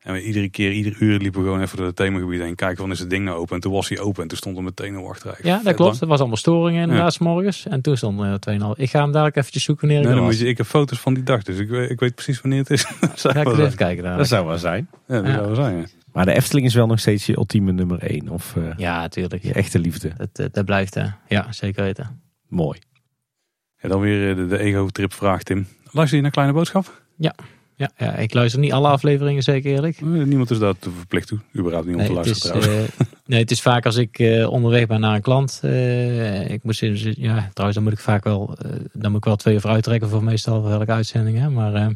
En we iedere keer, ieder uur liepen we gewoon even door het themagebied heen. Kijken van is het ding nou open. En toen was hij open. En toen stond er meteen een wachtrij. Ja, dat Vet klopt. Dat was allemaal storingen inderdaad, s morgens. En toen stond er 2,5. Ik ga hem dadelijk eventjes zoeken wanneer Nee, ik dan er moet was. je, ik heb foto's van die dag. Dus ik, weet- ik weet precies wanneer het is. dat zou Ga ik zijn. even kijken daar. Dat zou wel zijn. Ja, dat Ja. zou wel zijn. Ja. Maar de Efteling is wel nog steeds je ultieme nummer 1. Of eh, Ja, natuurlijk. je echte liefde. Dat, dat, dat blijft, hè. Ja, zeker weten. Mooi. En dan weer eh, de, de ego-trip vraag, Tim. Luister je naar Kleine Boodschap? Ja, ja, ik luister niet alle afleveringen, zeker eerlijk. Eh, Niemand is daar te verplicht toe. Überhaupt niet om te Nee, het luisteren is, trouwens. eh, nee, het is vaak als ik eh, onderweg ben naar een klant. eh, ik moet ja, trouwens, dan moet ik vaak wel, eh, dan moet ik wel twee uur uittrekken voor meestal voor welke uitzending. Hè? Maar eh,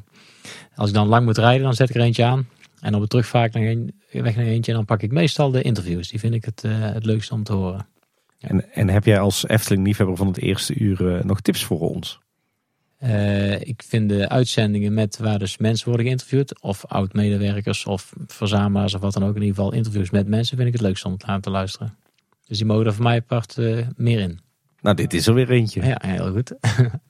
als ik dan lang moet rijden, dan zet ik er eentje aan. En op de terugvaart nog een, weg nog eentje. En dan pak ik meestal de interviews. Die vind ik het, eh, het leukste om te horen. En, en heb jij als Efteling-liefhebber van het eerste uur eh, nog tips voor ons? Eh, ik vind de uitzendingen met waar dus mensen worden geïnterviewd, of oud-medewerkers of verzamelaars of wat dan ook, in ieder geval interviews met mensen, vind ik het leukst om naar te luisteren. Dus die mogen er voor mij apart eh, meer in. Nou, dit is er weer eentje. Ja, heel goed.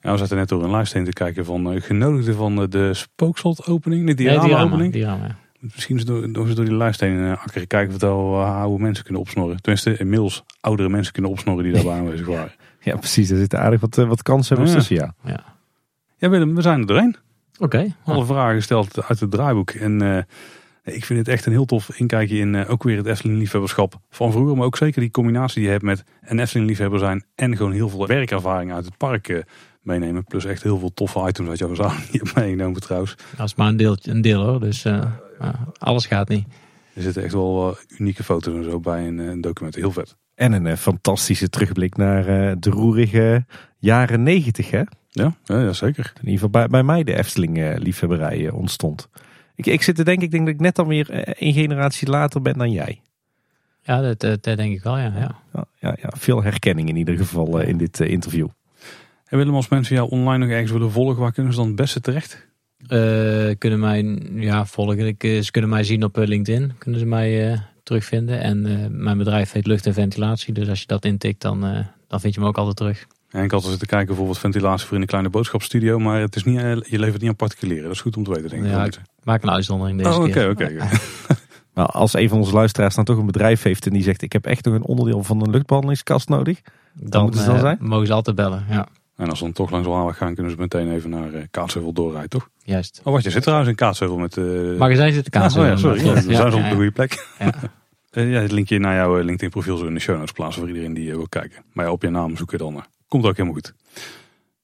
Ja, we zaten net door een livestream te kijken van uh, genodigden van uh, de spookslot-opening. De Ja, diorama-opening. diorama, ja. Misschien door, door, door die livestream uh, achter kijken of wel uh, oude mensen kunnen opsnorren. Tenminste, inmiddels oudere mensen kunnen opsnorren die daarbij aanwezig waren. Ja, precies. Er zitten aardig wat, uh, wat kansen Ja. tussen, ja. ja. Ja, Willem, we zijn er doorheen. Oké. Okay. Alle vragen gesteld uit het draaiboek. En uh, ik vind het echt een heel tof inkijkje in uh, ook weer het Efteling liefhebberschap van vroeger. Maar ook zeker die combinatie die je hebt met een Efteling liefhebber zijn. En gewoon heel veel werkervaring uit het park uh, meenemen. Plus echt heel veel toffe items uit jouw zaal niet hebt meegenomen trouwens. Dat is maar een deel, een deel hoor. Dus alles gaat niet. Er zitten echt wel unieke foto's en zo bij een, een document. Heel vet. En een uh, fantastische terugblik naar uh, de roerige jaren negentig hè? Ja, ja, ja, zeker. In ieder geval bij, bij mij de Efteling uh, liefhebberij ontstond. Ik, ik zit te denken, ik denk dat ik net dan weer een generatie later ben dan jij. Ja, dat, dat, dat denk ik wel, ja. ja. Ja, ja, ja, veel herkenning in ieder geval in dit interview. En Willem, als mensen jou online nog ergens willen volgen, waar kunnen ze dan het beste terecht? Uh, kunnen mij ja, volgen. Ik, ze kunnen mij zien op LinkedIn. Kunnen ze mij uh, terugvinden. En uh, mijn bedrijf heet Lucht en Ventilatie. Dus als je dat intikt, dan, dan vind je me ook altijd terug. En ik had al zitten kijken voor wat ventilatie voor in een kleine boodschapstudio. Maar het is niet, je levert niet aan particulieren. Dat is goed om te weten, denk ik. Ja, ik maak een uitzondering deze oh, okay, keer. Oké, oké. Maar als een van onze luisteraars dan toch een bedrijf heeft en die zegt... ik heb echt nog een onderdeel van een luchtbehandelingskast nodig. Dan, dan moeten ze dan zijn? mogen ze altijd bellen, ja. En als ze dan toch langs Waalweg gaan, kunnen ze meteen even naar uh, Kaatsheuvel doorrijden, toch? Juist. Oh, wat je zit trouwens in Kaatsheuvel met... Uh... Magazijn zit in Kaatsheuvel. Oh, ja, sorry. Ja, zijn ze op ja, de goede plek. Ja. uh, ja, het linkje naar jouw LinkedIn profiel zo in de show notes plaatsen voor iedereen die wil kijken. Maar ja, op je naam zoeken dan. Komt ook helemaal goed.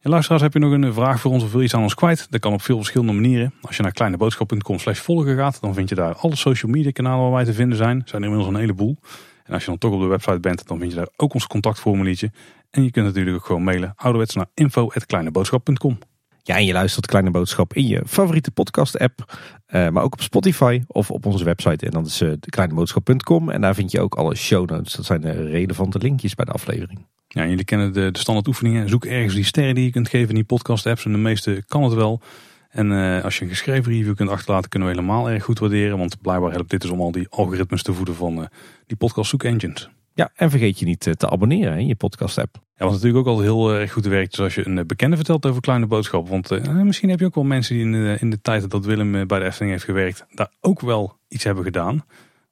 En luisteraars, heb je nog een vraag voor ons of wil je iets aan ons kwijt? Dat kan op veel verschillende manieren. Als je naar kleineboodschap.com slash volgen gaat, dan vind je daar alle social media kanalen waar wij te vinden zijn. Er zijn er inmiddels een heleboel. En als je dan toch op de website bent, dan vind je daar ook ons contactformuliertje. En je kunt natuurlijk ook gewoon mailen ouderwets naar info.kleineboodschap.com. Ja, en je luistert Kleine Boodschap in je favoriete podcast app. Uh, maar ook op Spotify of op onze website. En dat is uh, kleineboodschap.com. En daar vind je ook alle show notes. Dat zijn de relevante linkjes bij de aflevering. Ja, en jullie kennen de, de standaard oefeningen. Zoek ergens die sterren die je kunt geven in die podcast apps. En de meeste kan het wel. En uh, als je een geschreven review kunt achterlaten, kunnen we helemaal erg goed waarderen. Want blijkbaar helpt dit dus om al die algoritmes te voeden van die podcast zoekengines. Ja, en vergeet je niet te abonneren in je podcast app. Ja, wat natuurlijk ook altijd heel erg goed werkt, is als je een eh, bekende vertelt over kleine boodschappen. Want eh, misschien heb je ook wel mensen die in de, in de tijd dat Willem eh, bij de Efteling heeft gewerkt, daar ook wel iets hebben gedaan.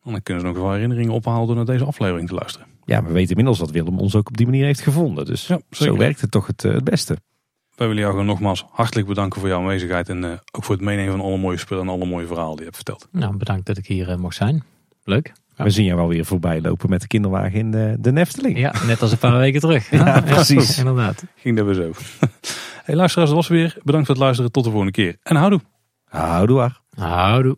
Dan kunnen ze nog wel herinneringen ophalen door naar deze aflevering te luisteren. Ja, we weten inmiddels dat Willem ons ook op die manier heeft gevonden. Dus Ja, zo werkt het toch het, eh, het beste. Wij willen jou gewoon nogmaals hartelijk bedanken voor jouw aanwezigheid. En eh, ook voor het meenemen van alle mooie spullen en alle mooie verhalen die je hebt verteld. Nou, bedankt dat ik hier eh, mocht zijn. Leuk. Ja. We zien jou wel weer voorbij lopen met de kinderwagen in de, de Nefteling. Ja, net als een paar weken terug. Ja, precies. inderdaad. Ging dat weer zo. hey luisteraars, dat was weer. Bedankt voor het luisteren. Tot de volgende keer. En houdoe. Houdoe. Houdoe.